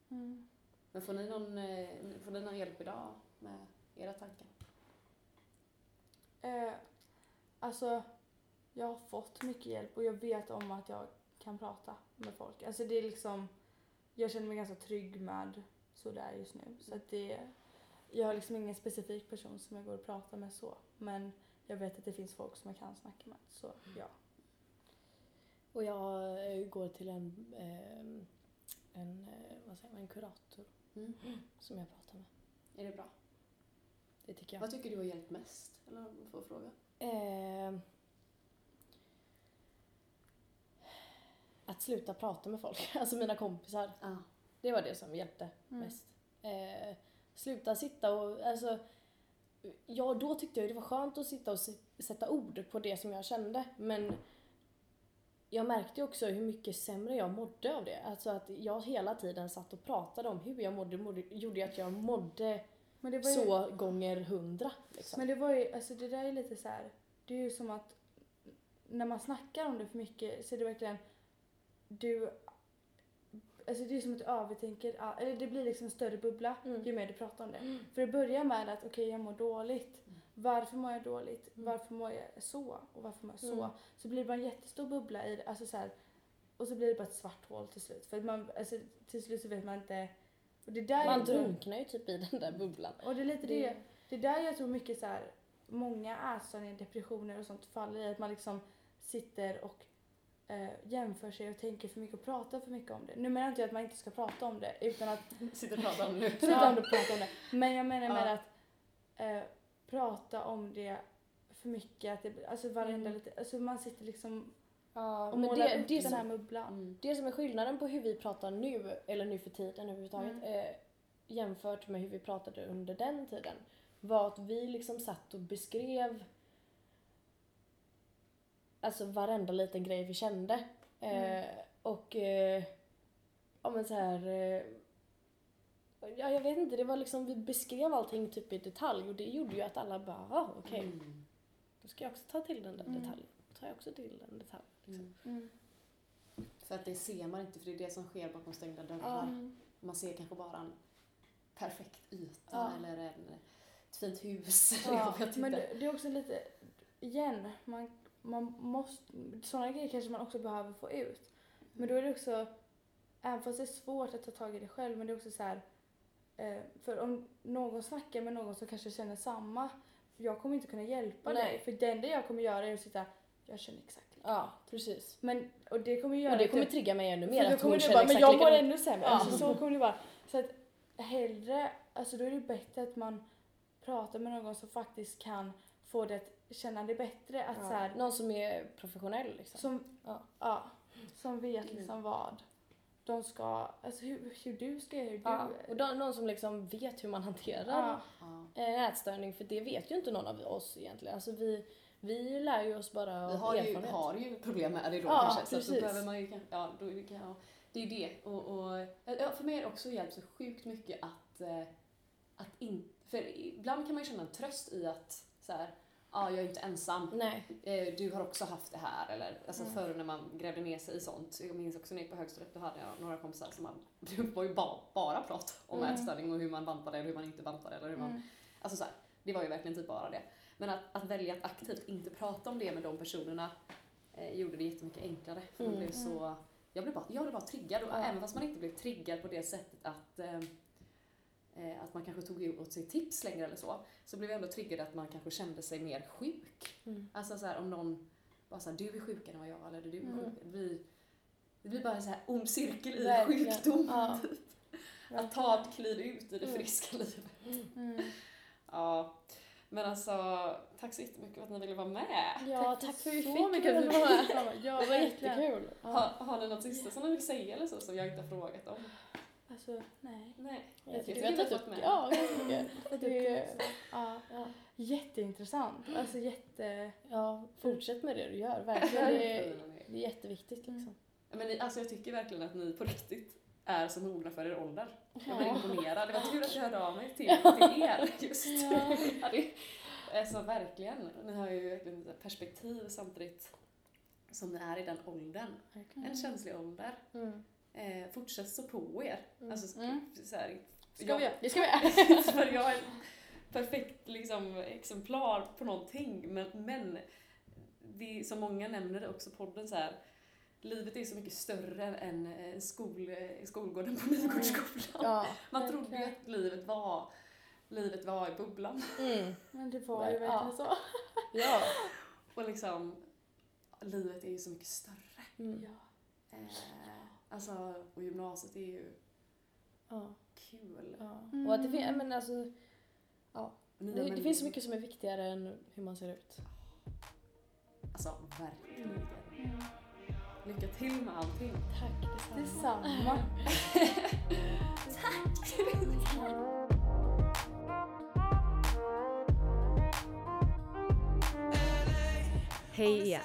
[SPEAKER 2] Mm.
[SPEAKER 4] Men får ni någon, eh, får ni någon hjälp idag med era tankar?
[SPEAKER 3] Eh, alltså, jag har fått mycket hjälp och jag vet om att jag kan prata med folk. Alltså det är liksom, jag känner mig ganska trygg med så det är just nu. Så att det, jag har liksom ingen specifik person som jag går och pratar med så. Men jag vet att det finns folk som jag kan snacka med. Så ja.
[SPEAKER 2] Och jag eh, går till en, eh, en, eh, vad säger man, en kurator
[SPEAKER 4] Mm.
[SPEAKER 2] som jag pratar med.
[SPEAKER 4] Är det bra?
[SPEAKER 2] Det tycker jag.
[SPEAKER 4] Vad tycker du har hjälpt mest? Eller om får fråga.
[SPEAKER 2] Eh, att sluta prata med folk, alltså mina kompisar.
[SPEAKER 4] Ja.
[SPEAKER 2] Det var det som hjälpte
[SPEAKER 3] Mm.
[SPEAKER 2] mest. Eh, sluta sitta och, alltså, ja då tyckte jag det var skönt att sitta och sätta ord på det som jag kände men jag märkte också hur mycket sämre jag mådde av det. Alltså att jag hela tiden satt och pratade om hur jag mådde, mådde gjorde att jag mådde
[SPEAKER 3] ju,
[SPEAKER 2] så gånger hundra. Liksom.
[SPEAKER 3] Men det var ju, alltså det där är lite så här. det är ju som att när man snackar om det för mycket så är det verkligen, du, alltså det är som att du övertänker, eller det blir liksom en större bubbla
[SPEAKER 2] Mm.
[SPEAKER 3] ju mer du pratar om det. För det börjar med att okej jag mår dåligt,
[SPEAKER 4] Mm.
[SPEAKER 3] Varför mår jag dåligt,
[SPEAKER 2] Mm.
[SPEAKER 3] varför mår jag så och varför mår jag så.
[SPEAKER 2] Mm.
[SPEAKER 3] Så blir det bara en jättestor bubbla i det, alltså så här, och så blir det bara ett svart hål till slut. För att man, alltså, till slut så vet man inte, och det där
[SPEAKER 2] Man drunknar ju typ i den där bubblan.
[SPEAKER 3] och det är lite det, det är där jag tror mycket så här, många ätstörningar, depressioner och sånt faller i att man liksom sitter och eh, jämför sig och tänker för mycket och pratar för mycket om det. Nu menar inte jag att man inte ska prata om det utan att
[SPEAKER 4] Sitter och pratar om nu.
[SPEAKER 3] Prata om det, prata om det. Men jag menar med
[SPEAKER 4] Ja.
[SPEAKER 3] att eh, prata om det för mycket, att det, alltså varenda
[SPEAKER 2] Mm.
[SPEAKER 3] lite, alltså man sitter liksom
[SPEAKER 2] Ja,
[SPEAKER 3] och målar
[SPEAKER 2] det,
[SPEAKER 3] upp
[SPEAKER 2] det,
[SPEAKER 3] den här
[SPEAKER 2] som,
[SPEAKER 3] bubblan.
[SPEAKER 4] Mm.
[SPEAKER 2] det som är skillnaden på hur vi pratar nu, eller nu för tiden överhuvudtaget,
[SPEAKER 3] Mm.
[SPEAKER 2] eh, jämfört med hur vi pratade under den tiden, var att vi liksom satt och beskrev alltså varenda liten grej vi kände. Eh,
[SPEAKER 3] Mm.
[SPEAKER 2] Och eh, ja men så här eh, Ja, jag vet inte, det var liksom, vi beskrev allting typ i detalj och det gjorde ju att alla bara, ah, okej,
[SPEAKER 4] Mm.
[SPEAKER 2] då ska jag också ta till den där
[SPEAKER 3] Mm.
[SPEAKER 2] detaljen. Då tar jag också till den detaljen. Liksom.
[SPEAKER 4] Mm.
[SPEAKER 3] Mm.
[SPEAKER 4] För att det ser man inte, för det är det som sker bakom stängda dörrar.
[SPEAKER 3] Mm.
[SPEAKER 4] Man ser kanske bara en perfekt yta eller en, ett fint hus.
[SPEAKER 2] Ja,
[SPEAKER 3] Men det, det är också lite, igen, man, man måste, sådana grejer kanske man också behöver få ut. Men då är det också, även fast det är svårt att ta tag i det själv, men det är också så här, för om någon snackar med någon som kanske känner samma, jag kommer inte kunna hjälpa
[SPEAKER 2] Nej.
[SPEAKER 3] dig. För det enda jag kommer göra är att sitta, jag känner exakt.
[SPEAKER 2] Ja, precis.
[SPEAKER 3] Men, och det kommer göra
[SPEAKER 2] Och det
[SPEAKER 3] att
[SPEAKER 2] kommer trigga mig ännu
[SPEAKER 3] för
[SPEAKER 2] mer
[SPEAKER 3] då
[SPEAKER 2] att
[SPEAKER 3] kommer
[SPEAKER 2] känner
[SPEAKER 3] bara, men jag mår ännu sämre.
[SPEAKER 2] Ja.
[SPEAKER 3] Alltså, så kommer det vara. Så att hellre, alltså då är det bättre att man pratar med någon som faktiskt kan få det att känna det bättre. Att
[SPEAKER 2] Ja.
[SPEAKER 3] så här,
[SPEAKER 2] Någon som är professionell liksom.
[SPEAKER 3] som,
[SPEAKER 2] Ja.
[SPEAKER 3] ja. som vet liksom vad de ska, alltså hur, hur du ska göra, hur du...
[SPEAKER 2] Ja, och då, någon som liksom vet hur man hanterar
[SPEAKER 3] Ja.
[SPEAKER 2] En ätstörning för det vet ju inte någon av oss egentligen. Alltså vi, vi lär ju oss bara
[SPEAKER 4] Vi
[SPEAKER 2] av
[SPEAKER 4] har ju,
[SPEAKER 2] erfarenhet.
[SPEAKER 4] har ju problem med det då
[SPEAKER 2] Ja,
[SPEAKER 4] kanske. Så
[SPEAKER 2] precis.
[SPEAKER 4] då behöver man ju kanske, ja, då ja, det är ju det. Och, och, ja, för mig har det också hjälpt så sjukt mycket att, eh, att in, för ibland kan man ju känna en tröst i att så här, ja, jag är inte ensam.
[SPEAKER 2] Nej.
[SPEAKER 4] Eh, du har också haft det här. Eller, alltså
[SPEAKER 3] Mm.
[SPEAKER 4] förr när man grävde ner sig i sånt. Jag minns också när jag gick på högstadiet, då hade jag några kompisar som man, det var ju bara, bara prat om
[SPEAKER 3] Mm.
[SPEAKER 4] ätstörning och hur man bantade eller hur man inte bantade eller hur man
[SPEAKER 3] Mm.
[SPEAKER 4] Alltså så här, det var ju verkligen typ bara det. Men att, att välja att aktivt inte prata om det med de personerna eh, gjorde det jättemycket enklare. För man
[SPEAKER 2] Mm.
[SPEAKER 4] blev så, jag, blev bara, jag blev bara triggad och
[SPEAKER 2] Ja.
[SPEAKER 4] även fast man inte blev triggad på det sättet att eh, att man kanske tog åt sig tips längre eller så, så blev jag ändå triggad att man kanske kände sig mer sjuk.
[SPEAKER 2] Mm.
[SPEAKER 4] Alltså så här, om någon bara såhär, du är sjukare än vad jag eller du är
[SPEAKER 2] Mm.
[SPEAKER 4] sjuk. Det blir, det blir bara en så här ond cirkel i
[SPEAKER 2] Verkligen.
[SPEAKER 4] sjukdom.
[SPEAKER 2] Ja.
[SPEAKER 4] Att ta ett kliv ut i det
[SPEAKER 2] Mm.
[SPEAKER 4] friska livet.
[SPEAKER 3] Mm.
[SPEAKER 4] Ja, men alltså tack så jättemycket för att ni ville vara med.
[SPEAKER 2] Ja,
[SPEAKER 3] för
[SPEAKER 2] tack för att vi
[SPEAKER 3] så
[SPEAKER 2] fick
[SPEAKER 3] mycket
[SPEAKER 2] vara
[SPEAKER 3] att du
[SPEAKER 2] med.
[SPEAKER 3] Ja,
[SPEAKER 2] Det var jättekul.
[SPEAKER 4] Har, har ni något sista som ni vill säga eller så som jag inte har frågat om?
[SPEAKER 3] Alltså, nej.
[SPEAKER 4] Nej.
[SPEAKER 2] Jag
[SPEAKER 4] Jag
[SPEAKER 2] tycker vi har tagit upp
[SPEAKER 4] fått med.
[SPEAKER 2] Ja, ganska mycket.
[SPEAKER 3] Det
[SPEAKER 2] Det-
[SPEAKER 3] är också. Ja.
[SPEAKER 2] Ja.
[SPEAKER 3] Jätteintressant. Alltså jätte...
[SPEAKER 2] ja, fortsätt med det du gör. Verkligen. Det är, det är jätteviktigt liksom.
[SPEAKER 3] Mm.
[SPEAKER 4] Men ni, alltså jag tycker verkligen att ni på riktigt är så mogna för er ålder. Jag blir
[SPEAKER 2] Ja.
[SPEAKER 4] imponerad. Det var tur att jag hörde av mig till, till er just.
[SPEAKER 3] Ja.
[SPEAKER 4] Ja, det, alltså verkligen. Ni har ju verkligen ett perspektiv samtidigt som ni är i den åldern. En känslig ålder.
[SPEAKER 2] Mm.
[SPEAKER 4] Eh, fortsätt stå på er.
[SPEAKER 2] Mm.
[SPEAKER 4] Alltså,
[SPEAKER 3] Mm.
[SPEAKER 4] så här,
[SPEAKER 3] Ska
[SPEAKER 4] jag-
[SPEAKER 3] vi göra?
[SPEAKER 2] Det ska vi göra.
[SPEAKER 4] för jag är perfekt liksom, exemplar på någonting men, men det är, som många nämner det också podden så här livet är så mycket större än eh, skol, eh, skolgården på Nygårdsskolan.
[SPEAKER 2] Ja.
[SPEAKER 4] Man trodde ju att livet var, livet var i bubblan.
[SPEAKER 2] Mm.
[SPEAKER 3] Men det var ju
[SPEAKER 2] Ja.
[SPEAKER 3] verkligen så.
[SPEAKER 2] Ja.
[SPEAKER 4] Och liksom, livet är ju så mycket större.
[SPEAKER 2] Mm.
[SPEAKER 3] Ja.
[SPEAKER 4] Eh, alltså, och gymnasiet är ju
[SPEAKER 2] Ja.
[SPEAKER 4] kul.
[SPEAKER 2] ja.
[SPEAKER 3] Mm.
[SPEAKER 2] Och att det, fin- men alltså,
[SPEAKER 4] Nya
[SPEAKER 2] det, det finns så mycket som är viktigare än hur man ser ut.
[SPEAKER 4] Alltså verkligen. Lycka till med allting.
[SPEAKER 2] Tack detsamma.
[SPEAKER 3] Detsamma.
[SPEAKER 1] Hej igen!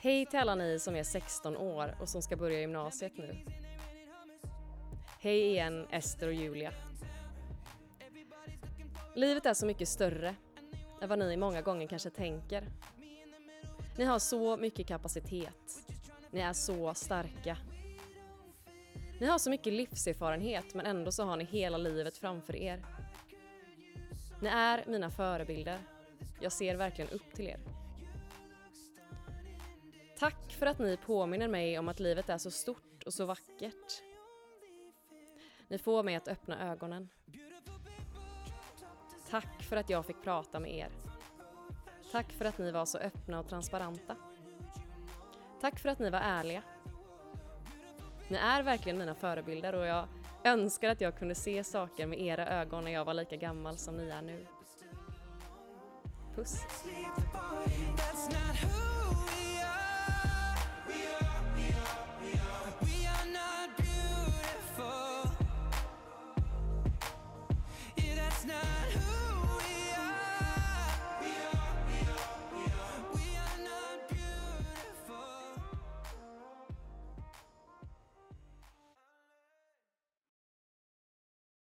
[SPEAKER 1] Hej till alla ni som är 16 år och som ska börja gymnasiet nu. Hej igen Ester och Julia. Livet är så mycket större än vad ni många gånger kanske tänker. Ni har så mycket kapacitet. Ni är så starka. Ni har så mycket livserfarenhet men ändå så har ni hela livet framför er. Ni är mina förebilder. Jag ser verkligen upp till er. Tack för att ni påminner mig om att livet är så stort och så vackert. Ni får mig att öppna ögonen.
[SPEAKER 4] Tack för att jag fick prata med er. Tack för att ni var så öppna och transparenta. Tack för att ni var ärliga. Ni är verkligen mina förebilder och jag önskar att jag kunde se saker med era ögon när jag var lika gammal som ni är nu. Puss!